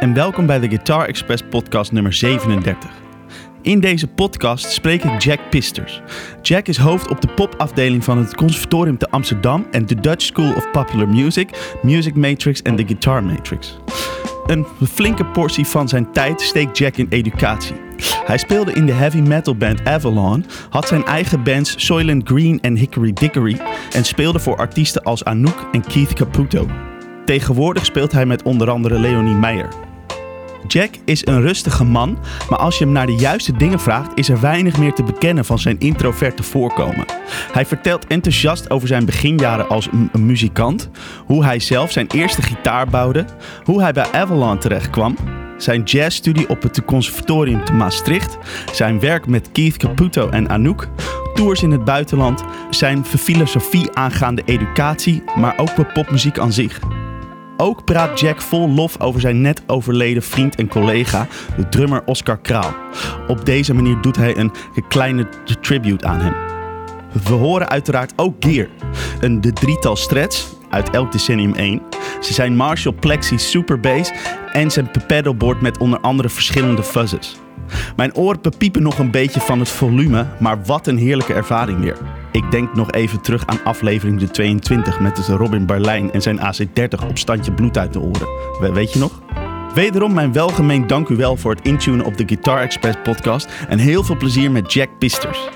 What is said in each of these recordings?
en welkom bij de Guitar Express podcast nummer 37. In deze podcast spreek ik Jack Pisters. Jack is hoofd op de popafdeling van het Conservatorium te Amsterdam en de Dutch School of Popular Music, Music Matrix en de Guitar Matrix. Een flinke portie van zijn tijd steekt Jack in educatie. Hij speelde in de heavy metal band Avalon, had zijn eigen bands Soylent Green en Hickory Dickory en speelde voor artiesten als Anouk en Keith Caputo. Tegenwoordig speelt hij met onder andere Leonie Meijer. Jack is een rustige man, maar als je hem naar de juiste dingen vraagt, is er weinig meer te bekennen van zijn introverte voorkomen. Hij vertelt enthousiast over zijn beginjaren als muzikant, hoe hij zelf zijn eerste gitaar bouwde, hoe hij bij Avalon terechtkwam, zijn jazzstudie op het conservatorium te Maastricht, zijn werk met Keith Caputo en Anouk, tours in het buitenland, zijn filosofie aangaande educatie, maar ook bij popmuziek aan zich. Ook praat Jack vol lof over zijn net overleden vriend en collega, de drummer Oscar Kraal. Op deze manier doet hij een kleine tribute aan hem. We horen uiteraard ook Gear, een de drietal strats uit elk decennium 1. Ze zijn Marshall Plexi Super Bass en zijn pedalboard met onder andere verschillende fuzzes. Mijn oren piepen nog een beetje van het volume, maar wat een heerlijke ervaring weer. Ik denk nog even terug aan aflevering de 22 met Robin Berlijn en zijn AC30 op standje bloed uit de oren. We- Weet je nog? Wederom mijn welgemeend dank u wel voor het intunen op de Guitar Express podcast en heel veel plezier met Jack Pisters.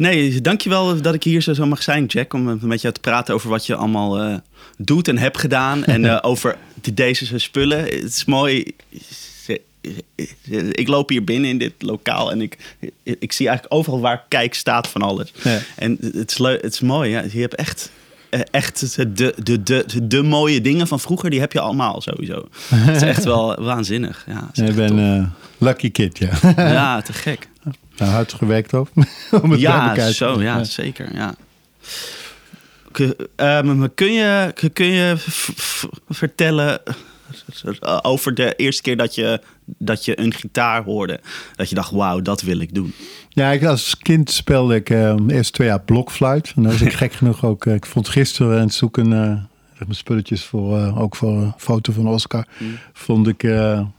Nee, dankjewel dat ik hier zo zo mag zijn, Jack. Om met jou te praten over wat je allemaal eh, doet en hebt gedaan. en eh, over de, deze spullen. Het is mooi. Ik loop hier binnen in dit lokaal en ik, ik zie eigenlijk overal waar ik kijk staat van alles. Ja. En het is, leuk, het is mooi. Ja. Je hebt echt, eh, echt de, de, de, de, mooie dingen van vroeger, die heb je allemaal sowieso. Het is echt wel waanzinnig. Ja, Ik ben eh lucky kid, ja. ja, te gek. nou, hard gewerkt op. om het Ja, zo, ja, zeker. Ja. Kun, ehm, kun je, kun je vertellen over de eerste keer dat je, dat je een gitaar hoorde? Dat je dacht, wauw, dat wil ik doen. Ja, ik, als kind speelde ik eh, eerst twee jaar blokfluit. En dan was ik gek genoeg ook. eh, ik vond gisteren aan het zoeken eh, zeg maar spulletjes voor, eh, ook voor een foto van Oscar. Mm. Vond ik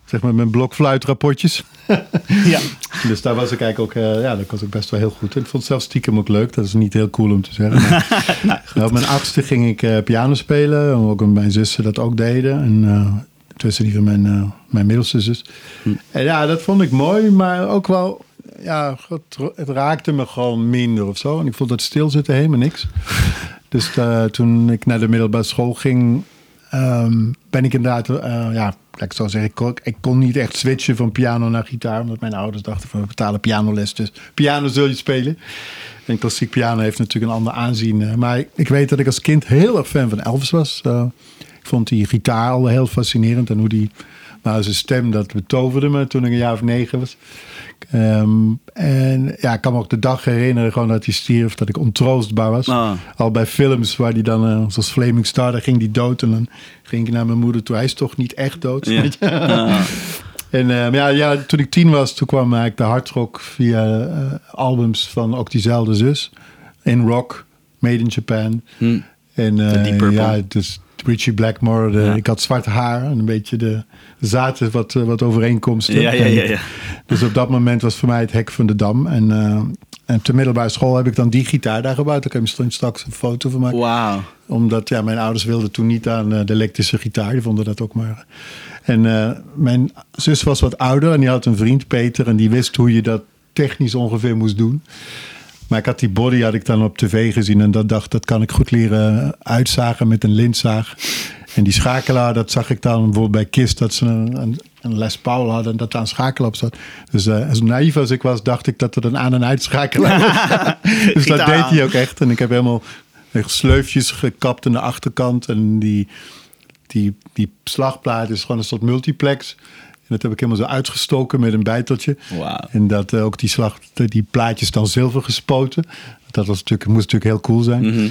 zeg maar mijn blokfluitrapportjes. Ja. Dus daar was ik eigenlijk ook, eh, ja, daar was ik best wel heel goed in. Ik vond het zelfs stiekem ook leuk. Dat is niet heel cool om te zeggen. Maar, Nou, op mijn achtste ging ik eh, piano spelen. Ook mijn zussen dat ook deden. En eh tussen die van mijn, eh, mijn middelste zus. En ja, dat vond ik mooi. Maar ook wel, ja, het, het raakte me gewoon minder of zo. En ik vond dat stilzitten helemaal niks. Dus eh, toen ik naar de middelbare school ging, ehm, ben ik inderdaad, eh, ja, ik zo zeggen, ik kon, niet echt switchen van piano naar gitaar. Omdat mijn ouders dachten van we betalen pianoles, dus piano zul je spelen. En klassiek piano heeft natuurlijk een ander aanzien. eh, Maar ik weet dat ik als kind heel erg fan van Elvis was. Ik vond die gitaar al heel fascinerend. En hoe die, nou zijn stem, dat betoverde me toen ik een jaar of negen was. Ehm, en ja, ik kan me ook de dag herinneren gewoon dat hij stierf. Dat ik ontroostbaar was. Ah. Al bij films waar die dan, eh, zoals Flaming Star, daar ging die dood. En dan ging ik naar mijn moeder toe. Hij is toch niet echt dood? Ja. Ah. En eh, ja, ja, toen ik tien was, toen kwam eigenlijk de hardrock via eh, albums van ook diezelfde zus. In rock, Made in Japan. Hm. En Purple. ja, dus Richie Blackmore. De, Ja. Ik had zwart haar en een beetje de zaten wat, eh, wat overeenkomsten. Ja, ja, ja, ja. Dus op dat moment was voor mij het hek van de dam. En, eh en ter middelbare school heb ik dan die gitaar daar gebouwd. Daar kan je straks een foto van maken Wauw. omdat ja, mijn ouders wilden toen niet aan eh, de elektrische gitaar. Die vonden dat ook maar. En mijn zus was wat ouder en die had een vriend, Peter. En die wist hoe je dat technisch ongeveer moest doen. Maar ik had die body had ik dan op tv gezien. En dat dacht, dat kan ik goed leren uitzagen met een lintzaag. En die schakelaar, dat zag ik dan bijvoorbeeld bij KISS. Dat ze een, een, een Les Paul hadden en dat daar een schakelaar op zat. Dus eh, als naïef als ik was, dacht ik dat er een aan- en uitschakelaar was. dus dat deed hij ook echt. En ik heb helemaal echt sleufjes gekapt aan de achterkant. En die, die, die slagplaat is gewoon een soort multiplex. Dat heb ik helemaal zo uitgestoken met een bijteltje. En dat eh, ook die, slag, die plaatjes dan zilver gespoten. Dat was natuurlijk, moest natuurlijk heel cool zijn. Mhm.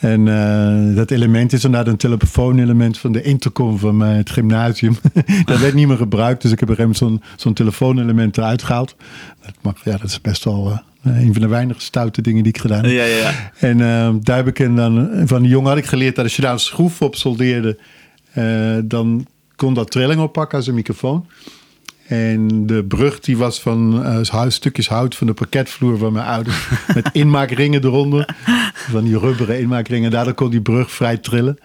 En eh, dat element is inderdaad een telefoonelement van de intercom van mijn, het gymnasium. dat werd niet meer gebruikt, dus ik heb gegeven moment zo'n zo'n telefoonelement eruit gehaald. Dat, mag, ja, dat is best wel eh, een van de weinige stoute dingen die ik gedaan heb. Ja, ja, ja. En eh, daar heb ik en dan, van die jongen had ik geleerd dat als je daar een schroef op soldeerde, eh, dan kon dat trilling oppakken als een microfoon. En de brug die was van huis, stukjes hout van de parketvloer van mijn ouders. met inmaakringen eronder. Van die rubberen inmaakringen. Daardoor kon die brug vrij trillen.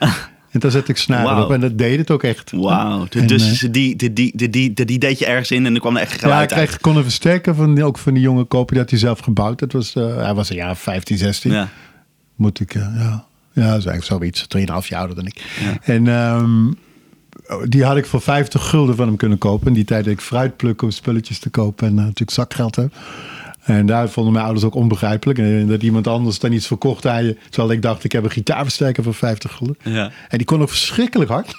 En daar zet ik snaren op. En dat deed het ook echt. Wauw. En, Dus eh, die, die, die, die, die, die deed je ergens in en er kwam er echt ja, ik geluid uit. kreeg, kon een versterker van, ook van die jonge koper. Die had hij zelf gebouwd. Dat was, eh, hij was een jaar 15, 16. Ja. Moet ik, ja. Ja, dat is eigenlijk zoiets. 3,5 jaar ouder dan ik. Ja. En ehm, die had ik voor 50 gulden van hem kunnen kopen. In die tijd dat ik fruit plukken om spulletjes te kopen. En uh, natuurlijk zakgeld heb. En daar vonden mijn ouders ook onbegrijpelijk. En dat iemand anders dan iets verkocht aan je. Terwijl ik dacht, ik heb een gitaarversterker voor 50 gulden. Ja. En die kon ook verschrikkelijk hard.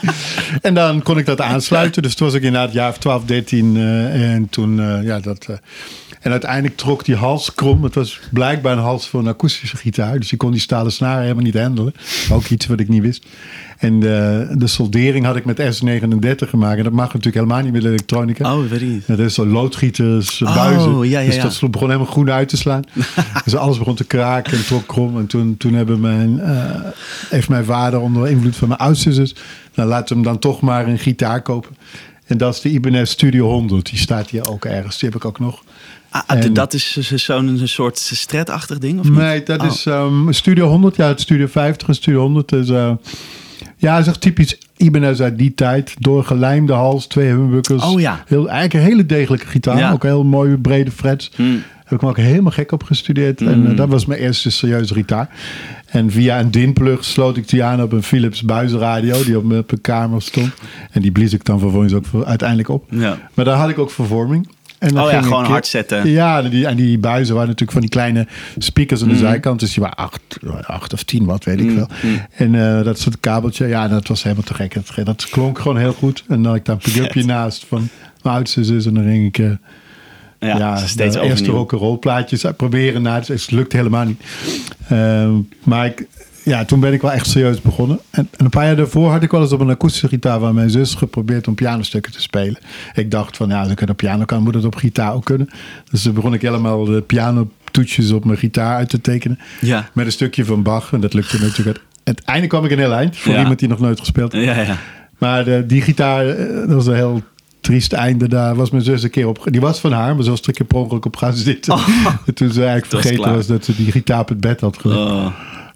en dan kon ik dat aansluiten. Dus toen was ik inderdaad jaar of 12, 13. eh, en toen, eh, ja, dat... eh, en uiteindelijk trok die hals krom. Het was blijkbaar een hals voor een akoestische gitaar. Dus die kon die stalen snaren helemaal niet handelen. Ook iets wat ik niet wist. En de, de soldering had ik met S39 gemaakt. En dat mag natuurlijk helemaal niet met elektronica. Oh, weet ik niet. Dat is zo loodgieters, Oh, buizen. ja, ja, dus dat begon helemaal groen uit te slaan. dus alles begon te kraken en trok krom. En toen, toen hebben mijn, eh, heeft mijn vader onder invloed van mijn oudste. Nou, laat hem dan toch maar een gitaar kopen. En dat is de Ibanez Studio 100. Die staat hier ook ergens. Die heb ik ook nog. Ah, En- dat is zo- zo'n een soort stretachtig ding, of niet? Nee, dat Oh. is um, Studio 100. Ja, het Studio 50 en Studio 100 is... eh, ja, is echt typisch Ibanez uit die tijd. Doorgelijmde hals, twee humbuckers. Oh ja. Heel, eigenlijk een hele degelijke gitaar. Ja. Ook heel mooie brede frets. Hmm. Heb ik me ook helemaal gek op gestudeerd. En eh, dat was mijn eerste serieuze gitaar. En via een dinplug sloot ik die aan op een Philips buizenradio. Die op mijn, op mijn kamer stond. En die blies ik dan vervolgens ook voor- uiteindelijk op. Ja. Maar daar had ik ook vervorming. En dan Oh ja, gewoon hard zetten. Ja, en die, en die buizen waren natuurlijk van die kleine speakers aan Mhm. de zijkant. Dus die waren acht, acht of tien watt, weet ik veel. Mhm. En eh, dat soort kabeltje, ja, dat was helemaal te gek. Dat, dat klonk gewoon heel goed. En dan had ik daar een pick-upje Vet. naast van mijn oudste zus. En dan ging ik... eh, Ja, ja, steeds de eerste rock'n'roll plaatjes proberen na. Dus het lukt helemaal niet. Ehm, maar ik, ja, toen ben ik wel echt serieus begonnen. En, en een paar jaar daarvoor had ik wel eens op een akoestische gitaar van mijn zus geprobeerd om pianostukken te spelen. Ik dacht van, ja, als ik het op piano kan, moet het op gitaar ook kunnen. Dus toen begon ik helemaal de pianotoetjes op mijn gitaar uit te tekenen. Ja. Met een stukje van Bach. En dat lukte natuurlijk. Uiteindelijk kwam ik een heel eind. Voor Ja. iemand die nog nooit gespeeld had. Ja, ja. Maar de, die gitaar, eh, dat was een heel triest einde. Daar was mijn zus een keer op. Die was van haar, maar ze was er een keer per ongeluk op gaan zitten. En toen ze eigenlijk Dat vergeten was dat ze die gitaar op het bed had gelegd. Oh.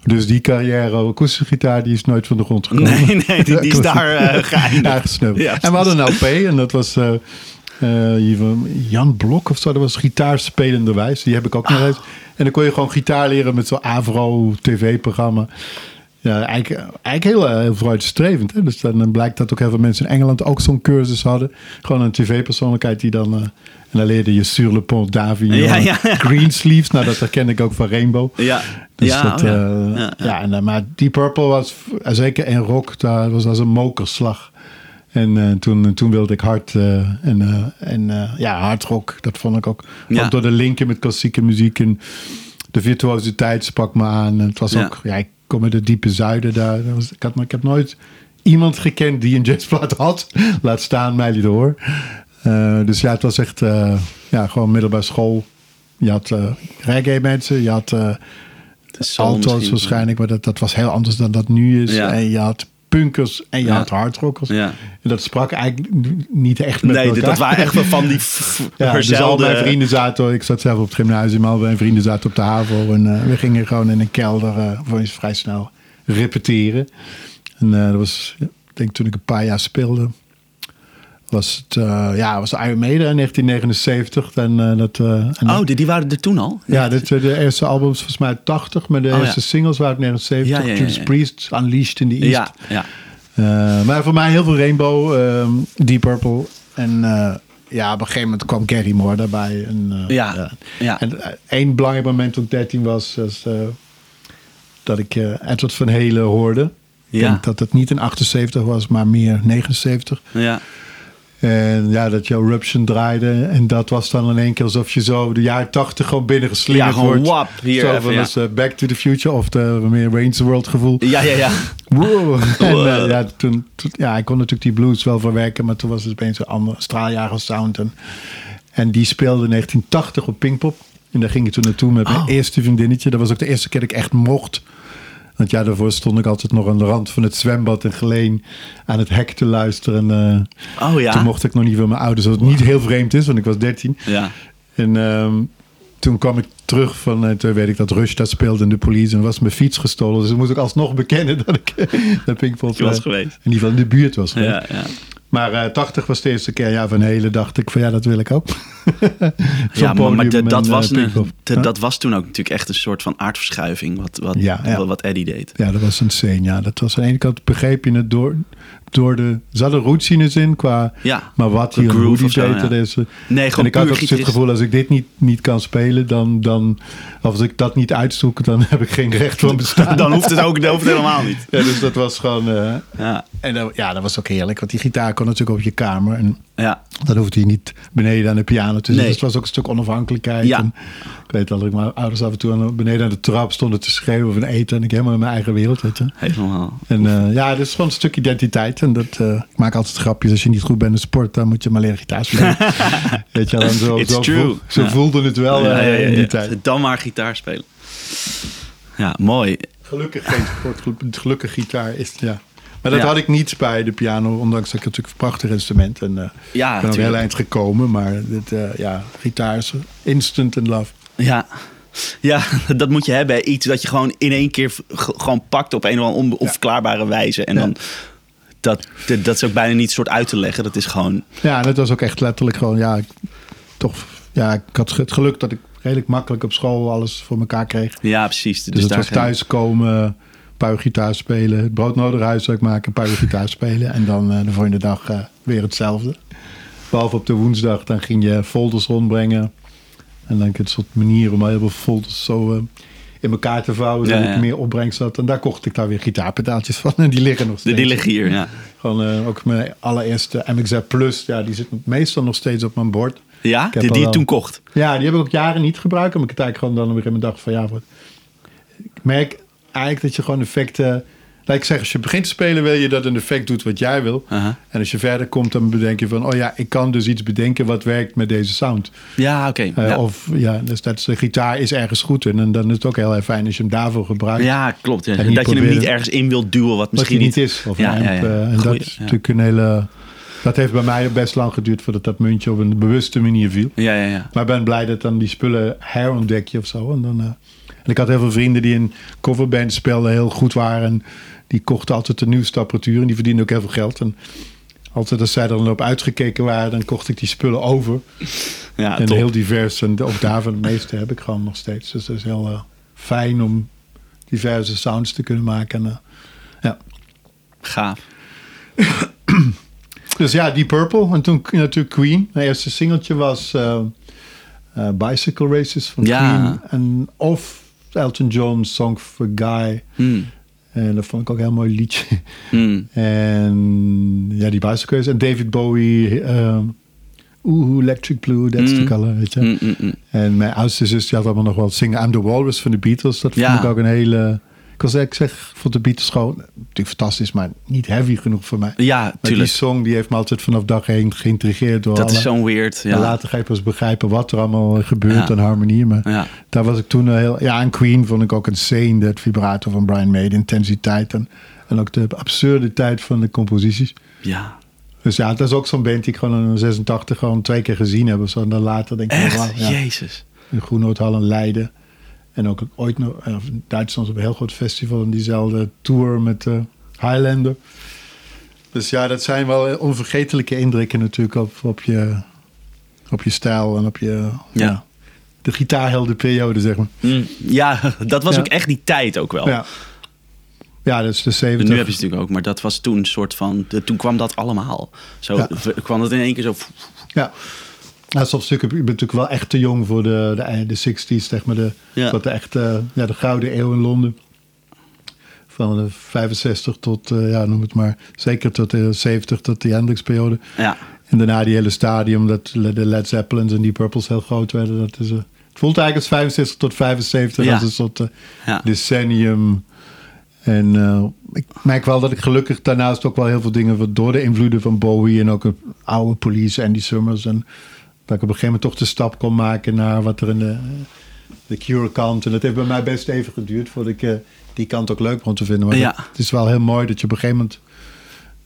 Dus die carrière akoestische gitaar, die is nooit van de grond gekomen. Nee, nee, die, die is daar eh, geëindigd. Ja, en we hadden een LP en dat was hier van Jan Blok of zo. Dat was gitaarspelende wijs. Die heb ik ook nog eens. En dan kon je gewoon gitaar leren met zo'n Avro tv-programma. Ja, eigenlijk, eigenlijk heel, heel vooruitstrevend. Hè? Dus dan, blijkt dat ook heel veel mensen in Engeland ook zo'n cursus hadden. Gewoon een tv-persoonlijkheid die dan... en dan leerde je Sur le Pont Davy, Ja, ja. Greensleeves. Nou, dat herken ik ook van Rainbow. Ja, Dus ja, dat, oh ja. eh, Ja, ja, ja. en, maar Deep Purple was, eh, zeker in rock, daar was als een mokerslag. En eh, toen, toen wilde ik hard en, eh, en ja, hard rock, dat vond ik ook. Ja. Ook door de linken met klassieke muziek en de virtuositeit sprak me aan. En het was Ja. ook, ja, ik kom uit het diepe zuiden daar. Dat was, ik, had, maar ik heb nooit iemand gekend die een jazzplaat had. Laat staan mij die door. Eh, dus ja, het was echt eh, ja, gewoon middelbare school. Je had eh reggae mensen, je had alto's misschien. waarschijnlijk, maar dat, dat was heel anders dan dat nu is. Ja. En je had punkers en je Ja. had hardrockers. Ja. En dat sprak eigenlijk niet echt met Nee, elkaar. dat waren echt van die Ja, dus al mijn vrienden zaten, ik zat zelf op het gymnasium, al mijn vrienden zaten op de HAVO. En we gingen gewoon in een kelder eens vrij snel repeteren. En dat was, ik denk toen ik een paar jaar speelde, was het, eh, ja, was Iron Maiden in 1979. En, eh, dat, eh, en Oh, die, die waren er toen al? ja, dit, de eerste albums volgens mij uit 80, maar de Oh, eerste ja. singles waren uit 1970. Ja, ja, ja, Judas. Priest, Unleashed in the East. Ja, ja. Maar voor mij heel veel Rainbow, ehm, Deep Purple. En ja, op een gegeven moment kwam Gary Moore daarbij. En, Ja, ja. En één belangrijk moment toen ik 13 was, was dat ik eh Edward van Helen hoorde. Ik Ja. denk dat het niet in 78 was, maar meer 79. ja. En ja, dat je Eruption draaide. En dat was dan in één keer alsof je zo de jaren tachtig gewoon binnengeslingerd Ja, wordt. wap, hier zo even, van ja. als, eh, Back to the Future of de meer Wayne's World gevoel. Ja, ja, ja. Wow. En, eh, ja, toen, toen- ja, ik kon natuurlijk die blues wel verwerken, maar toen was het opeens een andere straaljager sound. En, en die speelde in 1980 op Pinkpop. En daar ging ik toen naartoe met mijn Oh. eerste vriendinnetje. Dat was ook de eerste keer dat ik echt mocht. Want ja, daarvoor stond ik altijd nog aan de rand van het zwembad in Geleen aan het hek te luisteren. En, eh, Oh ja. Toen mocht ik nog niet van mijn ouders, wat niet heel vreemd is, want ik was 13. Ja. En ehm, toen kwam ik terug van, en toen weet ik dat Rush dat speelde in de police en was mijn fiets gestolen. Dus ik moest ik alsnog bekennen dat ik naar Pinkpop Je was eh, geweest. In ieder geval in de buurt was geweest. Ja, ja. Maar eh 80 was de eerste keer, ja, van hele dacht ik van ja, dat wil ik ook. Ja, maar, dat, en, was eh, een, dat, Huh? dat was toen ook natuurlijk echt een soort van aardverschuiving. Wat, wat, Ja, ja. wat, wat Eddie deed. Ja, dat was een scene. Ja, dat was aan de ene kant begreep je het door, door de. Er zaten routines in qua. Ja. Maar wat hier en hoe groove die of zo, deed, dat ja. is. eh, Nee, en ik had ook het gevoel, als ik dit niet, niet kan spelen, dan, dan. Of als ik dat niet uitzoek, dan heb ik geen recht van bestaan. Dan hoeft het ook hoeft het helemaal niet. Ja, dus dat was gewoon. eh, Ja, en dan- ja, dat was ook heerlijk. Want die gitaar kon natuurlijk op je kamer. En ja. dan hoefde hij niet beneden aan de piano te zitten. Nee. Dus het was ook een stuk onafhankelijkheid. Ja. En ik weet dat ik mijn ouders af en toe aan- beneden aan de trap stonden te schreeuwen van eten. En ik helemaal in mijn eigen wereld. Weet je. Helemaal. En eh, ja, het is gewoon een stuk identiteit. En dat, eh, ik maak altijd grapjes. Als je niet goed bent in sport, dan moet je maar leren gitaar spelen. Weet je, en zo, It's zo, true. voel- zo Ja. voelde het wel Ja, eh, ja, ja, in die ja. tijd. Dan maar gitaar spelen. Ja, mooi. Gelukkig geen sport, gelu- gelukkig gitaar is ja. Maar dat Ja. had ik niet bij de piano, ondanks dat ik natuurlijk een prachtig instrument en eh Ja, ik ben ook heel eind gekomen, maar dit, eh, ja, gitaar is instant in love. Ja. Ja, dat moet je hebben. Iets dat je gewoon in één keer gewoon pakt op een of andere on- onverklaarbare wijze. En dan, dat, dat, dat is ook bijna niet soort uit te leggen. Dat is gewoon, Ja, het was ook echt letterlijk gewoon, ja, ik, toch, ja, ik had het geluk dat ik redelijk makkelijk op school alles voor elkaar kreeg. ja precies. Dus, Dus, was thuiskomen, een paar uur gitaar spelen, het broodnodig huiswerk maken, een paar uur gitaar spelen. En dan eh, de volgende dag eh, weer hetzelfde. Behalve op de woensdag, dan ging je folders rondbrengen. En dan heb je een soort manier om heel veel folders zo eh, in elkaar te vouwen. Ja, ik meer opbrengst had. En daar kocht ik daar weer gitaarpedaaltjes van. En die liggen nog steeds. die liggen hier, ja. Gewoon ook mijn allereerste MXZ Plus. Ja, die zit meestal nog steeds op mijn bord. Ja, die, die je toen kocht. Ja, die heb ik ook jaren niet gebruikt. Omdat ik het eigenlijk gewoon dan weer in mijn dag van ja. Wat. Ik merk eigenlijk dat je gewoon effecten. Laat ik zeggen, als je begint te spelen, wil je dat een effect doet wat jij wil. En als je verder komt, dan bedenk je van: oh ja, ik kan dus iets bedenken wat werkt met deze sound. Ja, oké. Eh, ja. Of ja, dus dat de gitaar is ergens goed in. En dan is het ook heel erg fijn als je hem daarvoor gebruikt. ja, klopt. Ja. En Dat je hem niet ergens in wilt duwen wat misschien niet is. Of Ja, amp, eh, en Goeie, dat is natuurlijk een hele. Dat heeft bij mij best lang geduurd voordat dat muntje op een bewuste manier viel. Ja, ja, ja. Maar ik ben blij dat dan die spullen herontdek je of zo. En, dan, eh, en ik had heel veel vrienden die in coverbands speelden, heel goed waren. En die kochten altijd de nieuwste apparatuur en die verdienden ook heel veel geld. En altijd als zij er dan op uitgekeken waren, dan kocht ik die spullen over. Ja, en top. heel divers. En ook daarvan de meeste heb ik gewoon nog steeds. Dus dat is heel eh, fijn om diverse sounds te kunnen maken. En, eh, ja. Gaaf. Dus ja, Deep Purple. En toen natuurlijk Queen. Mijn eerste singeltje was eh, Bicycle Races van Ja. Queen. En, of Elton John's Song for Guy. Hmm. En dat vond ik ook een heel mooi liedje. Hmm. en ja, die Bicycle Races. En David Bowie. eh Oeh, Electric Blue, that's the color. Weet je. En mijn oudste zus die had allemaal nog wel zingen I'm the Walrus van de Beatles. Dat Ja. vond ik ook een hele... Ik was ik zeg, vond de Beatles gewoon natuurlijk fantastisch, maar niet heavy genoeg voor mij. Ja, Maar die song die heeft me altijd vanaf dag heen geïntrigeerd door Dat alle- is zo'n weird. En Ja. later ga je pas begrijpen wat er allemaal gebeurt Ja. aan harmonie. Maar Ja. daar was ik toen heel... Ja, en Queen vond ik ook insane. Dat vibrato van Brian May, de intensiteit. En, en ook de absurditeit van de composities. ja. Dus ja, dat is ook zo'n band die ik gewoon in 86 gewoon twee keer gezien heb. Zo. En dan later denk ik, Echt? ja. Jezus. in Groenhoordhal in Leiden. En ook ooit nog eh, in Duitsland op een heel groot festival in diezelfde tour met eh Highlander. Dus ja, dat zijn wel onvergetelijke indrukken natuurlijk op, op, je, op je stijl en op je... Ja. de gitaarheldenperiode, zeg maar. Mm. Ja, dat was Ja. ook echt die tijd ook wel. Ja. Ja, dat is de 70. Nu heb je het natuurlijk ook, maar dat was toen een soort van. De, toen kwam dat allemaal. Zo Ja. kwam het in één keer zo. Ja. Nou, soms natuurlijk, je bent natuurlijk wel echt te jong voor de, de, de 60s, zeg maar. De, Ja. Wat de echte, ja, de gouden eeuw in Londen. Van de 65 tot, eh, ja, noem het maar, zeker tot de 70, tot de Hendrix-periode. Ja. En daarna die hele stadium, dat de Led Zeppelins en die Purples heel groot werden. Dat is, eh, het voelt eigenlijk als 65 tot 75 Ja. als een soort eh, Ja. decennium. En ik merk wel dat ik gelukkig daarnaast ook wel heel veel dingen... door de invloeden van Bowie en ook oude Police, Andy Summers... en dat ik op een gegeven moment toch de stap kon maken naar wat er in de, de Cure kant... en dat heeft bij mij best even geduurd voordat ik eh, die kant ook leuk begon te vinden. Maar Ja. dat- het is wel heel mooi dat je op een gegeven moment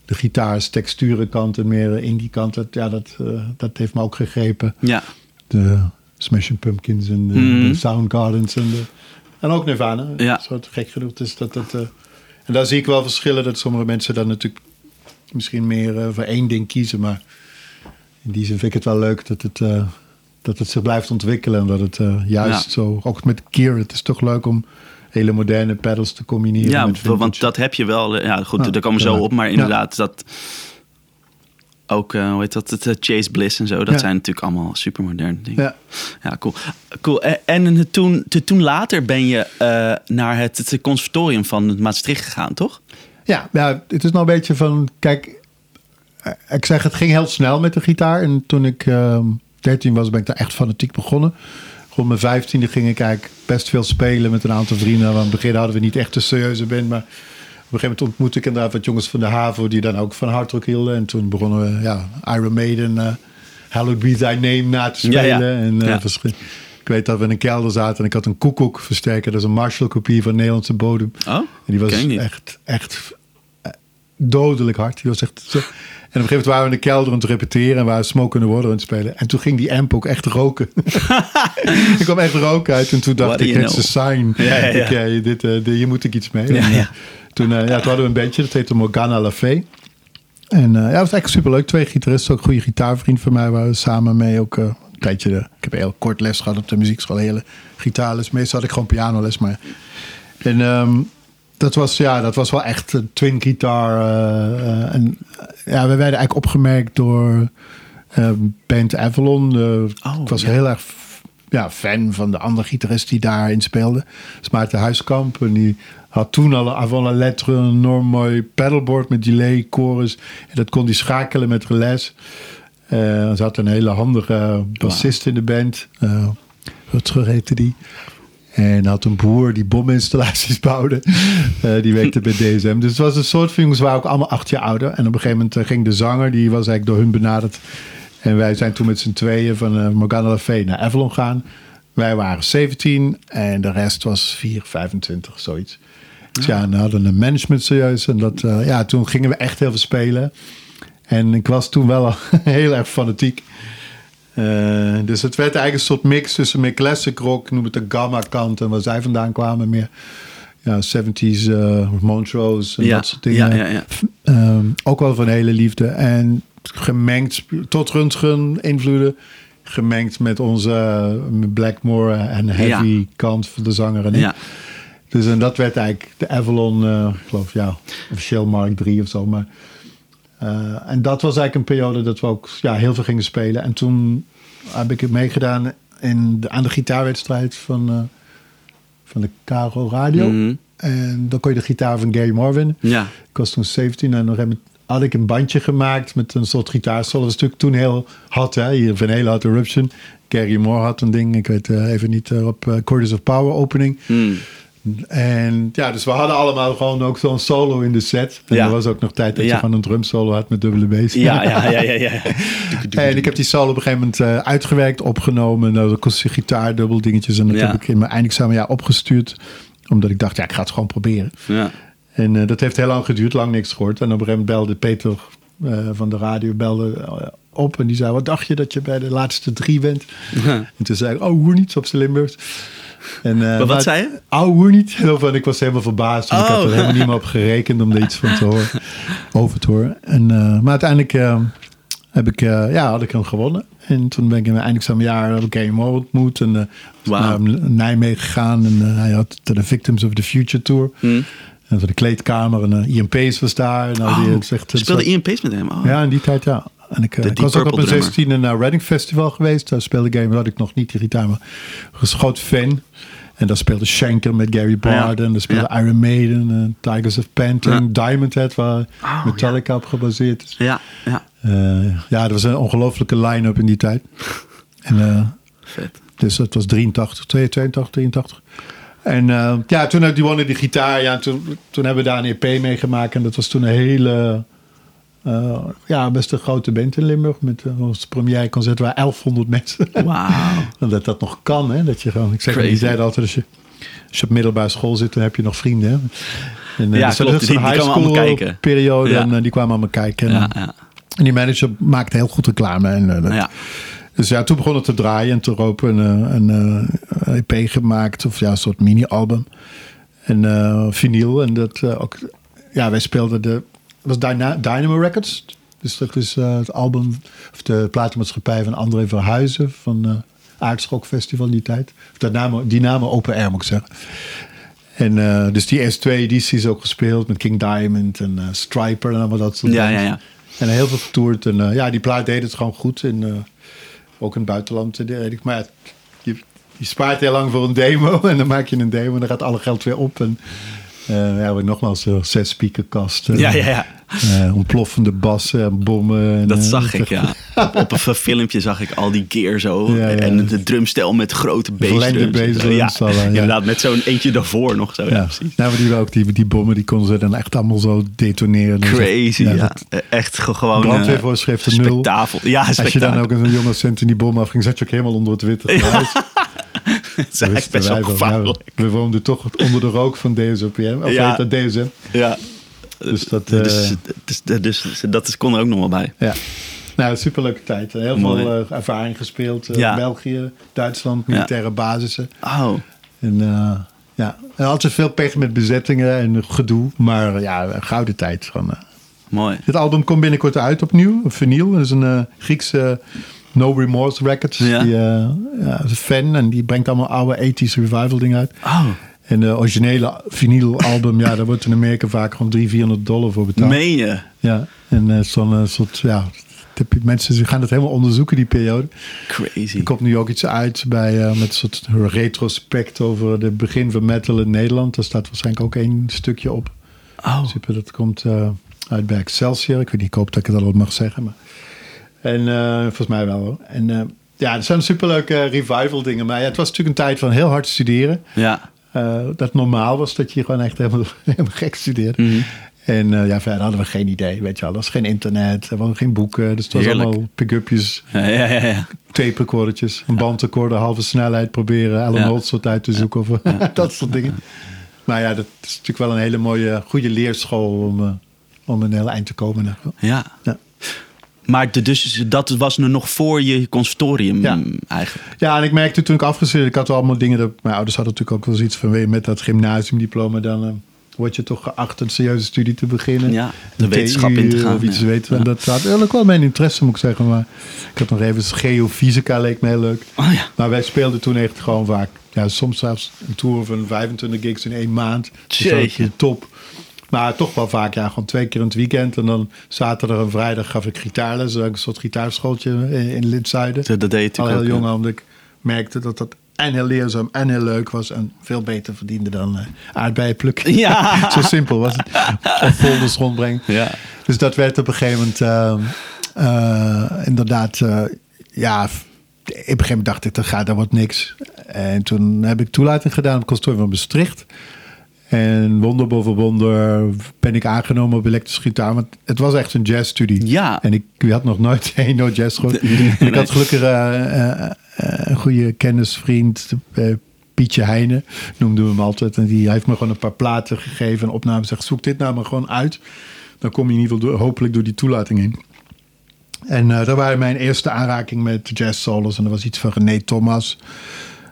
de gitaars, texturen kant en meer in die kant... Dat, ja, dat, eh, dat heeft me ook gegrepen. Ja. De Smashing Pumpkins en de, de Soundgardens en, de, en ook Nirvana. Ja. Zo gek genoeg is dat dat... eh, en daar zie ik wel verschillen dat sommige mensen dan natuurlijk misschien meer eh, voor één ding kiezen. Maar in die zin vind ik het wel leuk dat het, eh, dat het zich blijft ontwikkelen. En dat het eh, juist Ja. zo, ook met gear, het is toch leuk om hele moderne pedals te combineren. Ja, met want dat heb je wel. eh, Ja, goed, daar komen we zo op. Maar Ja. inderdaad, dat ook, eh, hoe heet dat, het Chase Bliss en zo. Dat Ja. zijn natuurlijk allemaal supermoderne dingen. Ja. Ja, cool. cool. En, en toen, toen- later ben je naar het, het conservatorium van Maastricht gegaan, toch? Ja, ja, het is nou een beetje van, kijk, ik zeg het ging heel snel met de gitaar. En toen ik ehm 13 was, ben ik daar echt fanatiek begonnen. Rond mijn vijftiende ging ik eigenlijk best veel spelen met een aantal vrienden. Want in het begin hadden we niet echt een serieuze band, maar op een gegeven moment ontmoette ik inderdaad wat jongens van de HAVO die dan ook van hardrock hielden. En toen begonnen we, ja, Iron Maiden, eh Hallowed Be Thy Name na te spelen. ja. En, eh, Ja. Ik weet dat we in een kelder zaten en ik had een koekoek versterker. Dat is een Marshall kopie van Nederlandse bodem. Oh, En die was echt, echt eh, dodelijk hard. Die was echt een gegeven moment waren we in de kelder aan het repeteren en waren Smoke in the Water aan het spelen. En toen ging die amp ook echt roken. er kwam echt rook uit en toen dacht What ik, dit is een sign. Ja, ja, ja. Ik, dit, hier moet ik iets mee. Toen, eh, ja, toen hadden we een bandje, dat heette Morgana La Fee. En eh, ja, het was echt superleuk. Twee gitaristen, ook een goede gitaarvriend van mij, waar we samen mee ook eh, een tijdje. De, ik heb heel kort les gehad op de muziekschool, hele gitaarles. Meestal had ik gewoon pianoles, maar. En ehm, dat was, ja, dat was wel echt een twin gitaar. eh, eh, en ja, we werden eigenlijk opgemerkt door eh, band Avalon. Oh, ik was ja. heel erg ja, fan van de andere gitarist die daarin speelde. Dat is Maarten Huiskamp. En die had toen al avant la lettre een enorm mooi pedalboard met delay, chorus. En dat kon hij schakelen met relais. Eh ze had een hele handige bassist in de band. Rutger heette die. En had een broer die bominstallaties bouwde. Eh, die werkte bij DSM. Dus het was een soort van jongens, waren ook allemaal acht jaar ouder. En op een gegeven moment eh, ging de zanger, die was eigenlijk door hun benaderd. En wij zijn toen met z'n tweeën van eh, Morgana La Fee naar Avalon gaan. Wij waren 17 en de rest was 4, 25, zoiets. Dus ja, en we hadden een management serieus. En dat, ja, toen gingen we echt heel veel spelen. En ik was toen wel heel erg fanatiek. Eh, dus het werd eigenlijk een soort mix tussen meer classic rock, noem het de gamma kant en waar zij vandaan kwamen, meer ja, 70s uh, Montrose en Ja, dat soort dingen. ja, ja, ja. Ehm, ook wel van hele liefde. En gemengd tot röntgen invloeden. Gemengd met onze eh, Blackmore en heavy kant van de zanger en ik. Dus en dat werd eigenlijk de Avalon, eh, ik geloof ja, officieel Mark 3 of zo. Maar, eh, en dat was eigenlijk een periode dat we ook ja, heel veel gingen spelen. En toen heb ik meegedaan in de, aan de gitaarwedstrijd van, eh, van de Caro Radio. Mhm. En dan kon je de gitaar van Gary Moore winnen. Ja. Ik was toen 17 en nog een- had ik een bandje gemaakt met een soort gitaarsolo. Dat was natuurlijk toen heel hot, hè? Hier van hele hot Eruption. Gary Moore had een ding, ik weet eh, even niet, eh, op uh, Chords of Power opening. Hmm. En ja, dus we hadden allemaal gewoon ook zo'n solo in de set. En Ja. er was ook nog tijd dat Ja. je gewoon een drumsolo had met dubbele bass. Ja, ja, ja, ja, ja. En ik heb die solo op een gegeven moment eh, uitgewerkt, opgenomen. Nou, dat kostte gitaar, dubbel dingetjes. En dat heb ik in mijn eindexamenjaar opgestuurd. Omdat ik dacht, ja, ik ga het gewoon proberen. ja. En eh, dat heeft heel lang geduurd, lang niks gehoord. En op een gegeven moment belde Peter eh, van de radio belde, op. En die zei, wat dacht je dat je bij de laatste drie bent? En toen zei ik, oh, hoe niet, op zijn Limburgs. En, eh, wat maar- zei je? Oh, hoe niet? En ik was helemaal verbaasd. want Ik had Oh. er helemaal niet meer op gerekend om er iets van te horen, over te horen. En, eh, maar uiteindelijk eh, heb ik, ja, had ik hem gewonnen. En toen ben ik in mijn eindexamenjaar heb ik Moore ontmoet. En naar Nijmegen gegaan. En hij had de Victims of the Future Tour. Hmm. En voor de kleedkamer. En Pace was daar. En nou, die Oh, echt een speelde Ian Pace met hem? Oh. Ja, in die tijd ja. En ik, De ik Deep was ook op mijn drummer. 16e naar Reading Festival geweest. Daar speelde ik game, had ik nog niet die gitaar, maar was een groot fan. En daar speelde Schenker met Gary Barden. Daar speelde. Iron Maiden, Tigers of Panting. Diamond Head, waar Oh, Metallica op gebaseerd is. Ja, ja. Eh, ja, dat was een ongelofelijke line-up in die tijd. En, eh, Vet. dus dat was 83, 82, 83. En eh, ja, toen had die wonnen die gitaar. Ja, en toen, toen hebben we daar een EP mee gemaakt. En dat was toen een hele, eh, ja, best een grote band in Limburg. Met uh, ons première concert waar 1100 mensen. Wauw. Dat dat nog kan, hè. Dat je gewoon, ik zeg die tijd altijd, als je, als je op middelbare school zit, dan heb je nog vrienden, hè. En, eh, Ja, dus dat klopt. was Die- high school kijken. periode. Ja. En eh, die kwamen allemaal kijken. En, Ja, ja. en die manager maakte heel goed reclame. En, eh, dat- dus ja, toen begon het te draaien en hebben we een, een, eh, een EP gemaakt, of ja, een soort mini-album. En eh vinyl. En dat eh, ook, ja, wij speelden de, was Dyna- Dynamo Records. Dus dat is eh, het album, of de platenmaatschappij van André Verhuizen van eh Aardschok Festival in die tijd. Of Dynamo, Dynamo Open Air moet ik zeggen. En eh, dus die eerste twee edities ook gespeeld met King Diamond en eh, Striper en allemaal dat soort Ja, bands. ja, ja. En heel veel getoerd. En ja, die plaat deed het gewoon goed. En ook in het buitenland. ik. Maar je, je spaart heel lang voor een demo. En dan maak je een demo en dan gaat alle geld weer op. En ja, we nogmaals uh, zes speakerkasten. Ja, ja, ja. eh, ontploffende bassen en bommen. En, Dat eh, zag ik, ja. Op, op een filmpje zag ik al die gear zo. Ja, ja. En de drumstel met grote bassdrums. Ja, ja. inderdaad. Met zo'n eentje daarvoor nog zo. Ja, precies. nou, die, ook, die, die bommen die konden ze dan echt allemaal zo detoneren. Crazy, ja. dat- Eh, Echt ge- gewoon... eh, Brandweervoorschriften nul. Spektakel. Ja, Als je dan ook een jonge cent in die bom afging, zat je ook helemaal onder het witte Het is eigenlijk best wel van, gevaarlijk. ja, we woonden toch onder de rook van DSOPM. Of Ja. dat DSM. Ja. Dus dat, Dus, eh, dus, dus, dus dat kon er ook nog wel bij. Ja. Nou, superleuke tijd. Heel Mooi. veel eh, ervaring gespeeld. eh, Ja. België, Duitsland, militaire basissen. Oh, En ja, en altijd veel pech met bezettingen en gedoe. Maar ja, een gouden tijd. Van, mooi. Dit album komt binnenkort uit opnieuw. Een vinyl. Dat is een Griekse No Remorse Records. Ja. Die eh, ja, is een fan en die brengt allemaal oude 80s revival dingen uit. Oh, En de originele vinylalbum, ja, daar wordt in Amerika vaak gewoon 300, 400 dollar voor betaald. meen je? Ja, en eh, zo'n eh, soort, ja, mensen ze gaan het helemaal onderzoeken, die periode. Crazy. Er komt nu ook iets uit bij, eh, met een soort retrospect over het begin van metal in Nederland. Daar staat waarschijnlijk ook één stukje op. Oh, Super, dat komt uit bij Excelsior. Ik weet niet, ik hoop dat ik het al mag zeggen. Maar. En eh, volgens mij wel hoor. En eh, ja, er zijn superleuke revival dingen. Maar ja, het was natuurlijk een tijd van heel hard studeren. ja. Eh, dat normaal was dat je gewoon echt helemaal, helemaal gek studeerde. Mhm. En eh, ja, verder hadden we geen idee, weet je wel. Er was geen internet, er waren geen boeken. Dus het was Heerlijk. allemaal pick-upjes, Ja, ja, ja, ja. tape recordertjes, een bandrecorder, halve snelheid proberen, Alan Ja. Uit te zoeken of dat soort dingen. Maar ja, dat is natuurlijk wel een hele mooie, goede leerschool om, eh, om een heel eind te komen. Ja. Ja. Maar de, dus dat was nu nog voor je conservatorium Ja. eigenlijk. Ja, en ik merkte toen ik afgestudeerd, ik had wel allemaal dingen. Dat, mijn ouders hadden natuurlijk ook wel zoiets van, met dat gymnasiumdiploma, dan eh, word je toch geacht een serieuze studie te beginnen. Ja, de wetenschap in te gaan, Of iets ja. weten. En dat had eigenlijk wel mijn interesse, moet ik zeggen. Maar ik had nog even geofysica, leek me heel leuk. Oh ja. Maar wij speelden toen echt gewoon vaak, ja, soms zelfs een tour van 25 gigs in één maand. Dus dat was top. Maar toch wel vaak, ja, gewoon twee keer in het weekend. En dan zaterdag en vrijdag gaf ik gitaarles. Een soort gitaarschooltje in, in Lidzuiden. Dat, dat deed je Al heel jong, omdat ik merkte dat dat en heel leerzaam en heel leuk was. En veel beter verdiende dan aardbeien plukken. Ja. Zo simpel was het. Of folders rondbrengen. Ja. Dus dat werd op een gegeven moment eh, eh, inderdaad, eh, ja, op een gegeven moment dacht ik, dat gaat, dat wordt niks. En toen heb ik toelating gedaan op het conservatorium van Maastricht. En wonder boven wonder ben ik aangenomen op elektrische gitaar. Want het was echt een jazzstudie. Ja. En ik had nog nooit een no jazz gehoord. Ik had gelukkig eh, eh, eh, een goede kennisvriend, Pietje Heijnen, noemden we hem altijd. En die heeft me gewoon een paar platen gegeven en opnames. Zegt, zoek dit nou maar gewoon uit. Dan kom je in ieder geval door, hopelijk door die toelating heen. En eh dat waren mijn eerste aanraking met jazz solos. En er was iets van René Thomas.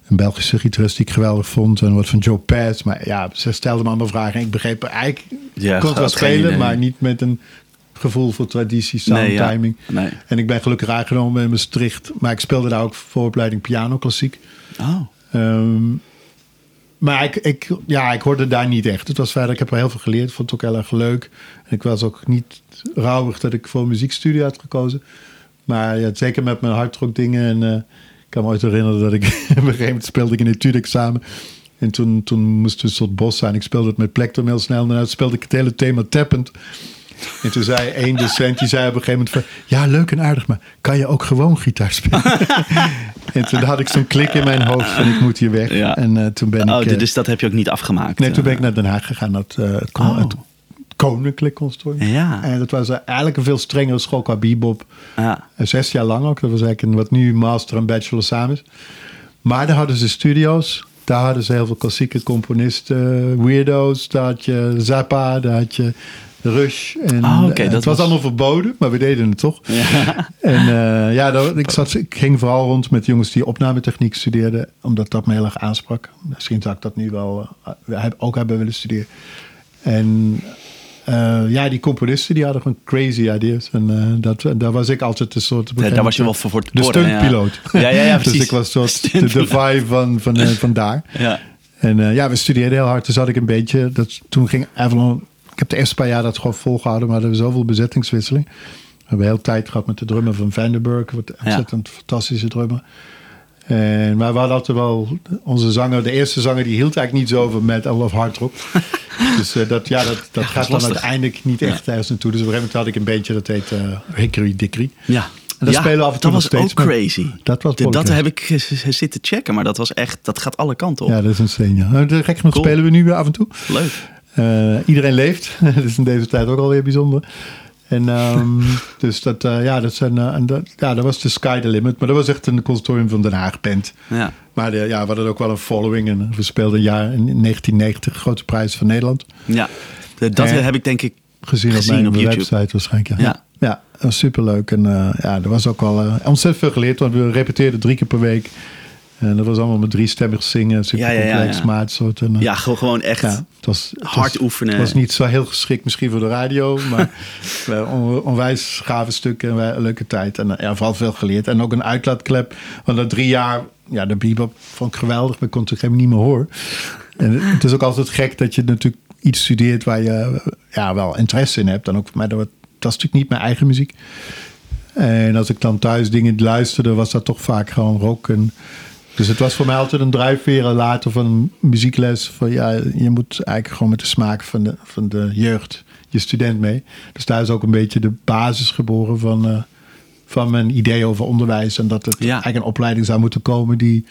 Een Belgische gitarist die ik geweldig vond. En wat van Joe Pass. Maar ja, ze stelden me allemaal vragen. En ik begreep eigenlijk... Ja, kon het wel spelen, maar niet met een gevoel voor traditie, sound, Nee, ja. timing. Nee. En ik ben gelukkig aangenomen in Maastricht. Maar ik speelde daar ook vooropleiding piano klassiek. Oh. Ehm, maar ik, ik, ja, ik hoorde daar niet echt. Het was verder, ik heb er heel veel geleerd. vond het ook heel erg leuk. En ik was ook niet rouwig dat ik voor een muziekstudie had gekozen. Maar ja, zeker met mijn hardrock dingen. En eh, kan me ooit herinneren dat ik... op een gegeven moment speelde ik in een etude-examen. En toen, toen moest het een soort bos zijn. Ik speelde het met Plektum heel snel. En daarna speelde ik het hele thema tappend. En toen zei één docent, die zei op een gegeven moment van... Ja, leuk en aardig, maar kan je ook gewoon gitaar spelen? en toen had ik zo'n klik in mijn hoofd van ik moet hier weg. Ja. En eh, toen ben Oh, ik... eh, dus dat heb je ook niet afgemaakt? nee, toen ben eh. ik naar Den Haag gegaan. het, eh, het, Oh. het Koninklijk Conservatorium. Ja. En dat was eh, eigenlijk een veel strengere school qua bebop. Ja. Eh, Zes jaar lang ook. Dat was eigenlijk een, wat nu master en bachelor samen is. Maar daar hadden ze studio's. Daar hadden ze heel veel klassieke componisten. Weirdo's. Daar had je Zappa. Daar had je Rush. En, Ah, oké, eh, dat het was, was- allemaal verboden. Maar we deden het toch. Ja. En eh, ja, daar- ik, zat, ik ging vooral rond met jongens die opnametechniek studeerden. Omdat dat me heel erg aansprak. Misschien zou ik dat nu wel eh, ook hebben willen studeren. En eh, ja, die componisten die hadden gewoon crazy ideas. En eh, dat, daar was ik altijd een soort... Ja, daar was je wel voor, voor De stuntpiloot. Ja, ja, ja, ja dus ik was soort de, de vibe van, van, eh, van daar. Ja. En eh, ja, we studeerden heel hard. Dus had ik een beetje... Dat, toen ging Avalon... Ik heb de eerste paar jaar dat gewoon volgehouden. Maar er was zoveel bezettingswisseling. We hebben heel tijd gehad met de drummer van Vandenberg. Wat een ontzettend fantastische drummer. En, maar we hadden altijd wel... Onze zanger, de eerste zanger, die hield eigenlijk niet zo van metal of hard rock. dus eh, dat, ja, dat, dat gaat dan uiteindelijk niet echt ergens naartoe. Dus op een gegeven moment had ik een bandje dat heet eh Hickory Dickory. Ja. En dat Ja, spelen we af en toe dat nog was steeds, ook crazy. dat was dat heb ik zitten checken, maar dat was echt, dat gaat alle kanten op. Ja, dat is een steen, ja. Nou, gek genoeg Cool. spelen we nu weer af en toe. Leuk. Eh, iedereen leeft. dat is in deze tijd ook alweer bijzonder. En ehm, dus dat, eh, ja, dat, zijn, eh, en dat, ja, dat was de sky the limit. Maar dat was echt een conservatorium van Den Haag band. Ja. Maar de, ja, we hadden ook wel een following. En we speelden een jaar in 1990 grote prijs van Nederland. ja. Dat Eh, heb ik denk ik Gezien, Gezien op mijn op YouTube. website waarschijnlijk. Ja, Ja. ja. dat was superleuk. En eh, ja, er was ook wel eh, ontzettend veel geleerd. Want we repeteerden drie keer per week. En dat was allemaal met driestemmig zingen. Super Ja, ja, ja, complex, ja. maatsoort. En, eh, ja, gewoon- gewoon echt ja, het was, het hard was- oefenen. Het was niet zo heel geschikt misschien voor de radio, maar on- onwijs gave stukken en wij- leuke tijd. En eh, ja, vooral veel geleerd. En ook een uitlaatklep. Want na drie jaar, ja, de bebop vond ik geweldig, maar ik kon het helemaal niet meer horen. En het is ook altijd gek dat je natuurlijk iets studeert waar je eh, ja, wel interesse in hebt. Dan ook, maar dat, dat is natuurlijk niet mijn eigen muziek. En als ik dan thuis dingen luisterde, was dat toch vaak gewoon rock. En, dus het was voor mij altijd een drijfveer later van muziekles. Van ja, je moet eigenlijk gewoon met de smaak van de, van de jeugd, je student mee. Dus daar is ook een beetje de basis geboren van, eh, van mijn idee over onderwijs. En dat het Ja. eigenlijk een opleiding zou moeten komen die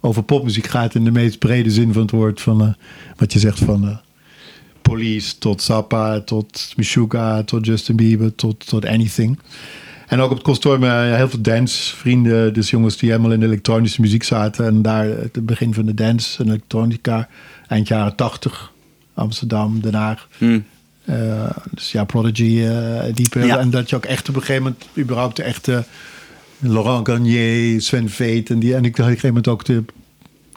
over popmuziek gaat in de meest brede zin van het woord. Van eh, wat je zegt van eh, Police tot Zappa, tot Meshuggah, tot Justin Bieber, tot, tot anything. En ook op het consortium eh, heel veel dancevrienden. Dus jongens die helemaal in de elektronische muziek zaten. En daar het begin van de dance en elektronica. Eind jaren tachtig. Amsterdam, Den Haag. Hm. Eh, dus ja, Prodigy, eh die. Ja. En dat je ook echt op een gegeven moment überhaupt de echte Laurent Garnier, Sven Veet en die. En ik had op een gegeven moment ook de,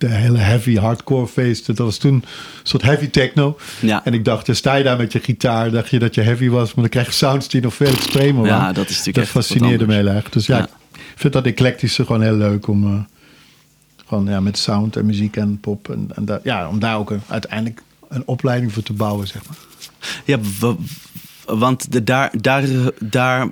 de hele heavy hardcore feesten. Dat was toen een soort heavy techno. Ja. En ik dacht, dan sta je daar met je gitaar, dacht je dat je heavy was, maar dan krijg je sounds die nog veel extremer Ja, waren. dat is natuurlijk Dat echt fascineerde me heel erg. Dus ja, Ja. ik vind dat eclectische gewoon heel leuk om eh, gewoon ja, met sound en muziek en pop en, en dat, ja, om daar ook een- uiteindelijk een opleiding voor te bouwen, zeg maar. Ja, want de, daar, daar, daar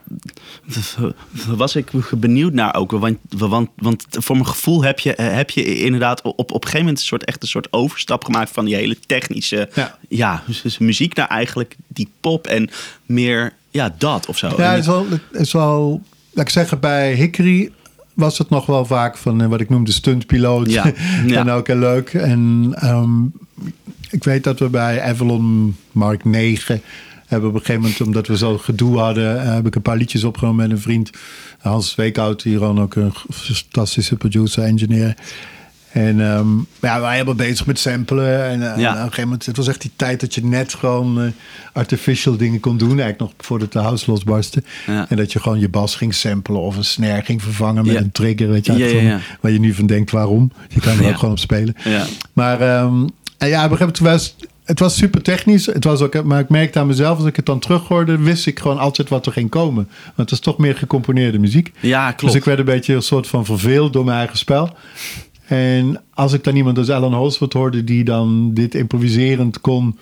was ik benieuwd naar ook. Want, want, want voor mijn gevoel heb je, heb je inderdaad op, op een gegeven moment een soort, echt een soort overstap gemaakt van die hele technische Ja. ja. dus- dus muziek naar eigenlijk die pop en meer ja, dat of zo. Ja, het is wel, het is wel laat ik zeggen, bij Hickory was het nog wel vaak van eh, wat ik noemde stuntpiloot. Ja, ja. en ook heel leuk. En ehm, ik weet dat we bij Avalon Mark 9 hebben op een gegeven moment, omdat we zo gedoe hadden, eh, heb ik een paar liedjes opgenomen met een vriend. Hans Weekhout, hier gewoon ook een fantastische producer, engineer. En ehm, ja, wij hebben bezig met samplen. En, eh, Ja. en op een gegeven moment, het was echt die tijd dat je net gewoon eh, artificial dingen kon doen. Eigenlijk nog voordat de house losbarstte. Ja. En dat je gewoon je bas ging samplen of een snare ging vervangen met Ja. een trigger. Weet je, ja. Waar je nu van denkt, waarom? Je kan er ook gewoon op spelen. Ja. Maar ehm, en ja, op een gegeven moment was het was super technisch. Het was ook, maar ik merkte aan mezelf, als ik het dan terughoorde, wist ik gewoon altijd wat er ging komen. Want het is toch meer gecomponeerde muziek. Ja, klopt. Dus ik werd een beetje een soort van verveeld door mijn eigen spel. En als ik dan iemand als Alan Holsworth hoorde die dan dit improviserend kon,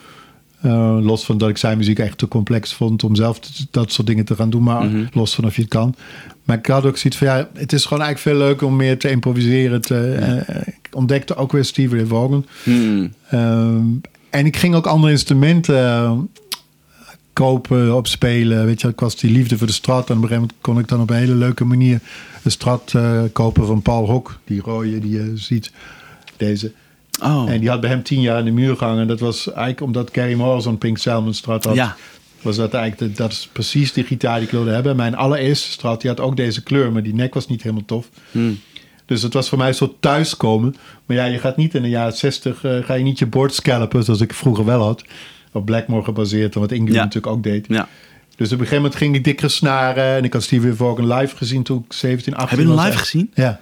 eh, los van dat ik zijn muziek echt te complex vond om zelf dat soort dingen te gaan doen, maar Mhm. los van of je het kan. Maar ik had ook zoiets van ja, het is gewoon eigenlijk veel leuker om meer te improviseren. Te, eh, ontdekte ook weer Stevie Ray Vaughan. Hmm. Ehm, en ik ging ook andere instrumenten eh, kopen, opspelen. Weet je, ik was die liefde voor de strat. En op een gegeven moment kon ik dan op een hele leuke manier een strat eh, kopen van Paul Hock. Die rode die je ziet. Deze. Oh, En die had bij hem tien jaar in de muur gehangen. En dat was eigenlijk omdat Gary Moore zo'n Pink Salmon strat had. ja. Was dat eigenlijk, de, dat is precies die gitaar die ik wilde hebben. Mijn allereerste strat, die had ook deze kleur. Maar die nek was niet helemaal tof. Hmm. Dus het was voor mij een soort thuiskomen. Maar ja, je gaat niet in de jaren 60, eh, ga je niet je bord scalpen zoals ik vroeger wel had. Op Blackmore gebaseerd, en wat Ingrid Ja. natuurlijk ook deed. ja. Dus op een gegeven moment ging ik dikkere snaren. En ik had Stevie Vaughan live gezien toen ik 17, 18 Heb je hem live gezien? Ja.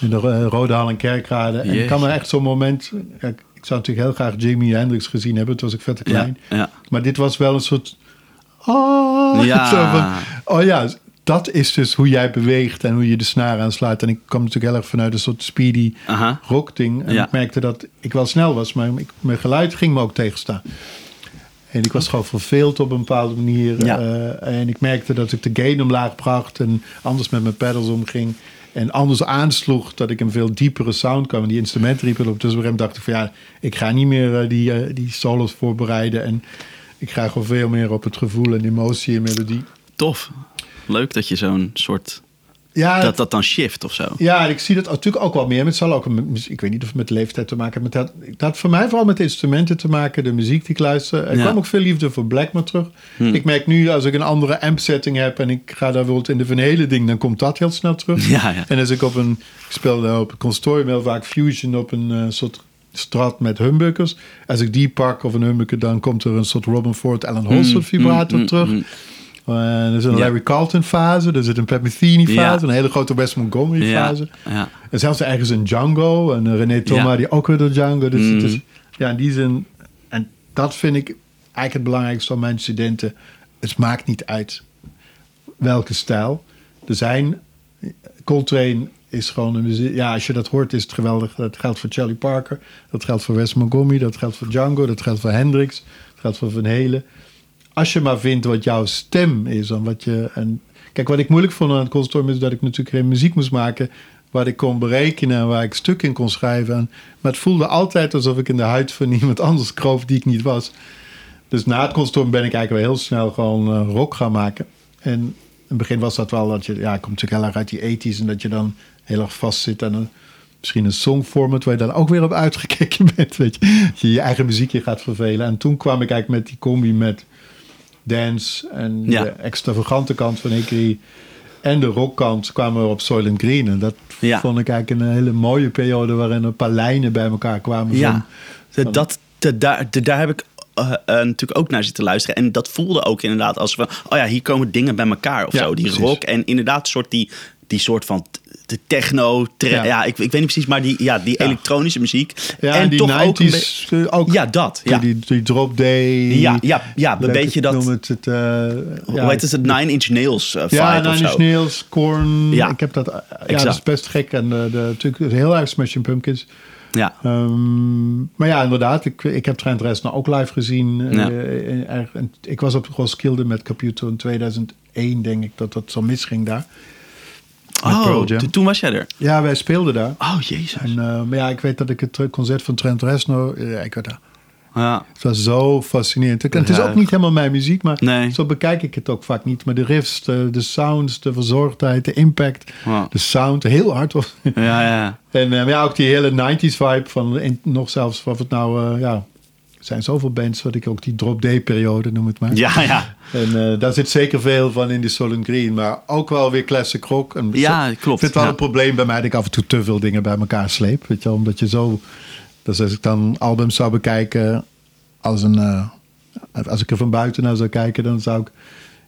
In de eh, Rode Hal en Kerkrade. En ik kan me echt zo'n moment... ja, ik zou natuurlijk heel graag Jimi Hendrix gezien hebben. Toen was ik vet te klein. Ja, ja. Maar dit was wel een soort... Oh, Ja. van, oh ja, dat is dus hoe jij beweegt en hoe je de snaar aanslaat. En ik kwam natuurlijk heel erg vanuit een soort speedy Aha. rock ding. En Ja. ik merkte dat ik wel snel was, maar ik, mijn geluid ging me ook tegenstaan. En ik was gewoon verveeld op een bepaalde manier. Ja. Eh, en ik merkte dat ik de gain omlaag bracht en anders met mijn pedals omging. En anders aansloeg dat ik een veel diepere sound kwam. En die instrumenten riepen op. Dus op een dacht ik van ja, ik ga niet meer eh, die, eh, die solos voorbereiden. En ik ga gewoon veel meer op het gevoel en emotie en melodie. Tof. Leuk dat je zo'n soort... Ja, Dat dat dan shift of zo. Ja, ik zie dat natuurlijk ook wel meer. Het zal ook, een- ik weet niet of het met leeftijd te maken heeft. Maar dat, dat had voor mij vooral met instrumenten te maken. De muziek die ik luister. Er Ja. kwam ook veel liefde voor Blackmore terug. Hmm. Ik merk nu, als ik een andere amp setting heb... en ik ga daar bijvoorbeeld in de Van Halen ding... dan komt dat heel snel terug. Ja, ja. En als ik op een... Ik speelde op het consortium heel vaak Fusion op een eh, soort strat met humbuckers. Als ik die pak of een humbucker... dan komt er een soort Robin Ford Alan Holson Mm, vibrator mm, terug. Mm, Eh, er is een Ja. Larry Carlton fase. Er zit een Pat Metheny fase. Een hele grote Wes Montgomery fase. ja. En zelfs ergens een Django. En eh, René Thomas, die ook weer door Django. Dus, is- ja, in die zin. En dat vind ik eigenlijk het belangrijkste van mijn studenten. Het maakt niet uit welke stijl. Er zijn. Coltrane is gewoon een muziek. Ja, als je dat hoort, is het geweldig. Dat geldt voor Charlie Parker. Dat geldt voor Wes Montgomery. Dat geldt voor Django. Dat geldt voor Hendrix. Dat geldt voor Van Halen. Als je maar vindt wat jouw stem is. En wat je, en kijk, wat ik moeilijk vond aan het conservatorium is dat ik natuurlijk geen muziek moest maken. Waar ik kon berekenen en waar ik stuk in kon schrijven. En, maar het voelde altijd alsof ik in de huid van iemand anders kroop die ik niet was. Dus na het conservatorium ben ik eigenlijk wel heel snel gewoon eh, rock gaan maken. En in het begin was dat wel dat je, ja, ik kom natuurlijk heel erg uit die 80s en dat je dan heel erg vast zit aan een, misschien een songformat waar je dan ook weer op uitgekeken bent. Weet je. Je je eigen muziekje gaat vervelen. En toen kwam ik eigenlijk met die combi met dance en Ja. de extravagante kant van Hickory en de rockkant kwamen we op Soylent Green. En dat Ja. vond ik eigenlijk een hele mooie periode waarin een paar lijnen bij elkaar kwamen. Ja, van- dat, de- daar, de- daar heb ik eh, eh, natuurlijk ook naar zitten luisteren. En dat voelde ook inderdaad als van... oh ja, hier komen dingen bij elkaar of Ja, zo. Die precies. rock en inderdaad soort die, die soort van... De techno, Ja. ja, ik, ik weet niet precies, maar die, ja, die Ja. elektronische muziek. ja, en die toch ook een 90s ook. Ja, dat. Ja, die, die drop day. ja, ja, ja een beetje dat... Noem het, het, eh, hoe heet het? Het Nine Inch Nails eh, Ja, Nine. Inch Nails, Korn. Ja, Ik heb dat. eh, Ja, dat is best gek. En de, natuurlijk heel erg Smashing Pumpkins. Ja, Ehm, maar ja, inderdaad. Ik, ik heb Trent Reznor ook live gezien. Ja. ik was op Roskilde met Caputo in 2001, denk ik, dat dat zo misging daar. Oh, toen- was jij er. Ja, wij speelden daar. Oh, jezus. En, eh, maar ja, ik weet dat ik het concert van Trent Reznor... Ja, ik weet dat. Ja, Het was zo fascinerend. En het is ook niet helemaal mijn muziek, maar Nee. zo bekijk ik het ook vaak niet. Maar de riffs, de, de sounds, de verzorgdheid, de impact, de sound, heel hard was. ja, ja. En eh, ja, ook die hele 90s vibe van nog zelfs of het nou, eh, ja, zijn zoveel bands dat ik ook die drop day periode noem het maar. Ja, ja. En eh, daar zit zeker veel van in die Soul Green, maar ook wel weer classic rock. En Ja, zo- klopt. Vind wel Ja. een probleem bij mij dat ik af en toe te veel dingen bij elkaar sleep, weet je, wel, omdat je zo. Dus als ik dan albums zou bekijken als een, eh, als ik er van buiten naar zou kijken, dan zou ik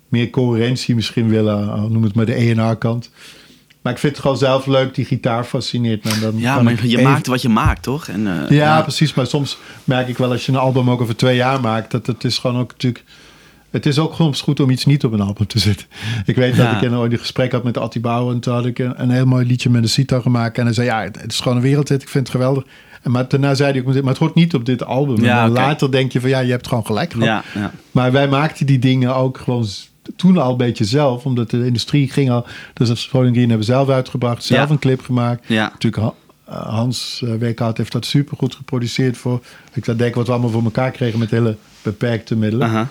meer coherentie misschien willen, eh, noem het maar de E&R kant. Maar ik vind het gewoon zelf leuk, die gitaar fascineert me. Dan Ja, maar je even- maakt wat je maakt, toch? En, eh, ja, precies. Maar soms merk ik wel als je een album ook over twee jaar maakt, dat het is gewoon ook natuurlijk. Het is ook soms goed om iets niet op een album te zetten. Ik weet dat ik in ooit een gesprek had met Atti Bouwer. En toen had ik een, een heel mooi liedje met een sitar gemaakt. En hij zei, ja, het is gewoon een wereldhit. Ik vind het geweldig. En maar daarna zei hij ook, maar het hoort niet op dit album. Ja, en later denk je van, ja, je hebt gewoon gelijk gehad. Ja, ja. Maar wij maakten die dingen ook gewoon toen al een beetje zelf. Omdat de industrie ging al... Dus Green hebben zelf uitgebracht. Zelf Ja. een clip gemaakt. Ja. Natuurlijk uh, Hans uh, Weekhout heeft dat super goed geproduceerd voor. Ik dat denk wat we allemaal voor elkaar kregen met hele beperkte middelen. Aha.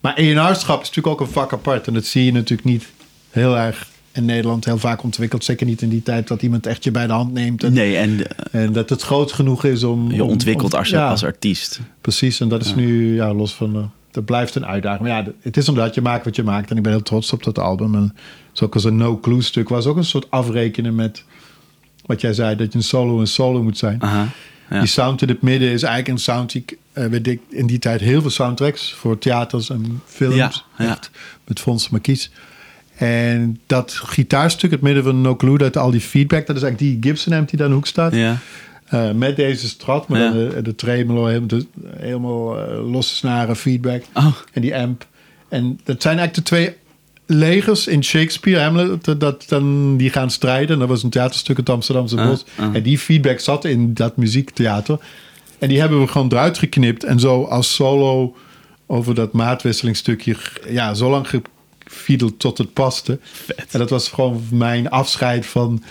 Maar ENR-schap is natuurlijk ook een vak apart. En dat zie je natuurlijk niet heel erg in Nederland heel vaak ontwikkeld. Zeker niet in die tijd dat iemand echt je bij de hand neemt. En, Nee, en eh, en dat het groot genoeg is om... je ontwikkelt om- als, ja, als artiest. Precies, en dat is Ja. nu ja, los van... dat blijft een uitdaging. Maar ja, het is omdat je maakt wat je maakt. En ik ben heel trots op dat album. En zo ook als een no-clue stuk was ook een soort afrekenen met... Wat jij zei, dat je een solo een solo moet zijn. Aha. Ja. Die sound in het midden is eigenlijk een sound die weet ik, in die tijd heel veel soundtracks voor theaters en films. Ja, met Fons Markies. En dat gitaarstuk, het midden van No Clue, dat al die feedback, dat is eigenlijk die Gibson amp die daar in de hoek staat. Ja. Eh, met deze strat, maar Ja. de, de tremolo, helemaal, de- helemaal eh, losse snaren, feedback. Oh, En die amp. En dat zijn eigenlijk de twee legers in Shakespeare, Hamlet, dat, dat dan die gaan strijden. En dat was een theaterstuk in het Amsterdamse Ah, Bos. ah. En die feedback zat in dat muziektheater. En die hebben we gewoon eruit geknipt. En zo als solo over dat maatwisselingstukje, ja, zo lang gefiedeld tot het paste. En dat was gewoon mijn afscheid van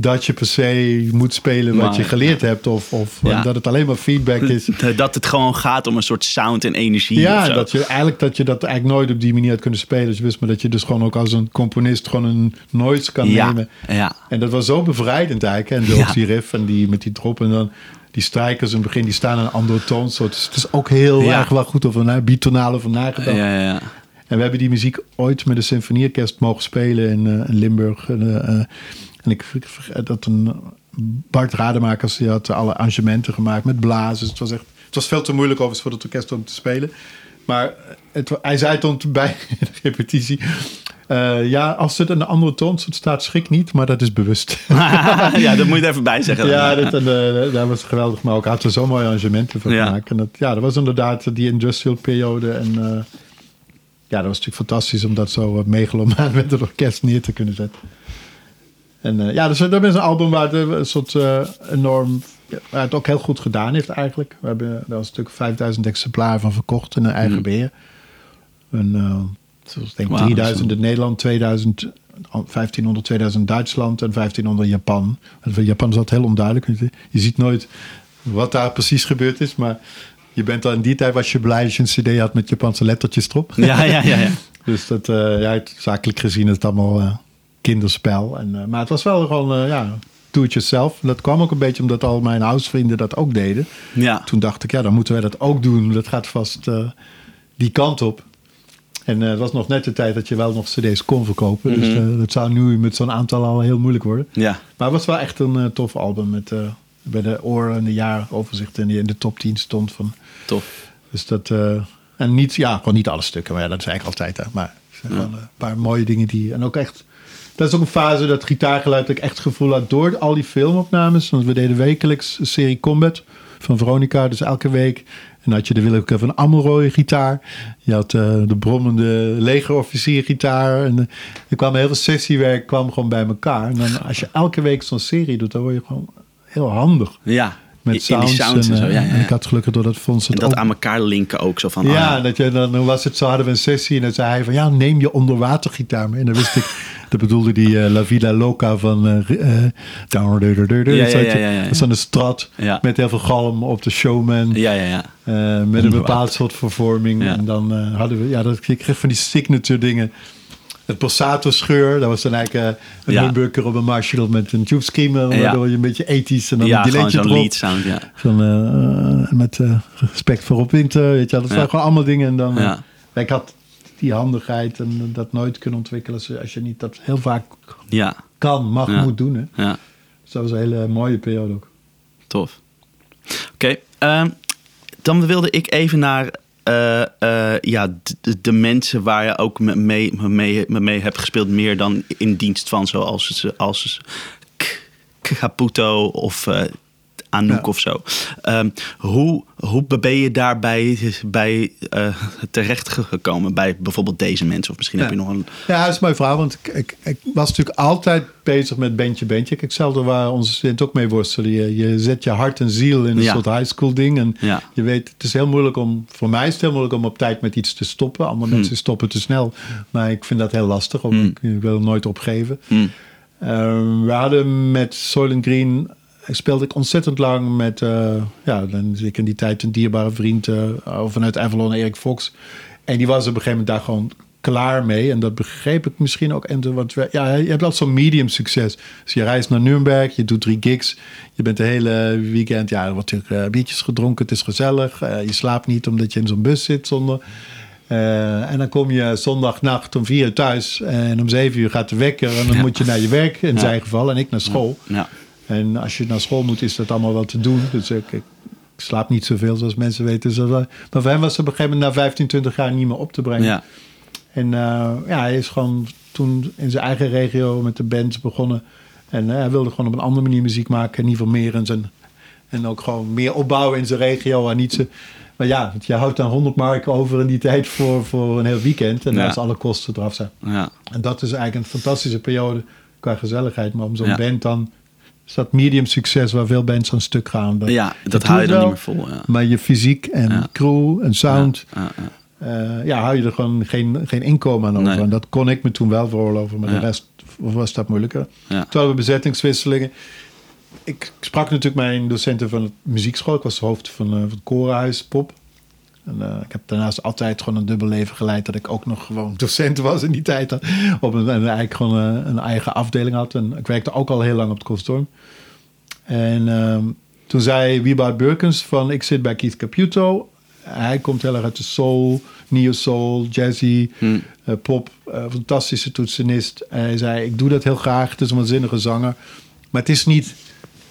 dat je per se moet spelen wat Maar, je geleerd hebt. Of, of Ja. dat het alleen maar feedback is. dat het gewoon gaat om een soort sound en energie. Ja, dat je eigenlijk dat je dat eigenlijk nooit op die manier had kunnen spelen. Dus je wist maar dat je dus gewoon ook als een componist gewoon een noise kan ja. nemen. Ja. En dat was zo bevrijdend eigenlijk. En de, die riff en die met die drop en dan die strijkers in het begin die staan een andere toonsoort. Dus het is ook heel Ja. erg wel goed over na, bitonale Ja, nagedacht. ja, ja. En we hebben die muziek ooit met de symfonieorkest mogen spelen in, eh, in Limburg. Eh, eh, en ik vergeet dat een Bart Rademakers die had alle arrangementen gemaakt met blazen. Het was echt, het was veel te moeilijk overigens voor het orkest om te spelen. Maar het, wa- hij zei toen bij de repetitie. eh, ja, als het een andere toonsoort staat, schrik niet, maar dat is bewust. ja, dat moet je er even bij zeggen. ja, dat, en, eh, dat was geweldig. Maar ook had er zo mooie arrangementen van Ja. gemaakt. En dat, ja, dat was inderdaad die industrial periode. En eh, ja, dat was natuurlijk fantastisch om dat zo eh, megalomaan met het orkest neer te kunnen zetten. En eh, ja, dus dat is een album waar het een soort eh, enorm... waar het ook heel goed gedaan heeft eigenlijk. We hebben daar was natuurlijk 5000 exemplaren van verkocht in een eigen Mm. beheer. En eh, ik denk Wauw, 3000 in Nederland, 2000, 1500, 2000 Duitsland en 1500 Japan. En Japan is dat heel onduidelijk. Je ziet nooit wat daar precies gebeurd is, maar je bent al in die tijd was je blij als je een cd had met Japanse lettertjes erop. Ja, ja, ja. ja. Dus dat, eh, ja, zakelijk gezien is het allemaal eh, kinderspel. En, eh, maar het was wel gewoon, eh, ja, do it yourself. Dat kwam ook een beetje omdat al mijn huisvrienden dat ook deden. ja. Toen dacht ik, ja, dan moeten wij dat ook doen. Dat gaat vast eh, die kant op. En het was nog net de tijd dat je wel nog cd's kon verkopen. Dus Mhm. dat zou nu met zo'n aantal al heel moeilijk worden. ja. Maar het was wel echt een tof album. Met, bij de oren en de jaaroverzicht en die in de top 10 stond. Van. Tof. Dus dat... en niet, ja, gewoon niet alle stukken. Maar ja, dat is eigenlijk altijd. Hè. Maar er zijn Ja. wel, een paar mooie dingen die... En ook echt... Dat is ook een fase dat gitaargeluid dat ik echt gevoel had door al die filmopnames. Want we deden wekelijks een serie Combat van Veronica. Dus elke week. En had je de Willeke van Amelrooy gitaar. Je had eh, de brommende legerofficier gitaar. En eh, er kwam heel veel sessiewerk kwam gewoon bij elkaar. En dan als je elke week zo'n serie doet, dan word je gewoon heel handig. Ja. Met sounds, die sounds en, zo. eh, Ja, ja, en ik had gelukkig door dat fonds En het dat ook aan elkaar linken ook zo van. ja, ah, dat je, dan was het zo, hadden we een sessie en dan zei hij van ja, neem je onderwatergitaar mee. En dan wist ik, dat bedoelde die eh, La Vida Loca van eh down, Dat is dan een strat met heel veel galm op de showman. ja, ja, ja. met een bepaald soort vervorming. En dan hadden we, ja, dat, je kreeg van die signature dingen. Het Passato scheur, dat was dan eigenlijk eh, een Ja. humbucker op een Marshall met een tube screamer. Waardoor je een beetje ethisch en dan ja, een zo'n erop. lead sound, ja. Van, eh, met eh, respect voor op winter, weet je wel. Dat zijn gewoon allemaal dingen. En dan, Ja. ik had die handigheid en dat nooit kunnen ontwikkelen als je, niet dat heel vaak Ja, kan, mag, moet doen. Hè. ja. Dus dat was een hele mooie periode ook. Tof. Oké, ehm, dan wilde ik even naar eh, eh, ja, de, mensen waar je ook me- mee, me- mee, me mee hebt gespeeld, meer dan in dienst van, zoals als Caputo of eh Anouk Ja. of zo. Ehm, hoe, hoe ben je daarbij bij, eh, terecht gekomen bij bijvoorbeeld deze mensen? Of misschien Ja. heb je nog een. Ja, dat is mijn verhaal. Want ik, ik, ik was natuurlijk altijd bezig met bandje, bandje. Kijk, hetzelfde waar onze studenten ook mee worstelen. Je, je zet je hart en ziel in een Ja. soort high school ding. En je weet, het is heel moeilijk om, voor mij is het heel moeilijk om op tijd met iets te stoppen. Andere mensen stoppen te snel. Maar ik vind dat heel lastig. Hmm. ik, ik wil nooit opgeven. Hmm. Ehm, we hadden met Soylent Green speelde ik ontzettend lang met, uh, ja, dan ik in die tijd een dierbare vriend uh, vanuit Avalon, Erik Fox. En die was op een gegeven moment daar gewoon klaar mee. En dat begreep ik misschien ook. En want ja, je hebt altijd zo'n medium succes. Dus je reist naar Nuremberg, je doet drie gigs. Je bent de hele weekend, ja, er wordt natuurlijk uh, biertjes gedronken, het is gezellig. Uh, je slaapt niet omdat je in zo'n bus zit zonder... Uh, en dan kom je zondagnacht om vier uur thuis en om zeven uur gaat de wekker en dan moet je naar je werk in ja. zijn geval en ik naar school. Ja. En als je naar school moet, is dat allemaal wel te doen. Dus ik, ik slaap niet zoveel zoals mensen weten. Dus maar voor hem was het op een gegeven moment na 15, 20 jaar niet meer op te brengen. Ja. En uh, ja, hij is gewoon toen in zijn eigen regio met de band begonnen. En uh, hij wilde gewoon op een andere manier muziek maken. In ieder geval meer in zijn... En ook gewoon meer opbouwen in zijn regio. En niet maar ja, je houdt dan 100 mark over in die tijd voor, voor een heel weekend. En ja. als alle kosten eraf zijn. Ja. En dat is eigenlijk een fantastische periode qua gezelligheid. Maar om zo'n ja. band dan... Is dat medium succes waar veel bands aan stuk gaan. Dat, ja, dat haal je dan niet meer vol. Ja. Maar je fysiek en crew en sound... Uh, ja, hou je er gewoon geen, geen inkomen aan over. Nee. En dat kon ik me toen wel veroorloven, maar Ja. de rest was dat moeilijker. Ja. Hadden we bezettingswisselingen. Ik sprak natuurlijk mijn docenten van het muziekschool. Ik was hoofd van, eh, van het korenhuis Pop. En, eh, ik heb daarnaast altijd gewoon een dubbel leven geleid... dat ik ook nog gewoon docent was in die tijd. Op een, en eigenlijk gewoon een, een eigen afdeling had. En ik werkte ook al heel lang op het conservatorium. En ehm, toen zei Wieboud Burkens van... ik zit bij Keith Caputo. Hij komt heel erg uit de soul, neo-soul, jazzy, Hm. eh, pop. eh, fantastische toetsenist. En hij zei, ik doe dat heel graag. Het is een waanzinnige zanger. Maar het is niet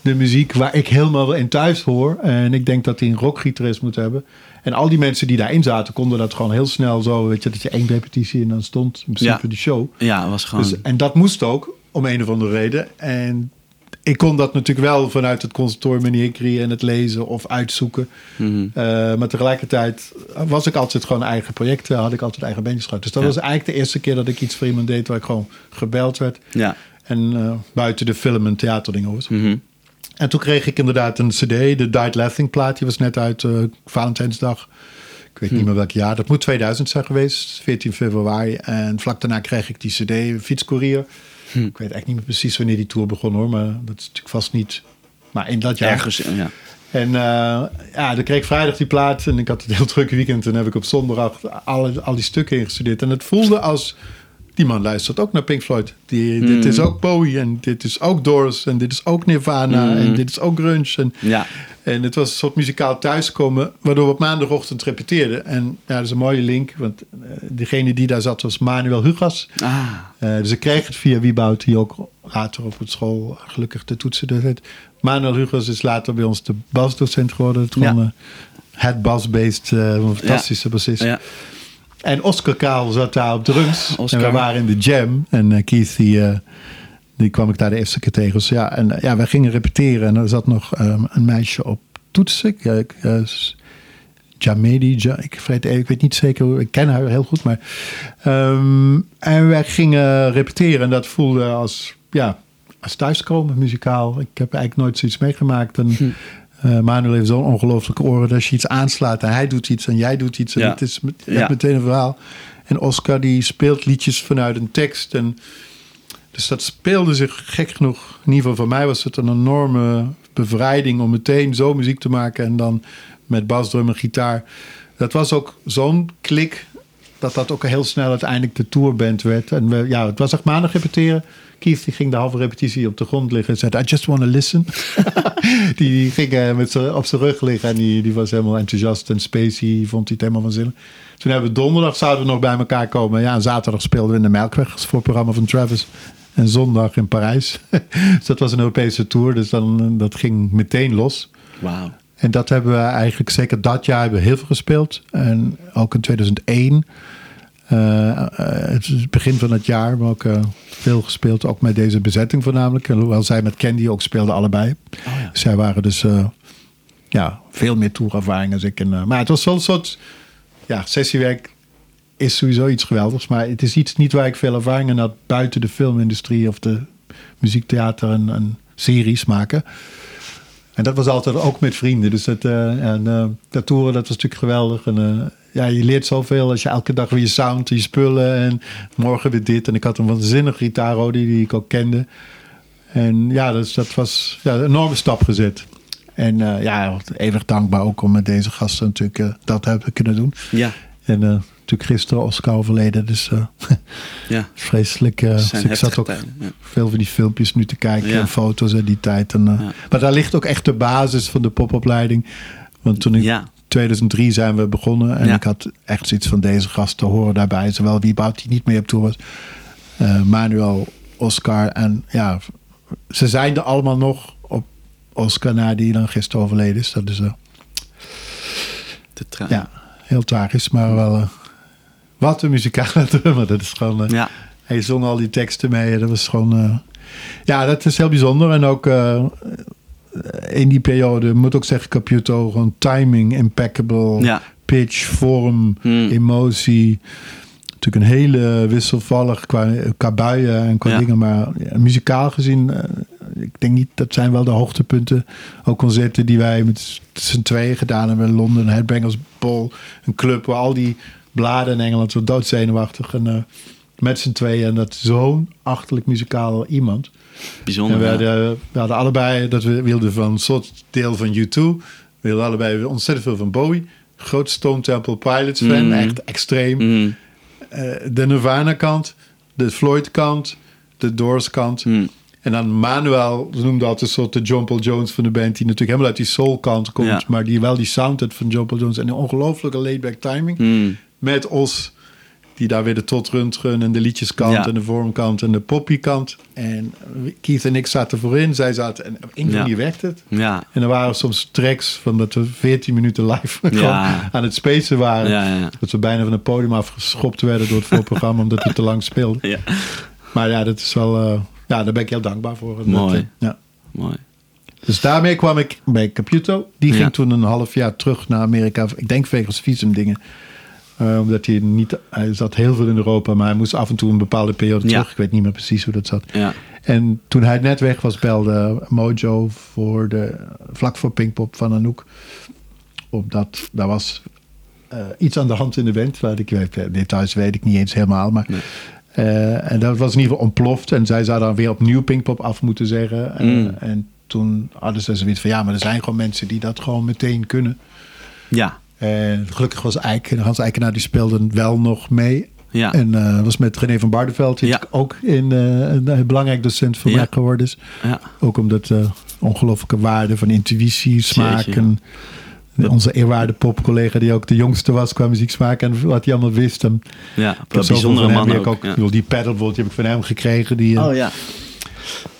de muziek waar ik helemaal in thuis hoor. En ik denk dat hij een rockgitarist moet hebben. En al die mensen die daarin zaten, konden dat gewoon heel snel zo... Weet je, dat je één repetitie en dan stond in principe Ja. de show. Ja, was gewoon... Dus, en dat moest ook, om een of andere reden. En ik kon dat natuurlijk wel vanuit het conservatorium in Hickory en het lezen of uitzoeken. Mhm. Eh, maar tegelijkertijd was ik altijd gewoon eigen projecten, had ik altijd eigen bandjes gehad. Dus dat Ja. was eigenlijk de eerste keer dat ik iets voor iemand deed waar ik gewoon gebeld werd. Ja. En eh, buiten de film- en theaterdingen was. Mhm. En toen kreeg ik inderdaad een cd, de Died Laughing plaat. Die was net uit eh, Valentijnsdag. Ik weet niet meer welk jaar. Dat moet 2000 zijn geweest, 14 februari. En vlak daarna kreeg ik die cd, Fietscourier. Ik weet eigenlijk niet meer precies wanneer die tour begon hoor. Maar dat is natuurlijk vast niet... Maar in dat jaar. Ergens, ja. En eh, ja, dan kreeg ik vrijdag die plaat en ik had het heel druk weekend. En heb ik op zondag alle, al die stukken ingestudeerd. En het voelde als, die man luistert ook naar Pink Floyd. Die, Dit is ook Bowie en dit is ook Doors en dit is ook Nirvana Mm. en dit is ook grunge. En, Ja. en het was een soort muzikaal thuiskomen, waardoor we op maandagochtend repeteerden. En ja, dat is een mooie link, want eh, degene die daar zat was Manuel Hugas. Ah. Eh, dus ik kreeg het via Wieboud, die ook later op het school gelukkig de toetsen deed. Manuel Hugas is later bij ons de basdocent geworden. Het, Ja. eh, het bas-based, een fantastische bassist. Ja. En Oscar Kaal zat daar op drums. Oscar. En we waren in de jam. En eh, Keith, die, eh, die kwam ik daar de eerste keer tegen. Dus ja, en eh, ja, wij gingen repeteren. En er zat nog ehm, een meisje op toetsen. Ik, Jamedi, Ja- ik, weet, ik weet niet zeker, hoe- ik ken haar heel goed. Maar, ehm, en wij gingen repeteren. En dat voelde als, ja, als thuiskomen, muzikaal. Ik heb eigenlijk nooit zoiets meegemaakt. En, Hm. Eh, Manuel heeft zo'n ongelooflijke oren. Dat als je iets aanslaat en hij doet iets en jij doet iets. En Ja. het is met- Ja. meteen een verhaal. En Oscar die speelt liedjes vanuit een tekst. En dus dat speelde zich gek genoeg. In ieder geval voor mij was het een enorme bevrijding om meteen zo muziek te maken. En dan met basdrum en gitaar. Dat was ook zo'n klik dat dat ook heel snel uiteindelijk de tourband werd. En we, ja, het was echt maandag repeteren. Keith die ging de halve repetitie op de grond liggen en zei: I just want to listen. die, die ging eh, met op zijn rug liggen en die, die was helemaal enthousiast. En Spacey vond hij het helemaal van zin. Toen hebben we donderdag zouden we nog bij elkaar komen. Ja, en zaterdag speelden we in de Melkweg voor het programma van Travis. En zondag in Parijs. dus dat was een Europese tour. Dus dan, dat ging meteen los. Wauw. En dat hebben we eigenlijk zeker dat jaar hebben we heel veel gespeeld. En ook in 2001. Eh, eh, het het begin van het jaar, maar ook eh, veel gespeeld. Ook met deze bezetting voornamelijk. Hoewel zij met Candy ook speelden, allebei. Oh ja. Zij waren dus ja, veel meer tourervaring als ik. En, maar het was zo'n soort ja, sessiewerk is sowieso iets geweldigs. Maar het is iets niet waar ik veel ervaring in had buiten de filmindustrie of de muziektheater en, en series maken. En dat was altijd ook met vrienden. Dus dat, eh, en, eh, dat toeren, dat was natuurlijk geweldig. En, eh, ja, je leert zoveel als je elke dag weer je sound, je spullen en morgen weer dit. En ik had een waanzinnige gitaar, die, die ik ook kende. En ja, dus dat was ja, een enorme stap gezet. En uh, ja, eeuwig dankbaar ook om met deze gasten natuurlijk uh, dat hebben kunnen doen. Ja. En uh, natuurlijk gisteren Oscar overleden, dus ja. vreselijk. Dus ik zat ook ja. veel van die filmpjes nu te kijken Ja. en foto's uit die tijd. En, Maar daar ligt ook echt de basis van de popopleiding. Want toen in Ja. 2003 zijn we begonnen en ik had echt zoiets van deze gasten horen daarbij. Zowel wie Bout die niet meer op tour was, Manuel, Oscar en ja, ze zijn er allemaal nog op Oscar na die dan gisteren overleden is. Dat is uh, De ja, heel tragisch, maar wel uh, wat een muzikale drummer. Dat is gewoon. Uh, ja. Hij zong al die teksten mee. Dat was gewoon. ja, dat is heel bijzonder. En ook in die periode, moet ook zeggen, Caputo, gewoon timing, impeccable, Ja. pitch, vorm, Hmm. emotie. Natuurlijk een hele wisselvallig qua, qua buien en qua Ja. dingen. Maar ja, muzikaal gezien, ik denk niet, dat zijn wel de hoogtepunten. Ook concerten die wij met z'n tweeën gedaan hebben in Londen. Headbangers Ball, een club waar al die bladen in Engeland zo doodzenuwachtig. En uh, met z'n tweeën. En dat zo'n achterlijk muzikaal iemand. Bijzonder. En we, hadden, we hadden allebei, dat we wilden van een soort deel van U2. We wilden allebei ontzettend veel van Bowie. Groot Stone Temple Pilots fan, Mm. echt extreem. Mm. Uh, de Nirvana kant, de Floyd kant, de Doors kant. Mm. En dan Manuel, ze noemden altijd een soort de John Paul Jones van de band... die natuurlijk helemaal uit die soul kant komt... Ja. maar die wel die sound had van John Paul Jones... en een ongelofelijke laid-back timing. Met Os, die daar weer de tot run en de liedjeskant... Ja. en de vormkant en de poppykant. En Keith en ik zaten voorin, zij zaten... en op een Ja. manier werkte het. Ja. En er waren soms tracks van dat we 14 minuten live Ja. aan het spacen waren. Ja, ja. Dat we bijna van het podium afgeschopt werden door het voorprogramma... omdat we te lang speelden. Ja. Maar ja, dat is wel... uh, ja, daar ben ik heel dankbaar voor. Mooi. Dat, ja. Mooi. Dus daarmee kwam ik bij Caputo. Die ging toen een half jaar terug naar Amerika. Ik denk wegens visumdingen. Uh, omdat hij niet... Hij zat heel veel in Europa, maar hij moest af en toe een bepaalde periode Ja. terug. Ik weet niet meer precies hoe dat zat. Ja. En toen hij net weg was, belde Mojo voor de, vlak voor Pinkpop van Anouk. Omdat daar was uh, iets aan de hand in de band. Waar ik weet, details weet ik niet eens helemaal. Maar, Nee. uh, en dat was in ieder geval ontploft. En zij zou dan weer opnieuw Pinkpop af moeten zeggen. Mm. en toen hadden ze zoiets van... Ja, maar er zijn gewoon mensen die dat gewoon meteen kunnen. Ja. En gelukkig was Eik, Hans Eikenaar, die speelde wel nog mee. Ja. En uh, was met René van Barneveld, die Ja. ook in, uh, een belangrijk docent voor Ja. mij geworden is. Ja. Ook omdat uh, ongelooflijke waarde van intuïtie, smaken. Jeetje. Onze eerwaarde popcollega, die ook de jongste was qua muzieksmaak en wat hij allemaal wist. En Ja. zoveel bijzondere man ook. ook ja. die pedal bijvoorbeeld, die heb ik van hem gekregen. Die, Oh ja.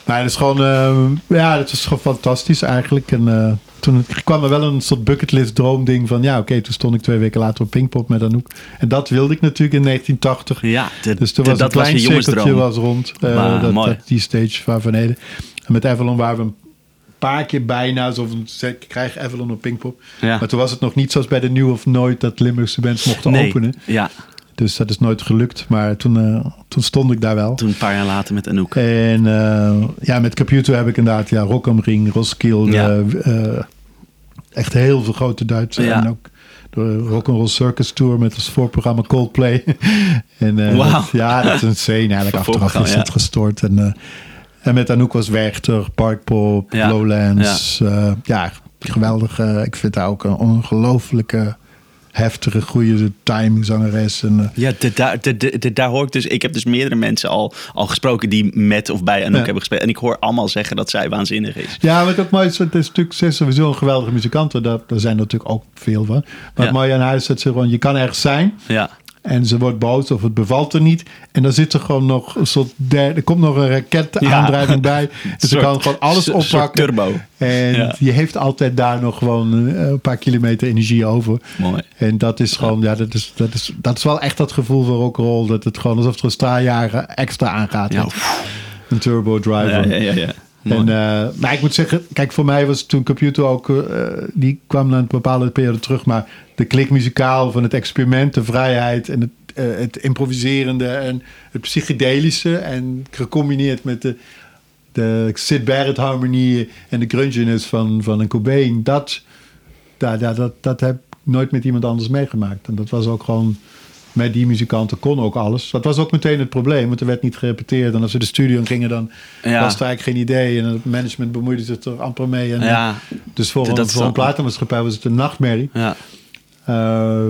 Maar het is gewoon, uh, ja, het was gewoon fantastisch eigenlijk. En uh, toen kwam er wel een soort bucketlist droomding van, ja, oké, okay, toen stond ik twee weken later op Pinkpop met Anouk. En dat wilde ik natuurlijk in 1980. Ja, de, Dus toen de- was dat een klein je cirkeltje was rond. Uh, Maar, dat, dat, die stage van beneden. En met Avalon waren we een paar keer bijna. Zo van, krijg Avalon op Pinkpop. Ja. Maar toen was het nog niet zoals bij de Nieuw of Nooit... dat Limburgse bands mochten Nee. openen. Ja, Dus dat is nooit gelukt. Maar toen, eh, toen stond ik daar wel. toen een paar jaar later met Anouk. En eh, ja, met Computer heb ik inderdaad ja, Rock am Ring, Roskilde. Ja. eh, echt heel veel grote Duitsers. Ja. En ook de Rock'n'Roll Circus Tour met als voorprogramma Coldplay. en, dat- ja, dat is een scene eigenlijk. Achteraf is dat gestoord. En, en met Anouk was Werchter, Parkpop, Ja. Lowlands. Ja, ja geweldig. ik vind haar ook een ongelooflijke, heftige, goede timingzangeres. En, eh, Ja, daar- hoor ik dus. Ik heb dus meerdere mensen al, al gesproken die met of bij Anouk Ja. hebben gespeeld. En ik hoor allemaal zeggen dat zij waanzinnig is. Ja, wat ook mooi is, het is natuurlijk ze is sowieso een geweldige muzikant. Daar, daar zijn er natuurlijk ook veel van. Maar Ja. het mooie aan haar is dat ze gewoon, je kan ergens zijn Ja, en ze wordt boos of het bevalt er niet. En dan zit er gewoon nog een soort derde, er komt nog een raket Ja. aandrijving bij. Dus ze kan gewoon alles oppakken. turbo. En Ja. je heeft altijd daar nog gewoon eh, een paar kilometer energie over. mooi. En dat is gewoon, ja, dat is, dat is, dat is wel echt dat gevoel van rock'n'roll. Dat het gewoon alsof er een straaljaren extra aangaat. Ja. Een turbo driver. Ja, ja, ja. Eh, maar ik moet zeggen, kijk, voor mij was toen computer ook, eh, die kwam na een bepaalde periode terug. Maar de klik muzikaal van het experiment, de vrijheid en het, eh, het improviserende en het psychedelische. En gecombineerd met de, de Sid harmonie en de grunginess van, van een Cobain. Dat, dat, dat, dat, dat heb ik nooit met iemand anders meegemaakt. En dat was ook gewoon met die muzikanten kon ook alles. Dat was ook meteen het probleem, want er werd niet gerepeteerd. En als we de studio in gingen, dan Ja. was er eigenlijk geen idee. En het management bemoeide zich er amper mee. En, Ja. Dus voor, Dat een, voor een platenmaatschappij was het een nachtmerrie. Ja. Eh,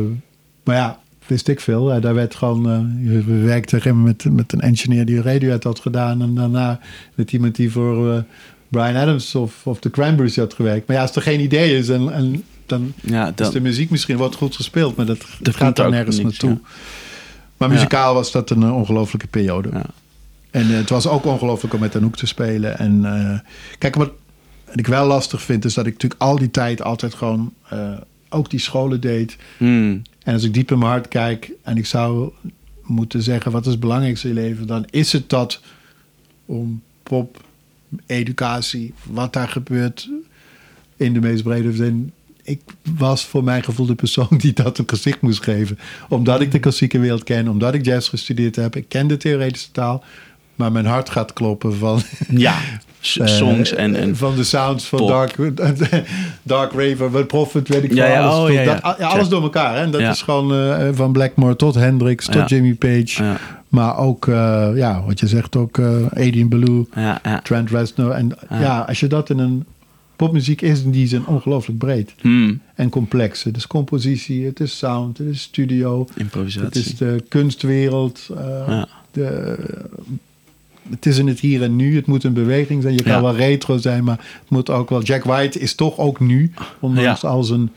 maar ja, wist ik veel. Eh, daar werd gewoon, eh, we werkten met, met een engineer die Radiohead had gedaan. En daarna met iemand die voor eh, Brian Adams of, of de Cranberries had gewerkt. Maar ja, als er geen idee is en, en dan Ja, is dan, de muziek misschien wordt goed gespeeld. Maar dat, Dat gaat ook nergens naartoe. ja. Maar muzikaal was dat een eh, ongelofelijke periode. Ja. En eh, het was ook ongelooflijk om met Anouk te spelen. En eh, kijk, wat ik wel lastig vind, is dat ik natuurlijk al die tijd altijd gewoon ook die scholen deed. Hmm. En als ik diep in mijn hart kijk en ik zou moeten zeggen wat is het belangrijkste in je leven, dan is het dat om pop, educatie, wat daar gebeurt in de meest brede zin. Ik was voor mijn gevoel de persoon die dat een gezicht moest geven. Omdat ik de klassieke wereld ken, omdat ik jazz gestudeerd heb. Ik ken de theoretische taal, maar mijn hart gaat kloppen van Ja, eh, songs en... en van de sounds van pop. Dark, Dark Raver, Red Prophet, weet ik Ja, veel. ja, alles, oh, ja, dat- alles door elkaar. Hè? En dat is gewoon eh, van Blackmore tot Hendrix, tot. Jimmy Page. Maar ook, eh, ja, wat je zegt, ook eh Adrian ja. Trent Reznor. En ja. Ja. als je dat in een... Popmuziek is in die zin ongelooflijk breed Hmm. en complex. Het is compositie, het is sound, het is studio. Het Improvisatie. is de kunstwereld. eh, Ja. de, het is in het hier en nu. Het moet een beweging zijn. Je kan Ja. wel retro zijn, maar het moet ook wel... Jack White is toch ook nu. Ondanks Ja. al zijn...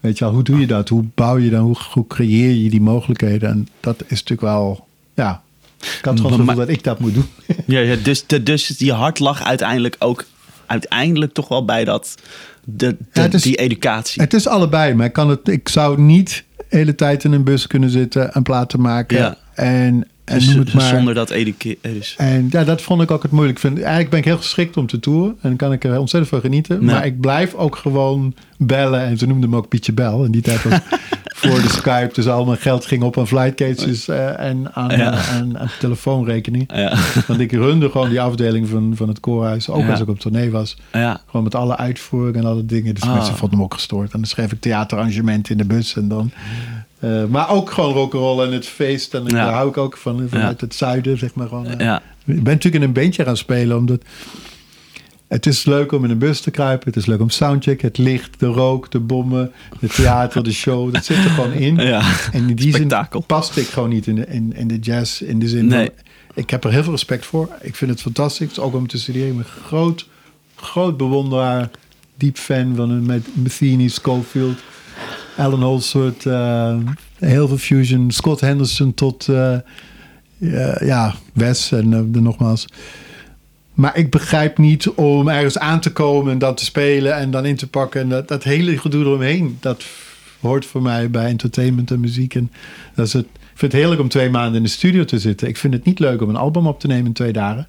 Weet je wel, hoe doe je dat? Hoe bouw je dan? Hoe, hoe creëer je die mogelijkheden? En dat is natuurlijk wel... Ja, ik had gewoon het gevoel dat ik dat moet doen. Ja, ja dus, de, dus je hart lag uiteindelijk ook uiteindelijk toch wel bij dat, de, de- Ja, het is- die educatie. Het is allebei, maar ik, kan het, ik zou niet de hele tijd in een bus kunnen zitten en platen maken. Ja. En, en Dus noem het maar. zonder dat educeren. Dus, En ja, dat vond ik ook het moeilijk. Vind, eigenlijk ben ik heel geschikt om te toeren. En kan ik er ontzettend van genieten. Maar ik blijf ook gewoon bellen. En ze noemden me ook Pietje Bel. In die tijd was voor de Skype. Dus al mijn geld ging op aan flightcases eh, en aan, Ja. eh, aan, aan telefoonrekening. ja, Want ik runde gewoon die afdeling van, van het koorhuis. Ook Ja. als ik op tournee was. ja, Gewoon met alle uitvoeringen en alle dingen. Dus Ah. mensen vonden me ook gestoord. En dan schreef ik theaterarrangementen in de bus. En dan, eh, maar ook gewoon rock'n'roll en het feest. En daar hou ik ook van. Vanuit het zuiden, zeg maar. Gewoon, eh, ja, ik ben natuurlijk in een bandje gaan spelen, omdat het is leuk om in een bus te kruipen. Het is leuk om soundcheck, het licht, de rook, de bommen, het theater, de show. Dat zit er gewoon in. ja. En in die Spektakel. zin past ik gewoon niet in de, in, in de jazz. In de zin Nee. van, ik heb er heel veel respect voor. Ik vind het fantastisch, ook om te studeren. Ik ben een groot, groot bewonderaar, diep fan van een met Metheny, Schofield, Alan Holsworth, eh, heel veel fusion, Scott Henderson tot eh, ja, Wes en eh, de nogmaals. Maar ik begrijp niet om ergens aan te komen en dan te spelen en dan in te pakken. En dat, dat hele gedoe eromheen, dat hoort voor mij bij entertainment en muziek. En dat is het, ik vind het heerlijk om twee maanden in de studio te zitten. Ik vind het niet leuk om een album op te nemen in twee dagen.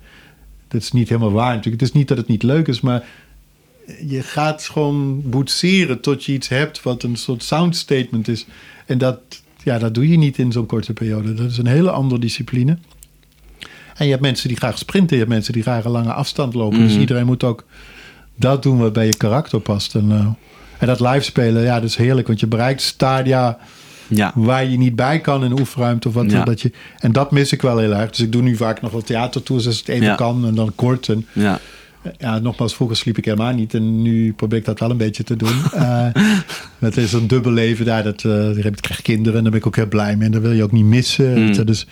Dat is niet helemaal waar natuurlijk. Het is niet dat het niet leuk is, maar je gaat gewoon boetseren tot je iets hebt wat een soort sound statement is. En dat, ja, dat doe je niet in zo'n korte periode. Dat is een hele andere discipline. En je hebt mensen die graag sprinten, je hebt mensen die graag een lange afstand lopen. Dus Mhm. iedereen moet ook dat doen wat bij je karakter past. En, eh, en dat live spelen, ja, dat is heerlijk, want je bereikt stadia ja. waar je niet bij kan in oefenruimte of wat. Ja. Dat je, en dat mis ik wel heel erg. Dus ik doe nu vaak nog wel theatertours als het even Ja. kan en dan kort. En ja. Ja, nogmaals, vroeger sliep ik helemaal niet. En nu probeer ik dat wel een beetje te doen. Eh, het is een dubbel leven daar. Dat, eh, ik krijg kinderen en daar ben ik ook heel blij mee. En dat wil je ook niet missen. Mm. Je, Dus,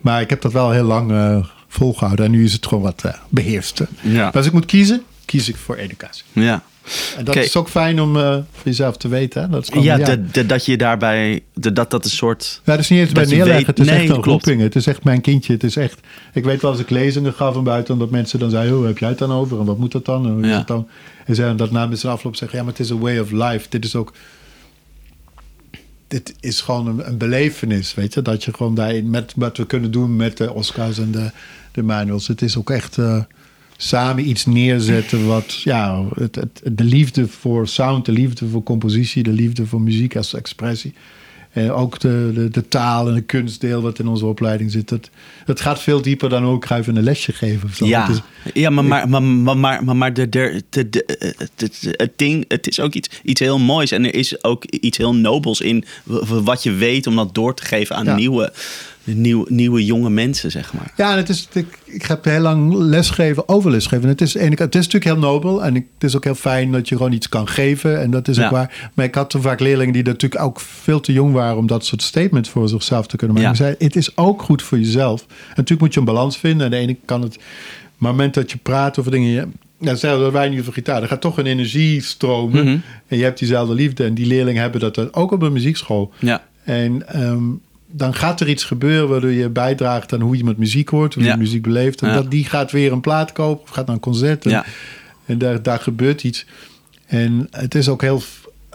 maar ik heb dat wel heel lang eh, volgehouden. En nu is het gewoon wat eh beheerst. Ja. Maar als ik moet kiezen, kies ik voor educatie. ja. En dat is ook fijn om eh, voor jezelf te weten. Hè? Dat is Ja, ja, de- de- dat je daarbij, de- dat dat een soort... Ja, dat is niet eens bij neerleggen. weet- het is nee, echt een klopt. roeping. Het is echt mijn kindje. Het is echt... Ik weet wel als ik lezingen gaf van buiten... dat mensen dan zeiden... hoe heb jij het dan over? En wat moet dat dan? En hoe is dan? En ze dat na zijn afloop zeggen... ja, maar het is een way of life. Dit is ook... Dit is gewoon een, een belevenis, weet je? Dat je gewoon daarin... met wat we kunnen doen met de Oscars en de, de manuals. Het is ook echt... eh, samen iets neerzetten wat... Ja, het, het, de liefde voor sound, de liefde voor compositie... de liefde voor muziek als expressie... En ook de, de, de taal en de kunstdeel wat in onze opleiding zit. Dat, dat gaat veel dieper dan ook even een lesje geven. Of zo. Ja, Het is- ja maar, maar, maar, maar, maar, maar, maar de, de, de, de- het, het, het ding, het is ook iets, iets heel moois. En er is ook iets heel nobels in wat je weet om dat door te geven aan Ja. nieuwe, nieuwe, nieuwe jonge mensen, zeg maar. Ja, het is, ik, ik heb heel lang lesgeven over lesgeven. En het is, het is natuurlijk heel nobel. En het is ook heel fijn dat je gewoon iets kan geven. En dat is Ja. ook waar. Maar ik had toen vaak leerlingen die natuurlijk ook veel te jong waren... om dat soort statements voor zichzelf te kunnen maken. Ja. Zei, het is ook goed voor jezelf. Natuurlijk moet je een balans vinden. Aan de ene kan het... Moment dat je praat over dingen... Nou, stel dat wij nu over gitaar. Er gaat toch een energie stromen. Mhm. En je hebt diezelfde liefde. En die leerlingen hebben dat ook op een muziekschool. Ja. En ehm, dan gaat er iets gebeuren waardoor je bijdraagt aan hoe je met muziek hoort, hoe Ja. je muziek beleeft. En Ja. dat, die gaat weer een plaat kopen of gaat naar een concert. En, Ja. en daar, daar gebeurt iets. En het is ook heel.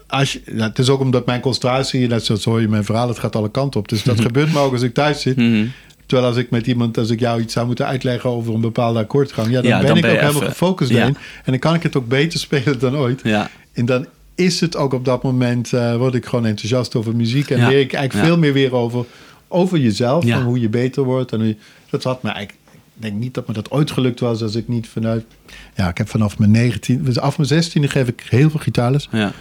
Als je, het is ook omdat mijn concentratie, net zoals hoor je mijn verhaal, het gaat alle kanten op. Dus dat gebeurt me ook als ik thuis zit. Mhm. Terwijl als ik met iemand, als ik jou iets zou moeten uitleggen over een bepaalde akkoordgang, ja, dan Ja, ben dan ik ben ook helemaal even- gefocust ja. daarin. En dan kan ik het ook beter spelen dan ooit. Ja. En dan is het ook op dat moment, eh, word ik gewoon enthousiast over muziek. En leer ik eigenlijk veel meer weer over, over jezelf. En hoe je beter wordt. En je- dat had me eigenlijk, ik denk niet dat me dat ooit gelukt was als ik niet vanuit... Ja, ik heb vanaf mijn 19, dus af mijn 16 geef ik heel veel gitaarles. Ja.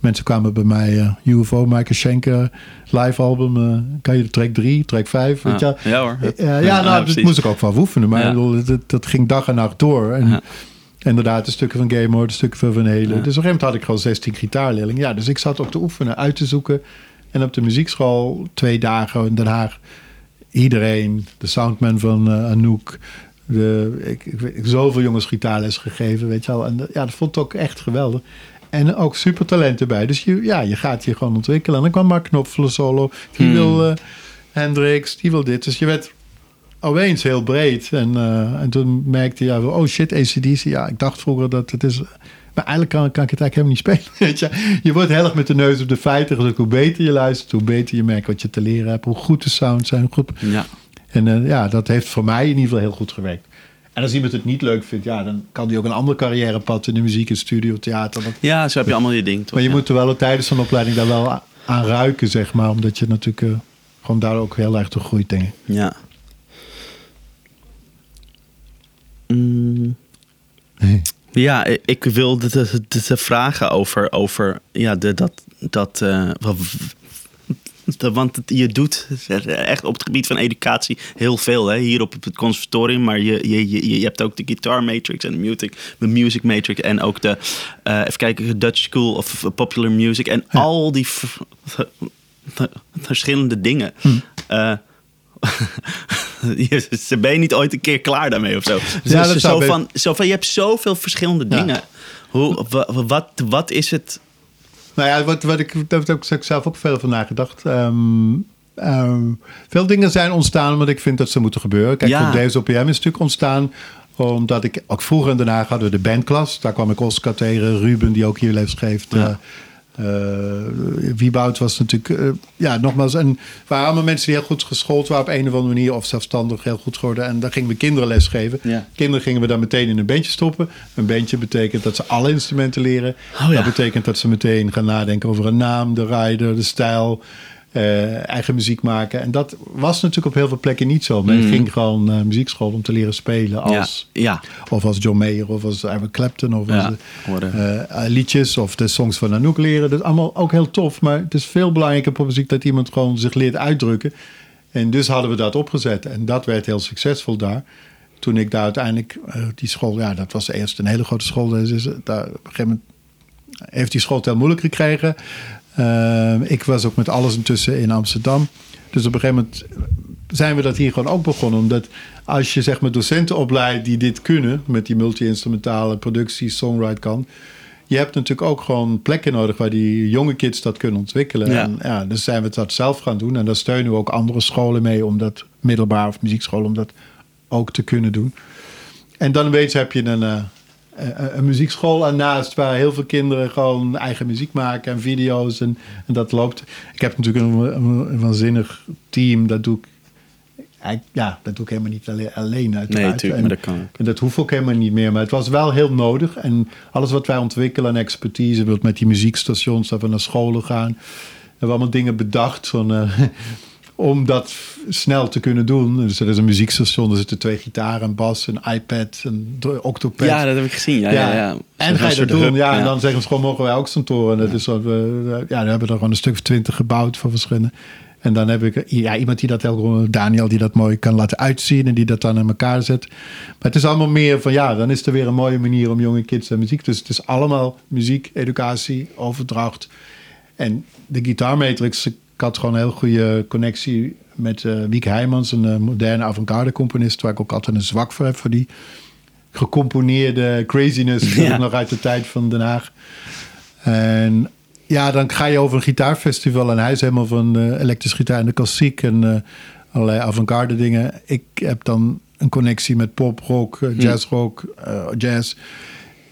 Mensen kwamen bij mij, eh, UFO, Michael Schenker, live album. eh, kan je de track 3, track 5, weet je wel. Ja, hoor. Eh, ja, nou, dat moest ik ook wel oefenen. Maar Ja. bedoel, dat, dat ging dag en nacht door. En Ja. inderdaad, de stukken van Game Mode, de stukken van Van Halen. Ja. Dus op een gegeven moment had ik gewoon 16 gitaarleerlingen. Ja, dus ik zat ook te oefenen, uit te zoeken. En op de muziekschool, twee dagen in Den Haag, iedereen, de soundman van Anouk. De, ik, ik, ik zoveel jongens gitaarles gegeven, weet je wel. En ja, dat vond ik ook echt geweldig. En ook super talent erbij. Dus je, ja, je gaat je gewoon ontwikkelen. En dan kwam Mark Knopfler solo. Die Hmm. wil eh Hendrix, die wil dit. Dus je werd opeens heel breed. En, eh, en toen merkte je, ja, oh shit, ACDC. Ja, ik dacht vroeger dat het is... Maar eigenlijk kan, kan ik het eigenlijk helemaal niet spelen. Weet je? je wordt heel erg met de neus op de feiten. Dus hoe beter je luistert, hoe beter je merkt wat je te leren hebt. Hoe goed de sounds zijn. Hoe goed... Ja. En eh, ja, dat heeft voor mij in ieder geval heel goed gewerkt. En als iemand het niet leuk vindt, ja, dan kan die ook een ander carrièrepad in de muziek, in studio, theater. Ja, zo heb je allemaal je ding. Toch? maar je Ja. moet er wel tijdens zo'n opleiding daar wel aan ruiken, zeg maar. Omdat je natuurlijk eh, gewoon daar ook heel erg toe groeit, denk ik. Ja. Mm, ja, ik wilde te, te, te vragen over, over ja, de, dat. dat eh, want je doet echt op het gebied van educatie heel veel. Hè? Hier op het conservatorium. Maar je, je, je, je hebt ook de Guitar Matrix en de Music, de music Matrix. En ook de, eh, even kijken, de Dutch School of Popular Music. En al die verschillende dingen. Eh, je, ze ben je niet ooit een keer klaar daarmee of zo? Dus Ja, dat zou zo, van, zo van, je hebt zoveel verschillende Ja. dingen. Hoe, wa- wat, wat is het? Nou ja, wat, wat ik, daar heb ik zelf ook veel van nagedacht. Ehm, veel dingen zijn ontstaan omdat ik vind dat ze moeten gebeuren. Kijk, Ja. Dave's OPM is natuurlijk ontstaan omdat ik ook vroeger in Den Haag hadden we de bandklas. Daar kwam ik Oscar tegen, Ruben die ook hier les geeft. Ja. Eh, Wieboud was natuurlijk, eh, ja, nogmaals, en het waren allemaal mensen die heel goed geschoold waren op een of andere manier of zelfstandig heel goed geworden. En daar gingen we kinderen les geven. Ja. Kinderen gingen we dan meteen in een bandje stoppen. Een bandje betekent dat ze alle instrumenten leren. Oh ja. Dat betekent dat ze meteen gaan nadenken over een naam, de rider, de stijl, eh, eigen muziek maken. En dat was natuurlijk op heel veel plekken niet zo. Men ging gewoon naar muziekschool om te leren spelen als, Mm. Ja, of als John Mayer of als Eric Clapton of Ja, als, hoorde. eh, eh, liedjes of de songs van Anouk leren. Dat is allemaal ook heel tof, maar het is veel belangrijker voor muziek dat iemand gewoon zich leert uitdrukken. En dus hadden we dat opgezet en dat werd heel succesvol daar. Toen ik daar uiteindelijk, eh, die school, ja, dat was eerst een hele grote school. Dus daar, op een gegeven moment heeft die school het heel moeilijk gekregen. Eh, ik was ook met alles intussen in Amsterdam. Dus op een gegeven moment zijn we dat hier gewoon ook begonnen. Omdat als je zeg maar docenten opleidt die dit kunnen... met die multi-instrumentale productie, songwrite kan... je hebt natuurlijk ook gewoon plekken nodig... waar die jonge kids dat kunnen ontwikkelen. Ja. En ja, dus zijn we dat zelf gaan doen. En daar steunen we ook andere scholen mee... om dat middelbaar of muziekschool... om dat ook te kunnen doen. En dan weet je, heb je een, eh, een, een muziekschool ernaast waar heel veel kinderen gewoon eigen muziek maken en video's en, en dat loopt. Ik heb natuurlijk een, een, een waanzinnig team, dat doe ik. Ja, dat doe ik helemaal niet alleen, alleen uiteraard. Nee, tuurlijk, En- maar dat kan ook. en dat hoeft ook helemaal niet meer. Maar het was wel heel nodig. En alles wat wij ontwikkelen en expertise, wilt met die muziekstations, dat we naar scholen gaan. hebben we allemaal dingen bedacht van, eh, om dat snel te kunnen doen. Dus er is een muziekstation, er zitten twee gitaren, een bas, een iPad, een octopad. Ja, dat heb ik gezien. Ja, ja. ja, En ga je dat doen? hub, Ja, en dan zeggen ze gewoon, mogen wij ook zo'n toren? En dat is zo, we, ja, we hebben er gewoon een stuk of twintig gebouwd van verschillende. En dan heb ik ja, iemand die dat heel, Daniel, die dat mooi kan laten uitzien en die dat dan in elkaar zet. Maar het is allemaal meer van, ja, dan is er weer een mooie manier om jonge kids en muziek. Dus het is allemaal muziek, educatie, overdracht. En de Guitar Matrix, ik had gewoon een heel goede connectie met eh Wiek Heijmans, een eh, moderne avant-garde componist, waar ik ook altijd een zwak voor heb, voor die gecomponeerde craziness Ja. nog uit de tijd van Den Haag. En ja, dan ga je over een gitaarfestival en hij is helemaal van elektrische gitaar en de klassiek en eh, allerlei avant-garde dingen. Ik heb dan een connectie met pop, rock, eh, jazz, rock, jazz.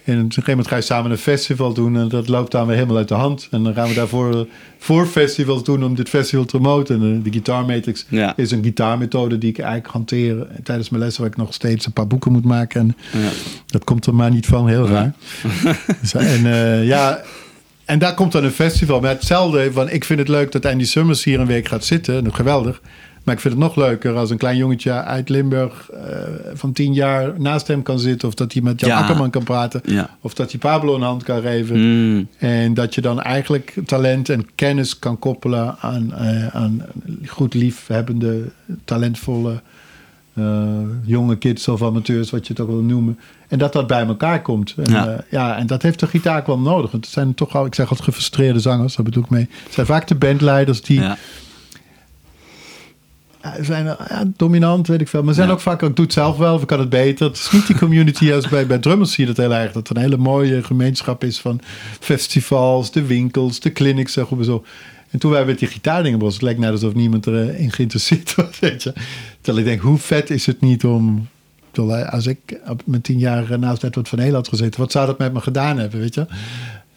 En op een gegeven moment ga je samen een festival doen en dat loopt dan weer helemaal uit de hand. En dan gaan we daarvoor voor festivals doen om dit festival te promoten. En eh, de Guitar Matrix Ja. is een gitaarmethode die ik eigenlijk hanteer tijdens mijn lessen waar ik nog steeds een paar boeken moet maken. En Ja. dat komt er maar niet van, heel raar. Dus, en eh, ja, en daar komt dan een festival. Maar hetzelfde, van ik vind het leuk dat Andy Summers hier een week gaat zitten. Nou, geweldig. Maar ik vind het nog leuker als een klein jongetje uit Limburg eh, van tien jaar naast hem kan zitten. Of dat hij met Jan Ja. Akkerman kan praten. Ja. Of dat hij Pablo een hand kan geven. Mm, En dat je dan eigenlijk talent en kennis kan koppelen aan, eh, aan goed liefhebbende, talentvolle eh, jonge kids of amateurs, wat je het ook wil noemen. En dat dat bij elkaar komt. En, Ja. en dat heeft de gitaar wel nodig. Want het zijn toch al, ik zeg altijd gefrustreerde zangers, daar bedoel ik mee. Het zijn vaak de bandleiders die ja. Zijn ja, dominant, weet ik veel. Maar zijn Ja. ook vaak, ik doe het zelf wel, of ik kan het beter. Het is niet die community als bij, bij drummers zie je dat heel erg. Dat er een hele mooie gemeenschap is van festivals, de winkels, de clinics en goed en zo. En toen wij met die gitaardingen was, het lijkt net alsof niemand erin geïnteresseerd was. Weet je. Terwijl ik denk, hoe vet is het niet om... terwijl Als ik mijn tien jaar naast Edward van Heel had gezeten, wat zou dat met me gedaan hebben, weet je?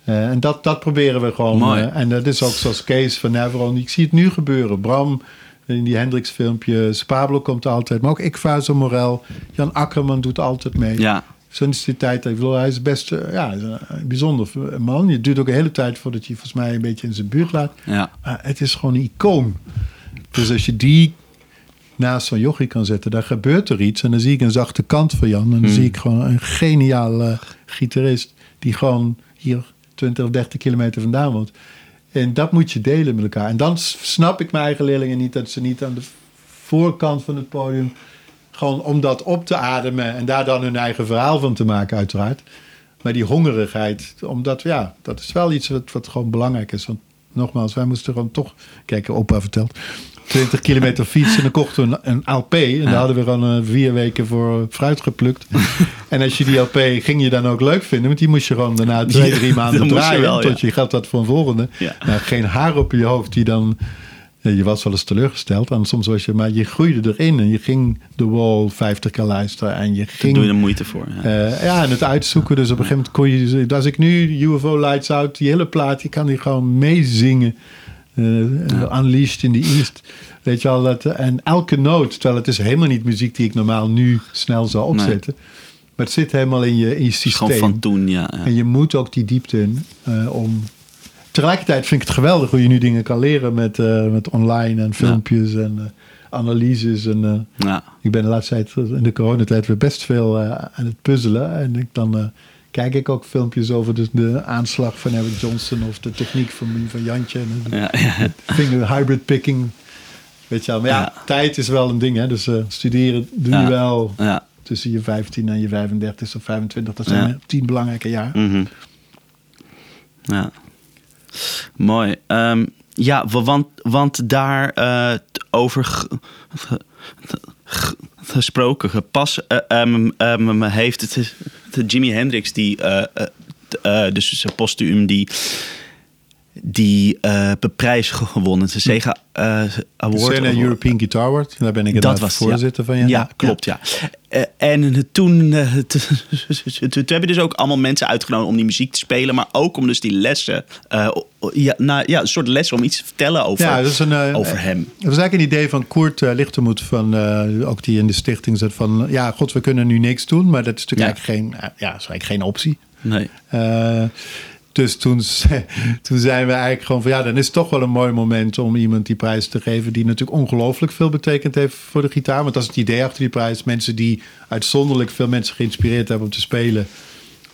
Eh, en dat, dat proberen we gewoon. Eh, en dat is ook zoals Kees van Neveron. Ik zie het nu gebeuren. Bram in die Hendrix filmpjes. Pablo komt altijd. Maar ook ik, Vazo Morel. Jan Akkerman doet altijd mee. ja. Sinds die tijd. Ik bedoel, hij is best eh, ja, een bijzonder man. Je duurt ook een hele tijd voordat je volgens mij een beetje in zijn buurt laat. Ja. Maar het is gewoon een icoon. Dus als je die naast zo'n jochie kan zetten, dan gebeurt er iets. En dan zie ik een zachte kant van Jan. En dan Hmm. zie ik gewoon een geniale gitarist die gewoon hier 20 of 30 kilometer vandaan woont. En dat moet je delen met elkaar. En dan snap ik mijn eigen leerlingen niet dat ze niet aan de voorkant van het podium gewoon om dat op te ademen en daar dan hun eigen verhaal van te maken, uiteraard. Maar die hongerigheid, omdat ja, dat is wel iets wat, wat gewoon belangrijk is. Want nogmaals, wij moesten gewoon toch, kijk, opa vertelt, 20 kilometer fietsen en dan kochten we een, een LP. En daar hadden we gewoon eh, vier weken voor fruit geplukt. en als je die LP ging je dan ook leuk vinden, want die moest je gewoon daarna twee, drie maanden dat je draaien. wel, tot je geld had voor een volgende. Nou, geen haar op je hoofd die dan ja, je was wel eens teleurgesteld. En soms was je, maar je groeide erin. En je ging de wall 50 keer luisteren. En je Daar ging. doe je er moeite voor. Ja. eh, ja, en het uitzoeken. Dus op een gegeven moment kon je. Als ik nu UFO Lights Out, die hele plaat, die kan die gewoon meezingen. Eh, Unleashed in the East. Weet je al dat. En elke noot, terwijl het is helemaal niet muziek die ik normaal nu snel zou opzetten. Maar het zit helemaal in je, in je is gewoon systeem. van toen, ja. ja. En je moet ook die diepte in eh, om. Tegelijkertijd vind ik het geweldig hoe je nu dingen kan leren met, eh, met online en filmpjes en eh, analyses. En, eh, ja. ik ben de laatste tijd in de coronatijd weer best veel eh, aan het puzzelen. En ik, dan eh, kijk ik ook filmpjes over de, de aanslag van Eric Johnson of de techniek van, van Jantje. En de Ja, ja. finger hybrid picking. Weet je wel. Maar ja, Ja. tijd is wel een ding. Hè? Dus eh, studeren doe je wel ja. tussen je 15 en je 35 of 25. Dat zijn 10 belangrijke jaar. Mhm. Ja. Mooi. Ehm, ja, wa- want, want daar eh, over gesproken, pas ehm, ehm, heeft het, Jimi Hendrix die, eh, eh, dus zijn postuum die die eh prijs gewonnen. De Sega eh Award. Sena of- European Guitar Award. Daar ben ik dat inderdaad was voorzitter ja. van. Ja, klopt, ja. Eh, en toen, eh, toen, toen heb je dus ook allemaal mensen uitgenodigd om die muziek te spelen, maar ook om dus die lessen, eh, ja, nou, ja, een soort lessen om iets te vertellen over, Ja, dat is een, eh, over hem. Dat was eigenlijk een idee van Koert uh, Lichtermoet, van, eh, ook die in de stichting zit van... Ja, god, we kunnen nu niks doen, maar dat is natuurlijk Ja. eigenlijk, geen, eh, ja, is eigenlijk geen optie. Nee. Dus toen, toen zijn we eigenlijk gewoon van ja, dan is het toch wel een mooi moment om iemand die prijs te geven. Die natuurlijk ongelooflijk veel betekend heeft voor de gitaar. Want dat is het idee achter die prijs. Mensen die uitzonderlijk veel mensen geïnspireerd hebben om te spelen.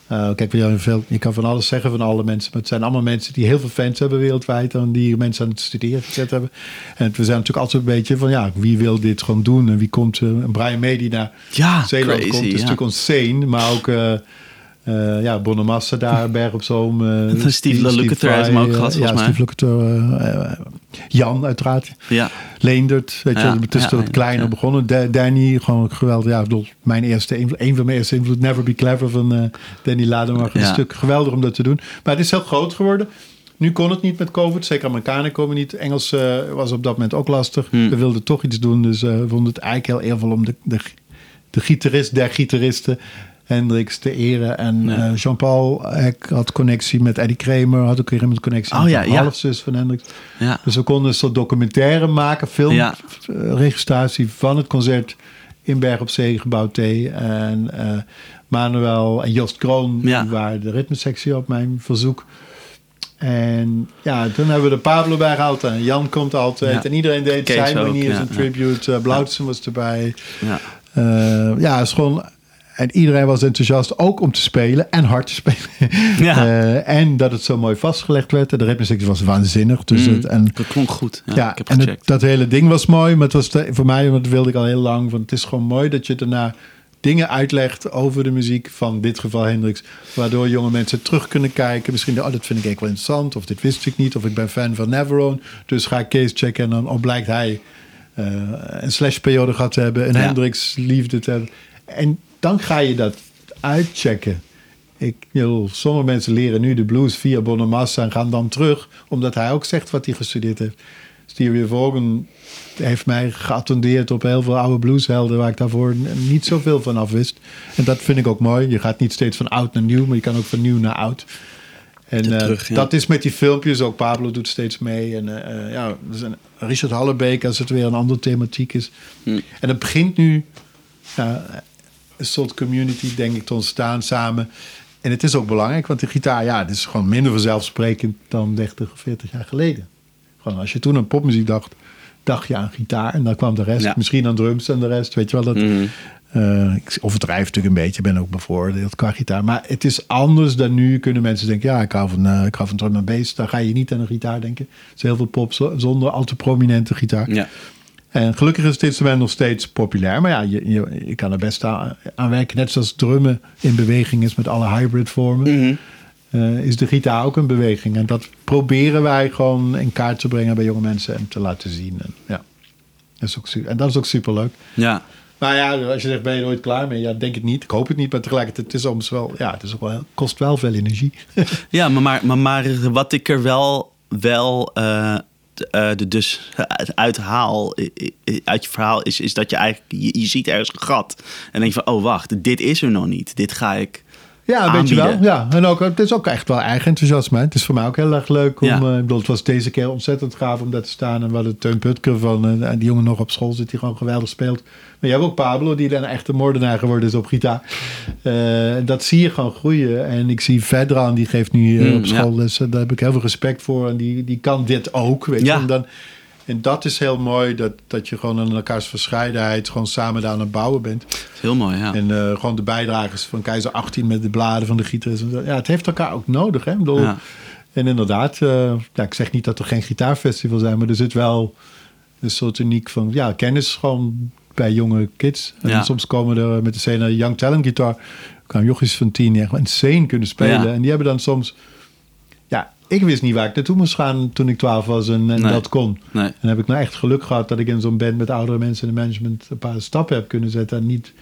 Eh, kijk, we hebben veel, je kan van alles zeggen van alle mensen. Maar het zijn allemaal mensen die heel veel fans hebben wereldwijd. En die mensen aan het studeren gezet hebben. En we zijn natuurlijk altijd een beetje van ja, wie wil dit gewoon doen? En wie komt? en Brian May die naar Ja, Zeeland crazy, komt. is ja. natuurlijk. Maar ook eh eh ja, Bonamassa daar, Berg op Zoom. eh, Steve Lukather heeft hem ook gehad, eh, volgens ja, mij. Steve Lukather, Jan uiteraard. Ja, Leendert, weet Ja, je, het is ja, wat kleiner begonnen. Da- Danny, gewoon geweldig. Ja, bedoel, mijn eerste een van mijn eerste invloed, Never Be Clever van Danny Lademar. Een stuk geweldig om dat te doen. Maar het is heel groot geworden. Nu kon het niet met COVID. Zeker Amerikanen komen niet. Engels was op dat moment ook lastig. Hmm. We wilden toch iets doen. Dus we vonden het eigenlijk heel eervol om de, de, de gitarist der gitaristen... Hendrix te eren. En Ja. eh, Jean-Paul had connectie met Eddie Kramer. Had ook weer iemand connectie Oh met ja, de ja. halfzus van Hendrix. ja. Dus we konden een soort documentaire maken, filmregistratie van het concert in Berg op Zee, gebouw T. En eh, Manuel en Joost Kroon waren de ritmesectie op mijn verzoek. En ja, toen hebben we de Pablo bij gehaald en Jan komt altijd. Ja. En iedereen deed Kees zijn manier, zijn ja. tribute. Uh, Blauwtsen was erbij. ja. Eh, ja, het is gewoon... En iedereen was enthousiast ook om te spelen en hard te spelen. Ja. Eh, en dat het zo mooi vastgelegd werd. En de ritmesectie was waanzinnig. Dus Mm, het, en dat klonk goed. Ja, ja, ik heb en het- dat hele ding was mooi, maar het was te- voor mij, want dat wilde ik al heel lang. Van, het is gewoon mooi dat je daarna dingen uitlegt over de muziek van in dit geval Hendrix. Waardoor jonge mensen terug kunnen kijken. Misschien, oh, dat vind ik eigenlijk wel interessant. Of dit wist ik niet. Of ik ben fan van Neverone. Dus ga ik Kees checken en dan oh, blijkt hij eh, een slashperiode gehad te hebben. Een Ja. Hendrix liefde te hebben. En dan ga je dat uitchecken. Ik, sommige mensen leren nu de blues via Bonamassa en gaan dan terug, omdat hij ook zegt wat hij gestudeerd heeft. Stevie Vaughan heeft mij geattendeerd op heel veel oude blueshelden waar ik daarvoor niet zoveel van af wist. En dat vind ik ook mooi. Je gaat niet steeds van oud naar nieuw, maar je kan ook van nieuw naar oud. En eh, terug, ja. dat is met die filmpjes ook. Pablo doet steeds mee. En eh, eh, ja, Richard Hallebeek als het weer een andere thematiek is. Hm. En het begint nu ja, een soort community, denk ik, te ontstaan samen. En het is ook belangrijk, want de gitaar, ja, het is gewoon minder vanzelfsprekend dan 30 of 40 jaar geleden. Gewoon als je toen aan popmuziek dacht, dacht je aan gitaar en dan kwam de rest. Ja. Misschien aan drums en de rest, weet je wel. Dat, Mhm. eh, ik overdrijf natuurlijk een beetje, ben ook bevoordeeld qua gitaar. Maar het is anders dan nu kunnen mensen denken, ja, ik hou van, eh, ik hou van drum en bass. Dan ga je niet aan een gitaar denken. Er is heel veel pop zo- zonder al te prominente gitaar. Ja. En gelukkig is het instrument nog steeds populair. Maar ja, je, je, je kan er best aan, aan werken. Net zoals drummen in beweging is met alle hybrid vormen. Mhm. eh, is de gitaar ook een beweging. En dat proberen wij gewoon in kaart te brengen bij jonge mensen en te laten zien. En, ja, dat is ook, su- en dat is ook superleuk. ja. Maar ja, als je zegt, ben je er ooit klaar mee? Ja, denk het niet. Ik hoop het niet. Maar tegelijkertijd, het is soms wel, ja, het is ook wel, kost wel veel energie. Ja, maar, maar, maar, maar wat ik er wel, wel eh, eh, de- dus uit- haal, uit je verhaal, is, is dat je eigenlijk, je, je ziet ergens een gat. En denk je van, oh wacht, dit is er nog niet. Dit ga ik Ja, een beetje wel. Ja, en ook, het is ook echt wel eigen enthousiasme. hè. Het is voor mij ook heel erg leuk om. Ja. eh, ik bedoel, het was deze keer ontzettend gaaf om daar te staan. En we hadden Teun Putker van. eh, die jongen nog op school zit, die gewoon geweldig speelt. Maar je hebt ook Pablo, die dan echt een moordenaar geworden is op gitaar. Eh, dat zie je gewoon groeien. En ik zie Vedran, die geeft nu Mm, op school. Dus daar heb ik heel veel respect voor. En die, die kan dit ook. Weet Ja. je. En, dan, en dat is heel mooi, dat, dat je gewoon aan elkaars verscheidenheid. gewoon samen daar aan het bouwen bent. Heel mooi, ja. En eh, gewoon de bijdragers van Keizer 18 met de bladen van de gitarist. en zo. Ja, het heeft elkaar ook nodig. Hè? Ik bedoel, Ja. En inderdaad, eh, ja, ik zeg niet dat er geen gitaarfestival zijn, maar er zit wel een soort uniek van ja, kennis gewoon bij jonge kids. En Ja. soms komen er met de scène Young Talent Guitar, kwamen jochies van tien echt insane kunnen spelen. Ja. En die hebben dan soms, ik wist niet waar ik naartoe moest gaan toen ik 12 was en, en Nee. dat kon. Nee. En dan heb ik nou echt geluk gehad dat ik in zo'n band met oudere mensen in de management een paar stappen heb kunnen zetten en niet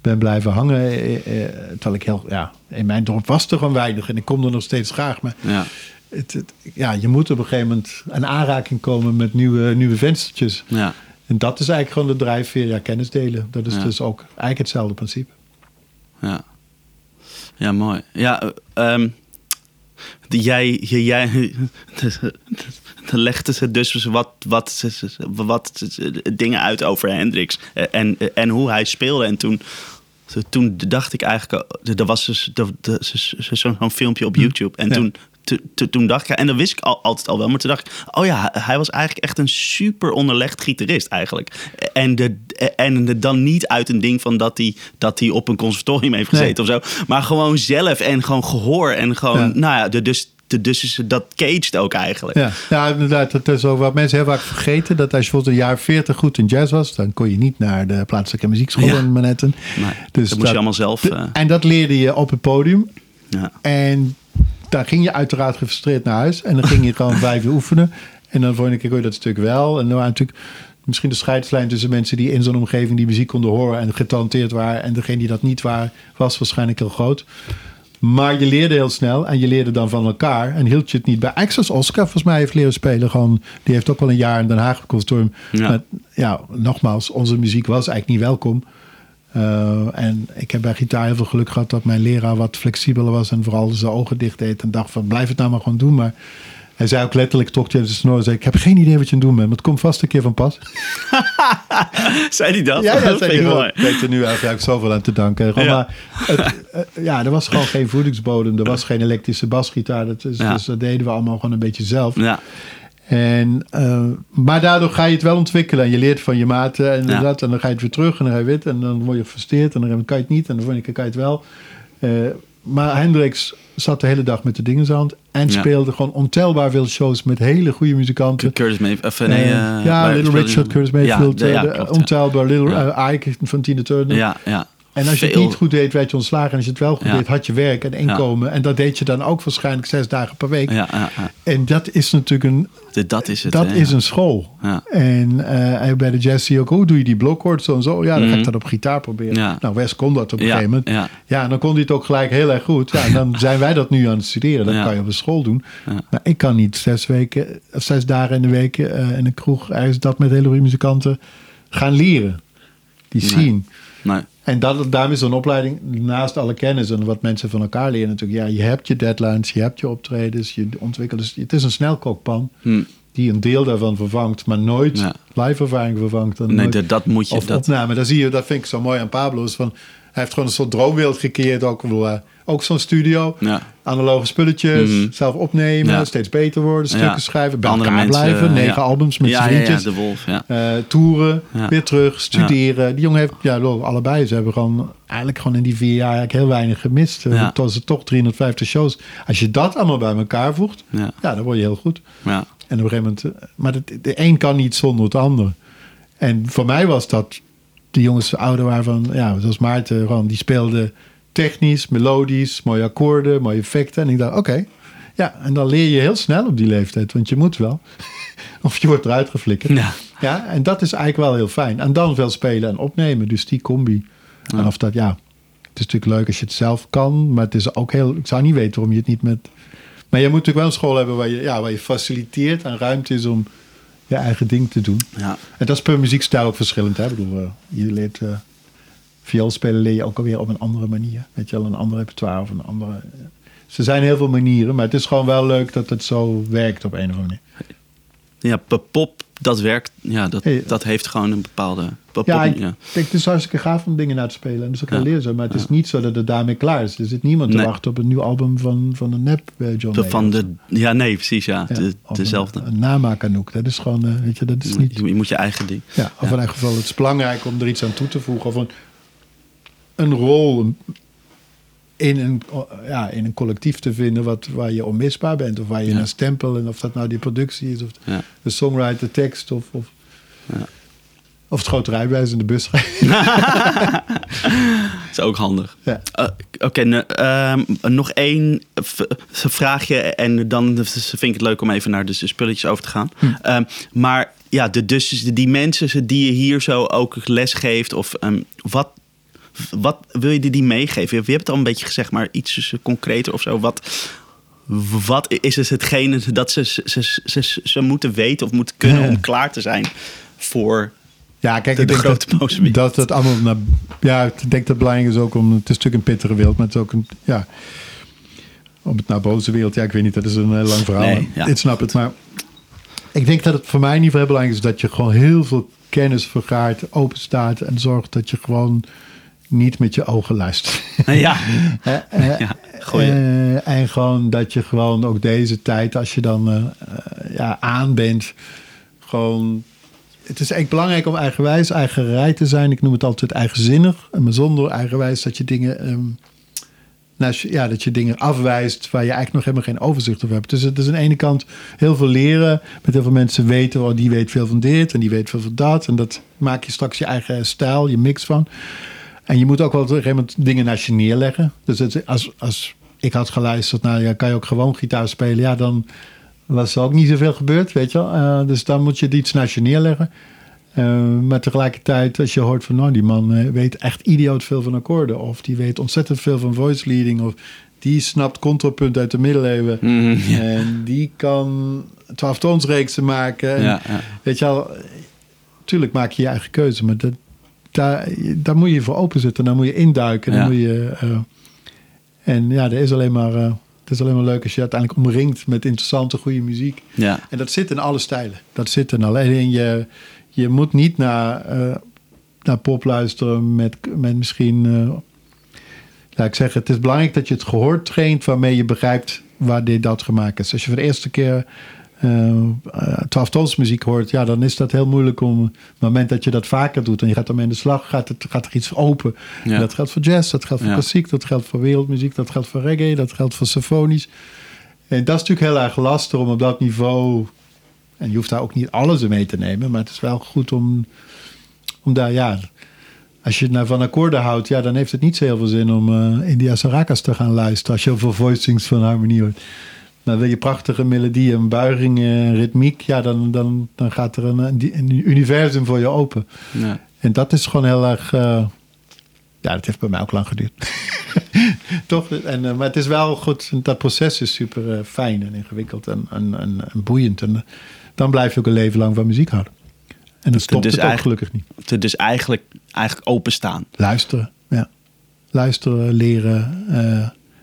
ben blijven hangen. eh, eh, terwijl ik heel, ja, in mijn dorp was er gewoon weinig en ik kom er nog steeds graag. Maar Ja. het, het- ja, je moet op een gegeven moment een aanraking komen met nieuwe, nieuwe venstertjes. Ja. En dat is eigenlijk gewoon de drijfveer, ja, kennis delen. Dat is Ja. dus ook eigenlijk hetzelfde principe. Ja, ja mooi. Ja, eh, de- jij, jij, jij de legde ze dus wat, wat, wat dingen uit over Hendrix eh, en, en hoe hij speelde. En toen, toen dacht ik eigenlijk, er was dus zo'n filmpje op YouTube. En toen, toen dacht ik, en dat wist ik al, altijd al wel, maar toen dacht ik, oh ja, hij was eigenlijk echt een super onderlegd gitarist eigenlijk. En, de, en de, dan niet uit een ding van dat hij, dat hij op een conservatorium heeft gezeten of zo, maar gewoon zelf en gewoon gehoor en gewoon, Ja. nou ja, de, dus, de, dus is dat caged ook eigenlijk. Ja, ja inderdaad. Dat is ook wat mensen heel vaak vergeten. Dat als je bijvoorbeeld een jaar 40 goed in jazz was, dan kon je niet naar de plaatselijke muziekschool Ja. in Manhattan. Nee, dat moest je allemaal zelf, eh. En dat leerde je op het podium. Ja. En dan ging je uiteraard gefrustreerd naar huis. En dan ging je gewoon vijf uur oefenen. En dan volgende keer kon je dat stuk wel. En dan waren natuurlijk misschien de scheidslijn tussen mensen die in zo'n omgeving die muziek konden horen en getalenteerd waren. En degene die dat niet waren, was waarschijnlijk heel groot. Maar je leerde heel snel en je leerde dan van elkaar. En hield je het niet bij. Access Oscar, volgens mij, heeft leren spelen. Gewoon, die heeft ook wel een jaar in Den Haag. Ja. Maar ja, nogmaals, onze muziek was eigenlijk niet welkom. Eh, en ik heb bij gitaar heel veel geluk gehad dat mijn leraar wat flexibeler was. En vooral zijn ogen dicht deed. En dacht van, blijf het nou maar gewoon doen. Maar hij zei ook letterlijk, hij uit de snor. Zei, ik heb geen idee wat je aan het doen bent. Maar het komt vast een keer van pas. Zei hij dat? Ja, ja, dat zei hij. Ik weet er nu eigenlijk zoveel aan te danken. Gewoon Ja. maar, het, eh, ja, er was gewoon geen voedingsbodem. Er was geen elektrische basgitaar. Dat is, Ja. Dus dat deden we allemaal gewoon een beetje zelf. Ja, En, eh, maar daardoor ga je het wel ontwikkelen. En je leert van je maten en Ja. dat. En dan ga je het weer terug en dan ga je wit. En dan word je gefrustreerd. En dan kan je het niet. En de volgende keer kan je het wel. Eh, maar Hendrix zat de hele dag met de dingen in zijn hand. En Ja. speelde gewoon ontelbaar veel shows met hele goede muzikanten. Curtis Mayfield. Nee, Eh, eh, ja, Little Richard? Curtis Mayfield. Ja, klopt, ontelbaar. Little Ike van Tina Turner. Ja, ja. En als je het niet goed deed, werd je ontslagen. En als je het wel goed Ja. deed, had je werk en inkomen. En dat deed je dan ook waarschijnlijk zes dagen per week. Ja, ja, ja. En dat is natuurlijk een, De- Dat is het. dat hè, is een school. Ja. En eh, bij de jazz zie je ook, hoe doe je die blokwoord zo en zo? Ja, dan ga Mhm. ik dat op gitaar proberen. Nou, Wes kon dat op een gegeven moment. ja. En dan kon hij het ook gelijk heel erg goed. Ja, en dan zijn wij dat nu aan het studeren. Dat kan je op een school doen. Maar ik kan niet zes weken, of zes dagen in de week eh, in een kroeg ergens dat met hele goede muzikanten gaan leren. Die Nee. zien. Nee. En dat, daarom is zo'n opleiding, naast alle kennis en wat mensen van elkaar leren natuurlijk. Ja, je hebt je deadlines, je hebt je optredens, je ontwikkelt. Dus het is een snelkookpan Hm. die een deel daarvan vervangt, maar nooit Ja. live ervaring vervangt. Dan Nee, nooit- dat, dat moet je. of dat, opname. Daar zie je, dat vind ik zo mooi aan Pablo. Is van, hij heeft gewoon een soort droomwereld gecreëerd. Ook, bedoel, eh, ook zo'n studio. Ja. Analoge spulletjes, Mhm. zelf opnemen, Ja. steeds beter worden, stukken schrijven, bij Andere elkaar mensen, blijven. eh, Negen albums met ja, zijn ja, ja, vriendjes. de Wolf, ja. Eh, toeren, weer terug, studeren. Die jongen heeft, ja, lo- allebei, ze hebben gewoon eigenlijk gewoon in die vier jaar eigenlijk heel weinig gemist. Ja. Tot ze toch 350 shows. Als je dat allemaal bij elkaar voegt, Ja. dan word je heel goed. Ja. En op een gegeven moment, eh, maar de, de een kan niet zonder het ander. En voor mij was dat de jongens ouder waren van, ja, zoals Maarten, gewoon, die speelde technisch, melodisch, mooie akkoorden, mooie effecten. En ik dacht, oké, ja, en dan leer je heel snel op die leeftijd, want je moet wel. of je wordt eruit geflikkerd. Ja. Ja, en dat is eigenlijk wel heel fijn. En dan veel spelen en opnemen, dus die combi. En of dat, ja, het is natuurlijk leuk als je het zelf kan, maar het is ook heel, ik zou niet weten waarom je het niet met... Maar je moet natuurlijk wel een school hebben waar je, ja, waar je faciliteert en ruimte is om je eigen ding te doen. Ja. En dat is per muziekstijl ook verschillend. Hè? Ik bedoel, eh, je leert uh, viool spelen leer je ook alweer op een andere manier. Weet je wel, een ander repertoire of een andere... eh. Ze zijn heel veel manieren, maar het is gewoon wel leuk dat het zo werkt op een of andere manier. Ja, pop, dat werkt. Ja, dat, Hey. dat heeft gewoon een bepaalde. Pop, Ja, ik ja. denk het is hartstikke gaaf om dingen na te spelen. En dat is ook Ja. leerzaam. Maar het is niet zo dat het daarmee klaar is. Er zit niemand te wachten op een nieuw album van, van een nep eh, John De- van de, ja, nee, precies, ja. De, dezelfde. Een, een. Dat is gewoon, eh, weet je, dat is niet... je, je moet je eigen ding. Ja, of in ieder geval, het is belangrijk om er iets aan toe te voegen. Of een, een rol in een, ja, in een collectief te vinden wat, waar je onmisbaar bent. Of waar je Ja. een stempel, en of dat nou die productie is, of Ja. de songwriter, tekst, of, of, Ja. of het grote rijbewijs in de bus rijden. is ook handig. Ja. Eh, Oké, ehm, nog één vraagje. En dan vind ik het leuk om even naar de spulletjes over te gaan. Hm. Ehm, maar ja, de, dus die mensen die je hier zo ook les geeft. Of ehm, wat, wat wil je die meegeven? Je hebt het al een beetje gezegd, maar iets dus concreter of zo. Wat, wat is dus hetgene dat ze, ze, ze, ze, ze moeten weten of moeten kunnen Ja. om klaar te zijn voor... Ja, kijk, De- ik de denk grote dat, boze wereld. dat het allemaal... Naar, ja, ik denk dat het belangrijk is ook om... Het is natuurlijk een pittige wereld, maar het is ook een... Ja, om het naar boze wereld... Ja, ik weet niet, dat is een heel lang verhaal. Nee, ja. Ik snap het, maar... Ik denk dat het voor mij in ieder geval heel belangrijk is... dat je gewoon heel veel kennis vergaart, open staat... en zorgt dat je gewoon niet met je ogen luisteren. Ja, ja. Eh, en gewoon dat je gewoon ook deze tijd, als je dan eh, ja, aan bent, gewoon. Het is echt belangrijk om eigenwijs, eigenrij te zijn. Ik noem het altijd eigenzinnig. Maar zonder eigenwijs dat je dingen. ehm, nou, ja, dat je dingen afwijst waar je eigenlijk nog helemaal geen overzicht over hebt. Dus het is aan de ene kant heel veel leren. Met heel veel mensen weten, oh, die weet veel van dit en die weet veel van dat. En dat maak je straks je eigen stijl, je mix van. En je moet ook wel op een gegeven moment dingen naast je neerleggen. Dus het, als, als ik had geluisterd naar, ja, kan je ook gewoon gitaar spelen? Ja, dan was er ook niet zoveel gebeurd, weet je wel. Eh, dus dan moet je iets naast je neerleggen. Eh, maar tegelijkertijd, als je hoort van, nou, die man eh, weet echt idioot veel van akkoorden. Of die weet ontzettend veel van voice leading. Of die snapt contrapunt uit de middeleeuwen. Mhm, ja. En die kan twaalftonsreeksen maken. En, Ja, ja. Weet je wel, tuurlijk maak je je eigen keuze. Maar dat, daar, daar moet je voor open zitten. Daar moet je induiken. Dan Ja. moet je, eh, en ja, dat is alleen maar... eh, het is alleen maar leuk als je uiteindelijk omringt met interessante, goede muziek. ja. En dat zit in alle stijlen. Dat zit in alleen je, je moet niet naar, eh, naar pop luisteren met, met misschien. laat ik zeggen, het is belangrijk dat je het gehoor traint waarmee je begrijpt waar dit dat gemaakt is. Als je voor de eerste keer twaalf tons muziek hoort, ja, dan is dat heel moeilijk om. Op het moment dat je dat vaker doet en je gaat ermee in de slag, gaat, het, gaat er iets open. Ja. Dat geldt voor jazz, dat geldt voor Ja. klassiek, dat geldt voor wereldmuziek, dat geldt voor reggae, dat geldt voor symfonisch. En dat is natuurlijk heel erg lastig om op dat niveau. En je hoeft daar ook niet alles mee te nemen, maar het is wel goed om, om daar, ja. Als je naar van akkoorden houdt, ja, dan heeft het niet zo heel veel zin om eh India Sarakas te gaan luisteren. Als je heel veel voicings van harmonie hoort. Maar wil je prachtige melodieën, een buiging, eh, ritmiek, ja, dan, dan, dan gaat er een, een, universum voor je open. ja. En dat is gewoon heel erg. eh, ja, dat heeft bij mij ook lang geduurd. Toch? En, eh, maar het is wel goed. Dat proces is super fijn en ingewikkeld en, en, en, en boeiend. En dan blijf je ook een leven lang van muziek houden. En dan stopt dus het ook eigenlijk- gelukkig niet. Te- Dus eigenlijk, eigenlijk openstaan. Luisteren, ja. Luisteren, leren.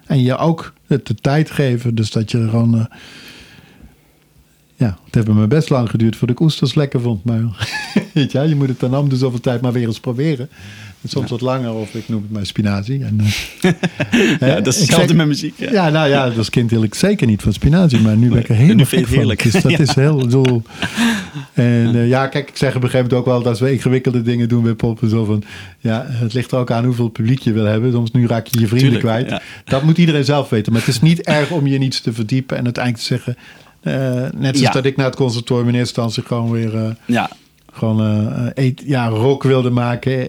En je ook de tijd geven. Dus dat je gewoon... eh, ja, het heeft me best lang geduurd voordat ik oesters lekker vond. Maar weet je moet het dan om de zoveel tijd maar weer eens proberen. Soms wat langer, of ik noem het maar spinazie. En, eh, Ja, dat is hetzelfde met muziek. Ja. Ja, nou ja, als kind hield ik zeker niet van spinazie. Maar nu ben ik er helemaal nu vind het van. heerlijk. Dus dat is heel... ik bedoel, en eh, ja, kijk, ik zeg op een gegeven moment ook wel... dat we ingewikkelde dingen doen bij pop en zo van... ja, het ligt er ook aan hoeveel publiek je wil hebben. Soms nu raak je je vrienden Tuurlijk, kwijt. Dat moet iedereen zelf weten. Maar het is niet erg om je in iets te verdiepen... en uiteindelijk te zeggen... eh, net zoals dat ik naar het conservatorium in eerste instantie gewoon weer... eh, Ja, gewoon eet- ja, rock wilde maken.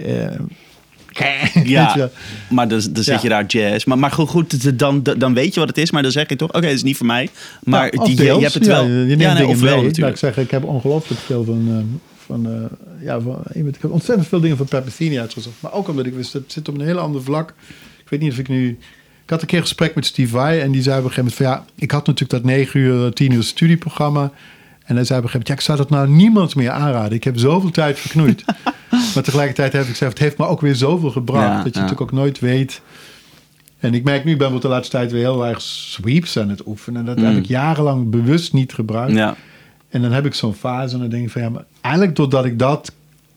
Ja. maar dan, dan zit Ja. je daar jazz. Maar, maar goed, goed dan, dan weet je wat het is. Maar dan zeg je toch, oké, het is niet voor mij. Maar Nou, of die, je, je hebt het ja, wel. je neemt ja, nee, of wel mee. Natuurlijk. ik zeggen, ik heb ongelooflijk veel van... eh, van eh, ja, van, ik heb ontzettend veel dingen van Peppercini uitgezocht. Maar ook omdat ik wist, het zit op een heel ander vlak. Ik weet niet of ik nu... Ik had een keer een gesprek met Steve Vai en die zei op een gegeven moment van... Ja, ik had natuurlijk dat 9 uur, 10 uur studieprogramma. En hij zei op een gegeven moment... Ja, ik zou dat nou niemand meer aanraden. Ik heb zoveel tijd verknoeid. maar tegelijkertijd heb ik gezegd... Het heeft me ook weer zoveel gebracht. Ja, dat je ja. natuurlijk ook nooit weet... En ik merk nu, ik ben de laatste tijd weer heel erg sweeps aan het oefenen. En dat heb Mm. ik jarenlang bewust niet gebruikt. Ja, En dan heb ik zo'n fase en dan denk ik van ja, maar eigenlijk doordat ik dat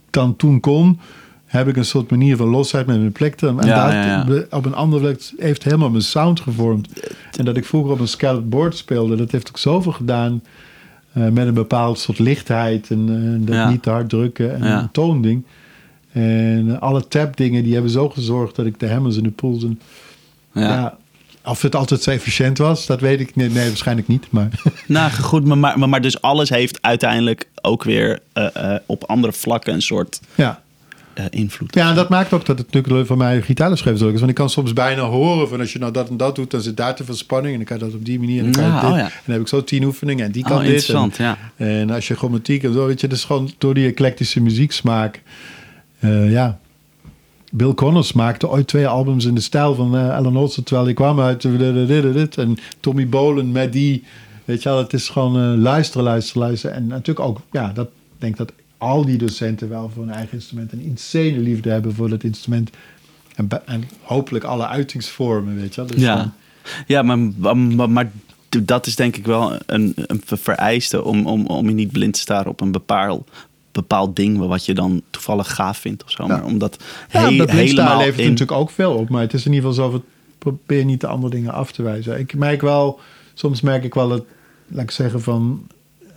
dan toen kon, heb ik een soort manier van losheid met mijn plek. En Ja, dat ja, op een andere plek heeft helemaal mijn sound gevormd. En dat ik vroeger op een scalloped board speelde, dat heeft ook zoveel gedaan met een bepaald soort lichtheid en eh, dat Ja. niet te hard drukken en Ja. een toonding. En eh, alle tap dingen die hebben zo gezorgd dat ik de hammers en de pools en ja. ja. of het altijd zo efficiënt was, dat weet ik niet. Nee, waarschijnlijk niet. Maar Nou, goed, maar, maar, maar dus alles heeft uiteindelijk ook weer eh, eh, op andere vlakken een soort ja. Eh, invloed. Ja, en dat maakt ook dat het natuurlijk voor mij leuk is. Want ik kan soms bijna horen van als je nou dat en dat doet, dan zit daar te veel spanning. En dan kan je dat op die manier. En dan, oh ja. en dan heb ik zo tien oefeningen en die kan Oh, dit. en, ja. En als je chromatiek en zo, weet je, dus gewoon door die eclectische muzieksmaak. eh, ja. Bill Connors maakte ooit twee albums in de stijl van eh Alan Olsen, terwijl hij kwam uit en Tommy Bolen met die. Weet je wel, het is gewoon eh, luisteren, luisteren, luisteren. En natuurlijk ook, ja, dat ik denk dat al die docenten wel voor hun eigen instrument een insane liefde hebben voor dat instrument. En, en hopelijk alle uitingsvormen, weet je wel. Dus Ja, ja maar, maar, maar dat is denk ik wel een, een vereiste om, om, om je niet blind te staren op een bepaald, bepaald ding wat je dan toevallig gaaf vindt of zo. Maar omdat Ja, he- dat helemaal levert in... natuurlijk ook veel op. Maar het is in ieder geval zo, het probeer niet de andere dingen af te wijzen. Ik merk wel, soms merk ik wel dat, laat ik zeggen van, eh,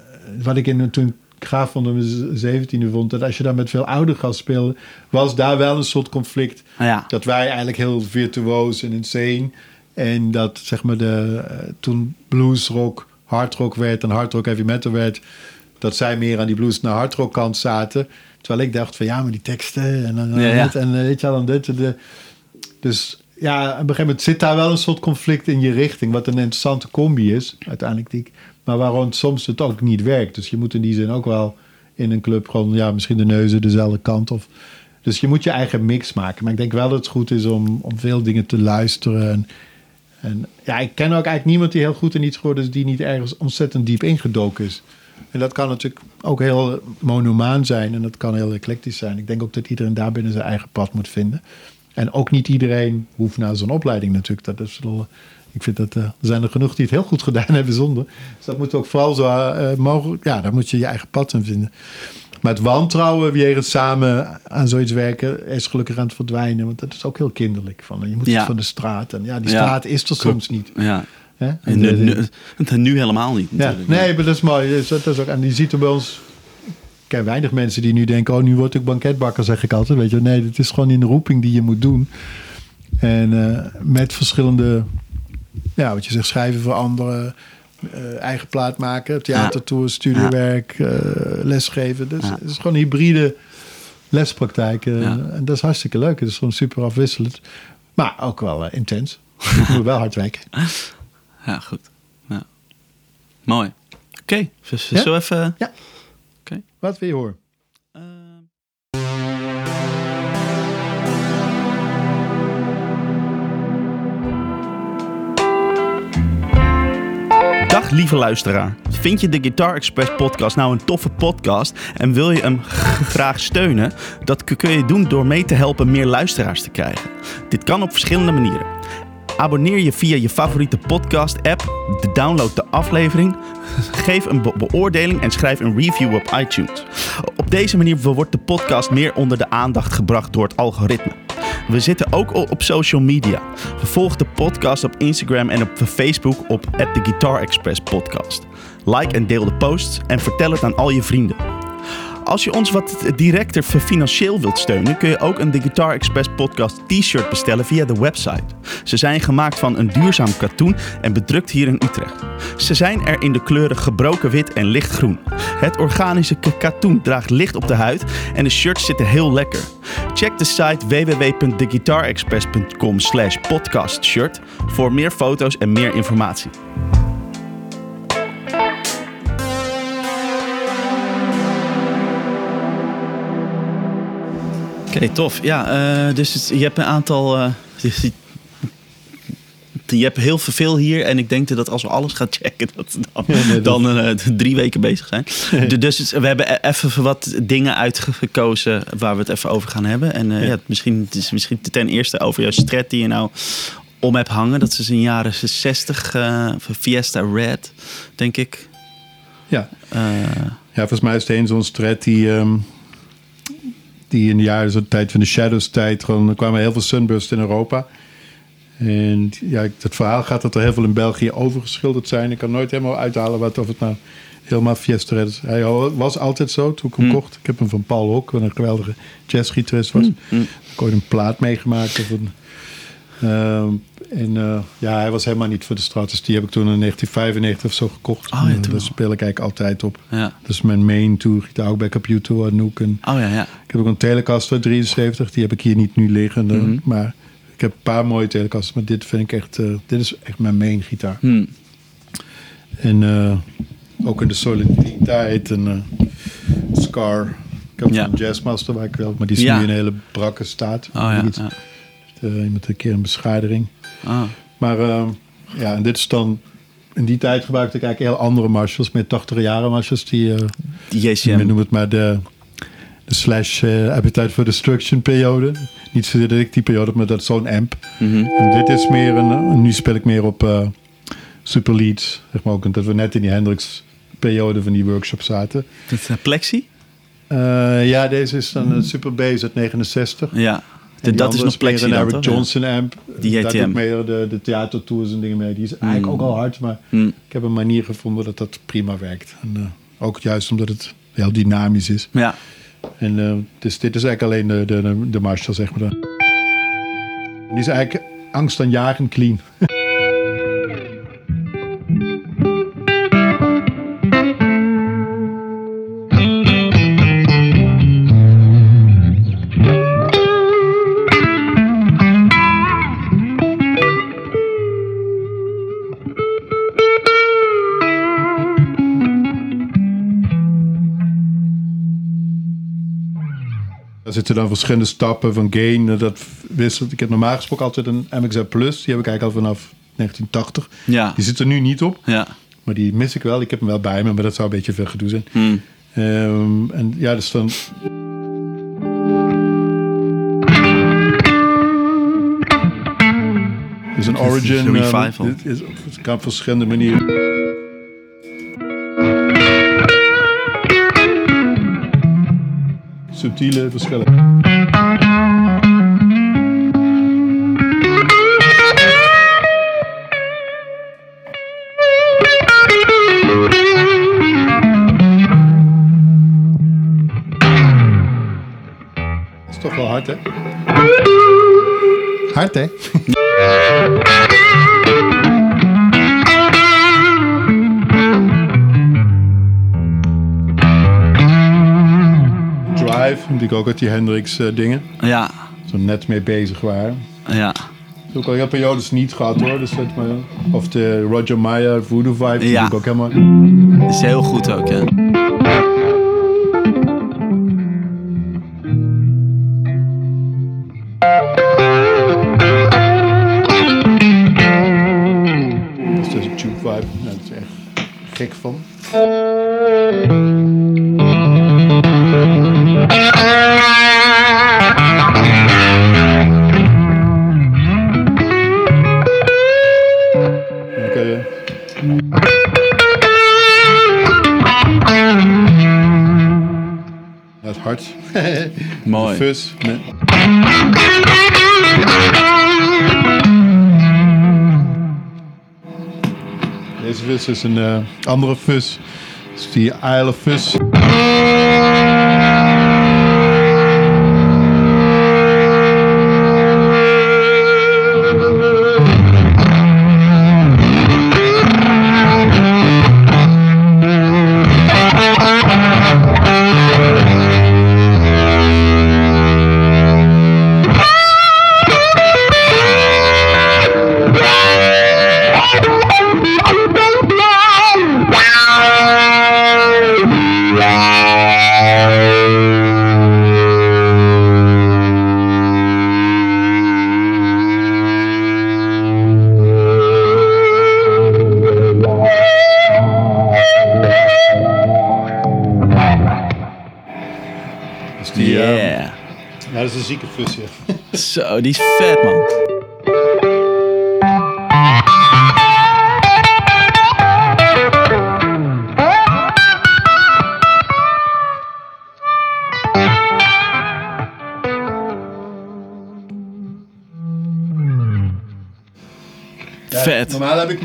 wat ik in, toen ik vond op mijn zeventiende vond, dat als je dan met veel ouderen gaat spelen, was daar wel een soort conflict. Ja, Dat wij eigenlijk heel virtuoos en insane. En dat zeg maar de, eh, toen bluesrock hardrock werd en hardrock heavy metal werd, dat zij meer aan die blues naar hardrock kant zaten. Terwijl ik dacht van ja, maar die teksten en dan Ja, ja. dit en eh, weet je wel, en dit. en de, dus ja, op een gegeven moment zit daar wel een soort conflict in je richting, wat een interessante combi is, uiteindelijk. Die, maar waarom soms het ook niet werkt. Dus je moet in die zin ook wel in een club gewoon, ja, misschien de neuzen dezelfde kant of... Dus je moet je eigen mix maken. Maar ik denk wel dat het goed is om, om veel dingen te luisteren. En, ja, ik ken ook eigenlijk niemand die heel goed in iets geworden is... die niet ergens ontzettend diep ingedoken is. En dat kan natuurlijk ook heel monomaan zijn. En dat kan heel eclectisch zijn. Ik denk ook dat iedereen daar binnen zijn eigen pad moet vinden. En ook niet iedereen hoeft naar zo'n opleiding natuurlijk. Dat is ik vind dat eh, er zijn er genoeg die het heel goed gedaan hebben zonder. Dus dat moet ook vooral zo eh, mogelijk. Ja, daar moet je je eigen pad in vinden. Maar het wantrouwen jegens samen aan zoiets werken is gelukkig aan het verdwijnen. Want dat is ook heel kinderlijk. Van, je moet Ja. van de straat. En ja, die Ja. straat is er soms niet. ja. En En nu, de- nu, nu helemaal niet ja, natuurlijk. nee, maar dat is mooi. Dus dat is ook, en je ziet er bij ons... Ik ken weinig mensen die nu denken... oh, nu word ik banketbakker, zeg ik altijd. Weet je, nee, het is gewoon een roeping die je moet doen. En eh, met verschillende... Ja, wat je zegt, schrijven voor anderen... eh, eigen plaat maken, theatertour, studiewerk, eh, lesgeven. Dus Ja. het is gewoon hybride lespraktijk. Ja. En dat is hartstikke leuk. Het is gewoon super afwisselend. Maar ook wel eh, intens. Je moet wel hard werken. Ja, goed. Mooi. Oké, dus zo even... Ja. Oké. Wat wil je horen? Dag lieve luisteraar. Vind je de Guitar Express podcast nou een toffe podcast en wil je hem graag steunen? Dat kun je doen door mee te helpen meer luisteraars te krijgen. Dit kan op verschillende manieren. Abonneer je via je favoriete podcast app, download de aflevering, geef een be- beoordeling en schrijf een review op iTunes. Op deze manier wordt de podcast meer onder de aandacht gebracht door het algoritme. We zitten ook op social media. Volg de podcast op Instagram en op Facebook op The Guitar Express Podcast. Like en deel de posts en vertel het aan al je vrienden. Als je ons wat directer financieel wilt steunen, kun je ook een The Guitar Express podcast t-shirt bestellen via de website. Ze zijn gemaakt van een duurzaam katoen en bedrukt hier in Utrecht. Ze zijn er in de kleuren gebroken wit en lichtgroen. Het organische katoen draagt licht op de huid en de shirts zitten heel lekker. Check de site www.theguitarexpress.com slash podcastshirt voor meer foto's en meer informatie. Oké, tof. Ja, eh, dus het- je hebt een aantal. eh, je, hebt heel veel hier en ik denk dat als we alles gaan checken, dat we dan, Ja, nee, dat- dan eh, drie weken bezig zijn. Du- dus we hebben e- even wat dingen uitgekozen waar we het even over gaan hebben. En ja. misschien, misschien ten eerste over jouw stret die je nou om hebt hangen. Dat is de jaren 60, eh, Fiesta Red, denk ik. Ja. Ja, volgens mij is het een zo'n stret die, ehm, die in de jaren, zo'n tijd van de Shadows tijd, gewoon, er kwamen heel veel sunbursts in Europa. En ja, het verhaal gaat dat er heel veel in België overgeschilderd zijn. Ik kan nooit helemaal uithalen wat of het nou helemaal Fiesta is. Hij was altijd zo toen ik hem Hmm. kocht. Ik heb hem van Paul wat een geweldige jazzgitarist was. Hmm. Ik heb ooit een plaat meegemaakt. Of een, ehm, en eh, ja, hij was helemaal niet voor de straat. Dus die heb ik toen in 1995 of zo gekocht. Oh ja, En, toen Daar speel ik eigenlijk altijd op. ja. Dat is mijn main tour gitaar, ook bij Computer Anouk. En Oh ja, ja. ik heb ook een Telecaster 73, die heb ik hier niet nu liggen. eh, Mhm. Maar ik heb een paar mooie Telecasters, maar dit vind ik echt, eh, dit is echt mijn main gitaar. Hm. En eh, ook in de soliditeit en eh, Scar. Ik heb Ja. een Jazzmaster waar ik wel, maar die is nu in een hele brakke staat. Oh ja. Iets, eh, met een keer een beschadiging. Ah. Maar eh, ja, en dit is dan... In die tijd gebruikte ik eigenlijk heel andere Marshalls, meer 80 jaren Marshalls die... JCM. noemen het maar de, de slash eh, Appetite for Destruction periode. Niet zozeer dat ik die periode heb, maar dat is zo'n amp. Mhm. En dit is meer een, eh, nu speel ik meer op super leads. Zeg maar ook dat we net in die Hendrix periode van die workshop zaten. Dat, eh, Plexi? Eh, ja, deze is dan een Super Bass uit 69. Ja. En De, dat is nog een dan, Eric? Johnson amp. Die heet Daar meer de, de theatertours en dingen mee. Die is eigenlijk Mm. ook al hard, maar Hm. ik heb een manier gevonden dat dat prima werkt. En, eh, ook juist omdat het heel dynamisch is. Ja. En dus dit is eigenlijk alleen de, de, de, de Marshall, zeg maar. Die is eigenlijk angstaanjagend clean. Daar zitten dan verschillende stappen van gain. eh, Dat wisselt. Ik heb normaal gesproken altijd een MXR Plus. Die heb ik eigenlijk al vanaf 1980. Ja. Die zit er nu niet op. Ja. Maar die mis ik wel. Ik heb hem wel bij me, maar dat zou een beetje veel gedoe zijn. Hm. Ehm, en ja, dus dan... Dus een origin. is, het kan op verschillende manieren. Subtiele verschillen. Dat is toch wel hard, hè? Hard, hè? natuurlijk ook uit die Hendrix eh, dingen. Ja. Zo net mee bezig waren. Ja. Ook al heel periodes niet gehad hoor. Dus dat maar, of de Roger Mayer Voodoo Vibe. Ja. ik ook helemaal. Is heel goed ook, hè? Een eh, andere fus. Dus die Isle of Fus.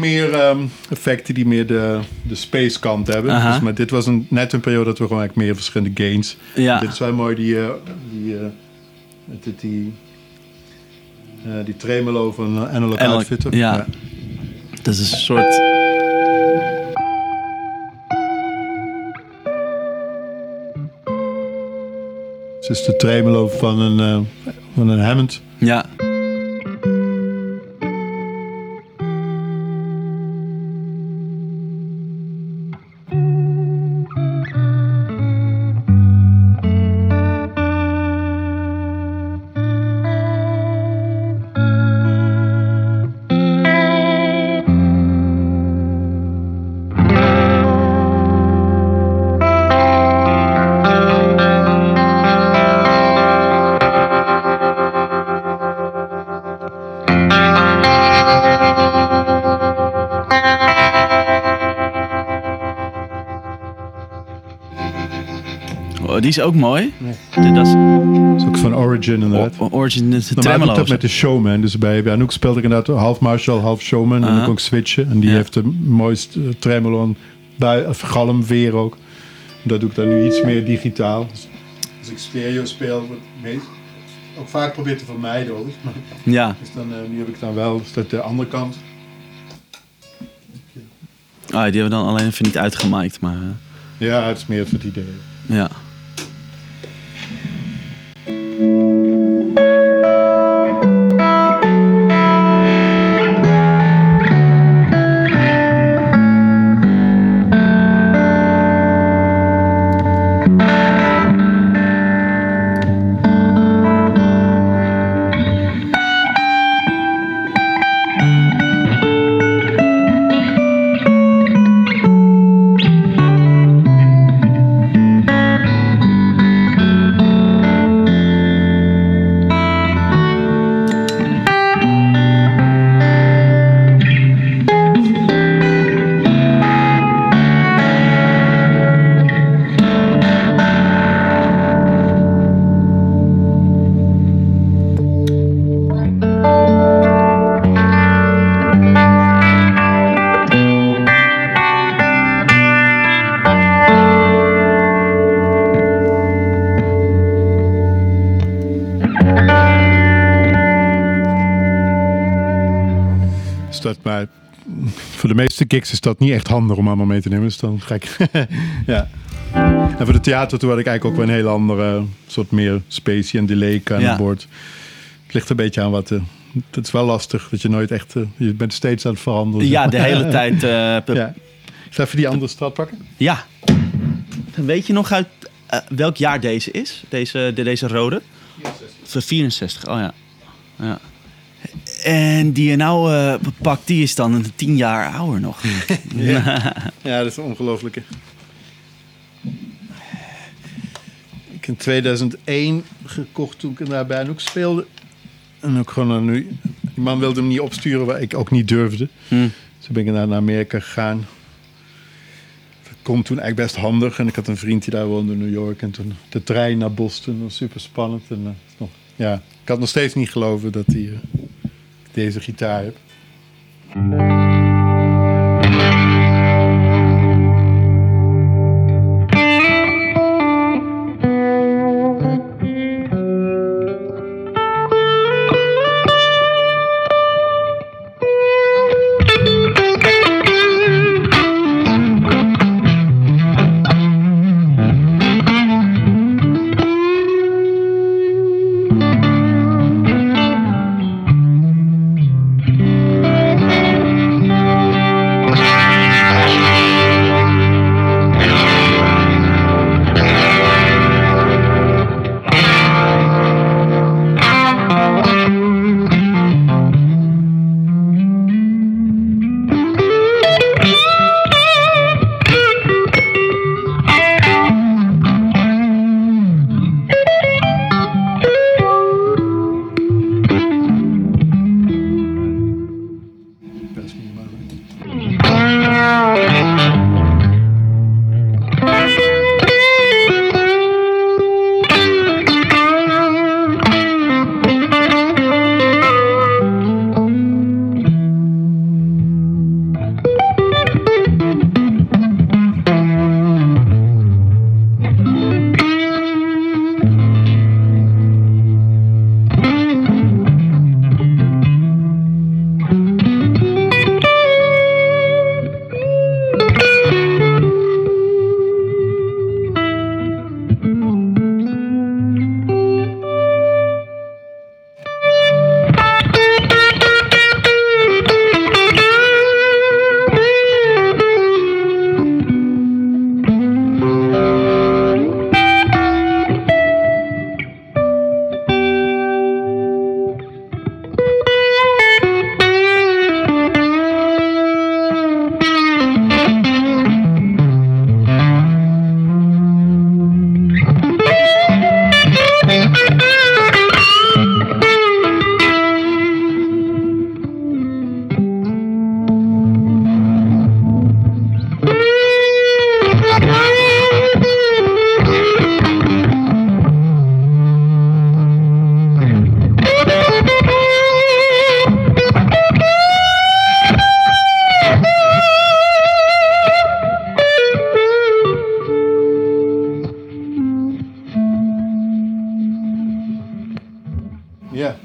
Meer ehm, effecten die meer de, de space kant hebben. Dus, maar dit was een, net een periode dat we gewoon eigenlijk meer verschillende gains. Ja. Dit is wel mooi, die, eh, die, eh, die, eh, die tremolo van uh, Analog Analog, Outfitter. ja. Dat is een soort... Het is de tremolo van een, van een Hammond. Ja. Is ook mooi. Nee. Dat is Dat is ook van Origin inderdaad. o- Origin doe ik tremolo's. dat met de Showman. Dus bij Anouk speelde ik inderdaad half Marshall, half Showman. En dan kon ik switchen. En die Ja. heeft de mooiste eh, tremolo of galmveer ook. Dat doe ik dan nu iets meer digitaal. Dus als ik stereo speel, het meest, ook vaak probeer te vermijden. Maar Ja. dus dan, eh, nu heb ik dan wel, dus dat de andere kant. Ah, die hebben we dan alleen even niet uitgemaaid, maar eh, Ja, het is meer voor het idee. Gigs is dat niet echt handig om allemaal mee te nemen. Dus dan ga ik. ja. En voor de theater toen had ik eigenlijk ook wel een hele andere soort meer spacey en delay aan Ja. het boord. Het ligt een beetje aan wat. eh, het is wel lastig dat je nooit echt. eh, je bent steeds aan het veranderen. ja, de hele tijd. eh, pe- Ja. Ik ga even die andere straat pakken. Ja. Weet je nog uit eh, welk jaar deze is? Deze, de, deze rode? 64. 64, oh ja. ja. En die je nou eh, pakt, die is dan tien jaar ouder nog. Ja, dat is ongelooflijk. Ik heb in 2001 gekocht toen ik daar bij Anouk speelde. En ook gewoon aan nu. Die man wilde hem niet opsturen, waar ik ook niet durfde. Hm. Dus toen ben ik naar Amerika gegaan. Dat kon toen eigenlijk best handig. En ik had een vriend die daar woonde in New York. En toen de trein naar Boston. Was super spannend. En, nog, ja, ik had nog steeds niet geloven dat hij eh, deze gitaar heb. Mm-hmm.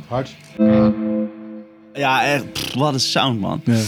Hard. Ja, echt. pff, wat een sound, man. Ja.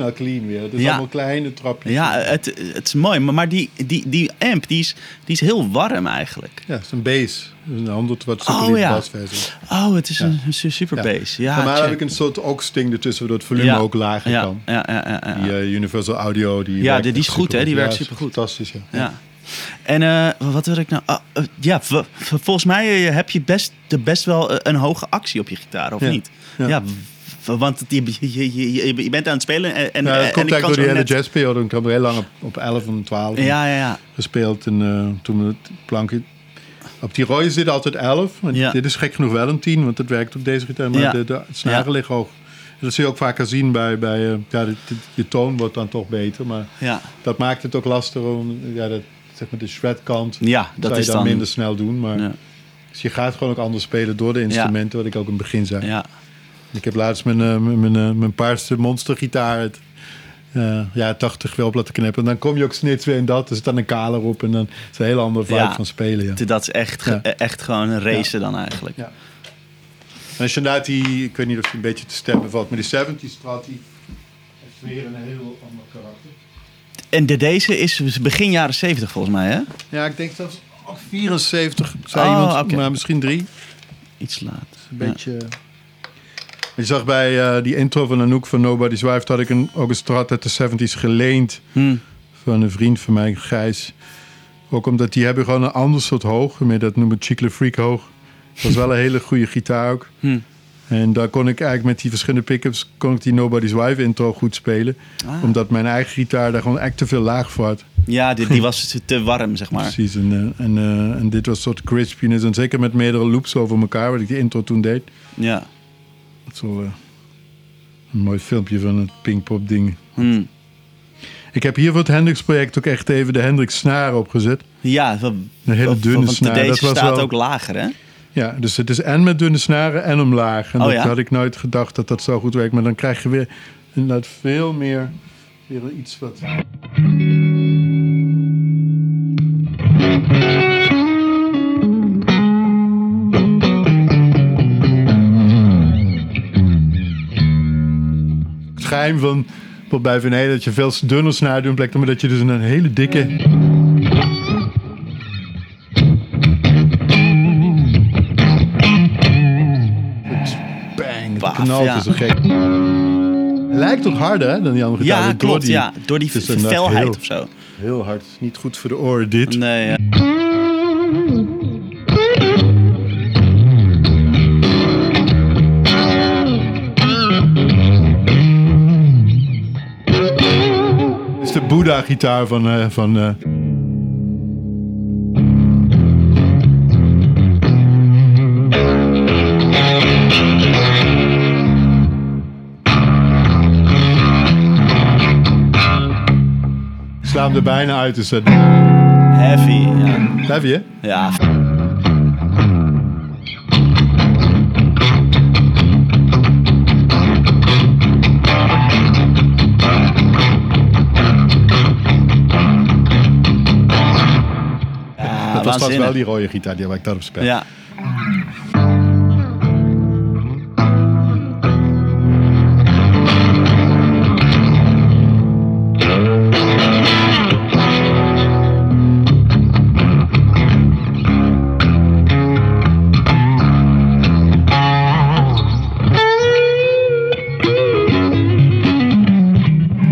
Snel clean weer. Het is Ja. allemaal kleine trapjes. Ja, het, het is mooi. Maar, maar die, die, die amp, die is, die is heel warm eigenlijk. Ja, het is een bass. Een 100 watt Oh, super ja. basversie. Oh, het is Ja. een su- super Ja. bass. Ja, check. heb ik een soort ox-ding ertussen, waardoor het volume Ja. ook lager ja, kan. Ja, ja, ja, ja. Die eh, Universal Audio, die Ja, die- die is goed, hè? Die werkt Ja, supergoed. Fantastisch, ja. Ja. En eh, wat wil ik nou? Eh, ja, volgens mij heb je best, de best wel een hoge actie op je gitaar, of Ja. niet? Ja. Ja, want je, je, je, je, bent aan het spelen en, en, Ja, en dat komt ik eigenlijk door die hele jazzperiode. Ik heb heel lang op, op 11 en 12 Ja, ja, ja. gespeeld. En eh, toen het plankje... Op die rode zit altijd 11. Maar Ja. dit is gek genoeg wel een 10, want dat werkt op deze gitaar. Maar Ja. de, de snaren liggen hoog. En dat zie je ook vaker zien bij... bij eh, ja, de, de, de toon wordt dan toch beter. Maar dat maakt het ook lastiger om... Ja, dat, zeg maar de shredkant ja dat zou is je dan, dan... minder snel doen. Maar Ja, dus je gaat gewoon ook anders spelen door de instrumenten. Wat ik ook in het begin zei. ja. Ik heb laatst mijn, eh, mijn, mijn, eh, mijn paarse monstergitaar uit eh, ja, 80 wel op laten knippen. En dan kom je ook snits weer in dat. Er zit dan een kaler op. En dan is het een heel andere vibe Ja. van spelen. Ja. Dat is echt, Ja. echt gewoon een race dan eigenlijk. Ja. En als je naar die, ik weet niet of die een beetje te stemmen valt, maar die 70 strat, die heeft weer een heel ander karakter. En de, deze is begin jaren 70 volgens mij, hè? Ja, ik denk zelfs oh, 74, zei Oh, iemand, maar misschien drie. Iets laat. Een beetje... Je zag bij eh, die intro van Anouk van Nobody's Wife... dat ik een, ook een strat uit de 70s geleend Hm. van een vriend van mij, Gijs. Ook omdat die hebben gewoon een ander soort hoog. Meer dat noemen we Chicle Freak hoog. Dat was wel een hele goede gitaar ook. Hm. En daar kon ik eigenlijk met die verschillende pickups... kon ik die Nobody's Wife intro goed spelen. Ah. Omdat mijn eigen gitaar daar gewoon echt te veel laag voor had. Ja, die, die was te- te warm, zeg maar. Precies. En, eh, en, eh, en dit was een soort crispiness. En zeker met meerdere loops over elkaar, wat ik die intro toen deed. Ja. Is wel eh, een mooi filmpje van het Pinkpop ding. Hm. Ik heb hier voor het Hendrix project ook echt even de Hendrix snaar opgezet. Ja, Een hele dunne want snaar, deze dat was staat wel- ook lager, hè? Ja, dus het is en met dunne snaren en omlaag. En Oh, dat ja? had ik nooit gedacht dat dat zo goed werkt. Maar dan krijg je weer inderdaad veel meer weer iets wat... Geheim van bij Van dat je veel dunner snaar doet, blijkt maar dat je dus een hele dikke... Bang, het knalt ja. is zo gek. Lijkt ook harder hè, dan die andere gitaar. Ja, door klopt. die- ja. Door die inderdaad felheid heel- of zo. Heel hard. Niet goed voor de oren dit. Nee, ja. Boeddha-gitaar van... eh, van eh, Sla hem er bijna uit. Dus Heavy, ja. heb je. Ja, was trouwens wel die rode gitaar die waar ik daarop speel. Ja.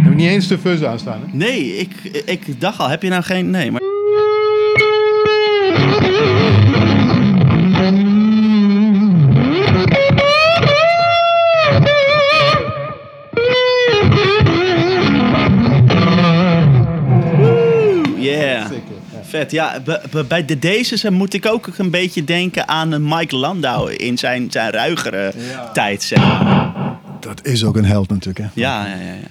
Heb ik niet eens de fuzz aanstaan. Hè? Nee, ik, ik dacht al, heb je nou geen... Nee, maar... Vet, ja. bij de deze moet ik ook een beetje denken aan eh, Mike Landau in zijn, zijn ruigere tijd, zeg maar. Dat is ook een held natuurlijk. Hè? Ja, ja, ja, ja.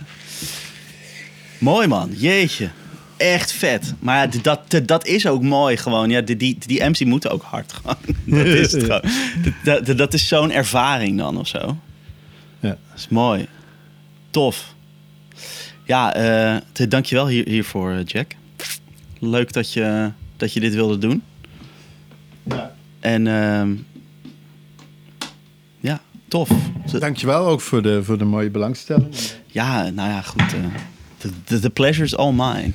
Mooi man, jeetje. Echt vet. Maar dat, dat is ook mooi gewoon. Ja, die, die, die MC moeten ook hard gewoon. Dat is het gewoon. Dat, dat, dat is zo'n ervaring dan of zo. Ja. Dat is mooi. tof. Ja, eh te- dankjewel hier, hiervoor, eh, Jack. Leuk dat je, dat je dit wilde doen. Ja. En ehm, ja, tof. Dankjewel ook voor de, voor de mooie belangstelling. Ja, nou ja, goed. eh, the, the, the pleasure is all mine.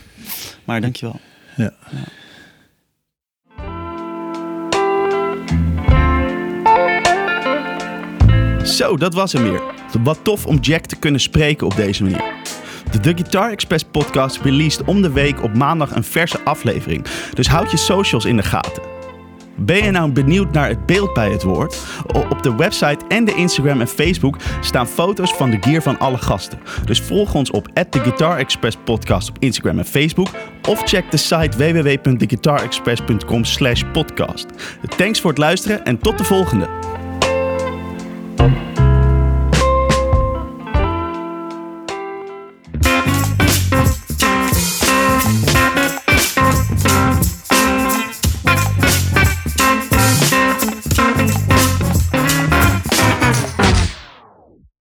Maar dankjewel. Ja. Zo, dat was hem weer. Wat tof om Jack te kunnen spreken op deze manier. De The Guitar Express podcast released om de week op maandag een verse aflevering. Dus houd je socials in de gaten. Ben je nou benieuwd naar het beeld bij het woord? Op de website en de Instagram en Facebook staan foto's van de gear van alle gasten. Dus volg ons op The Guitar Express podcast op Instagram en Facebook. Of check de site www.theguitarexpress.com slash podcast. Thanks voor het luisteren en tot de volgende.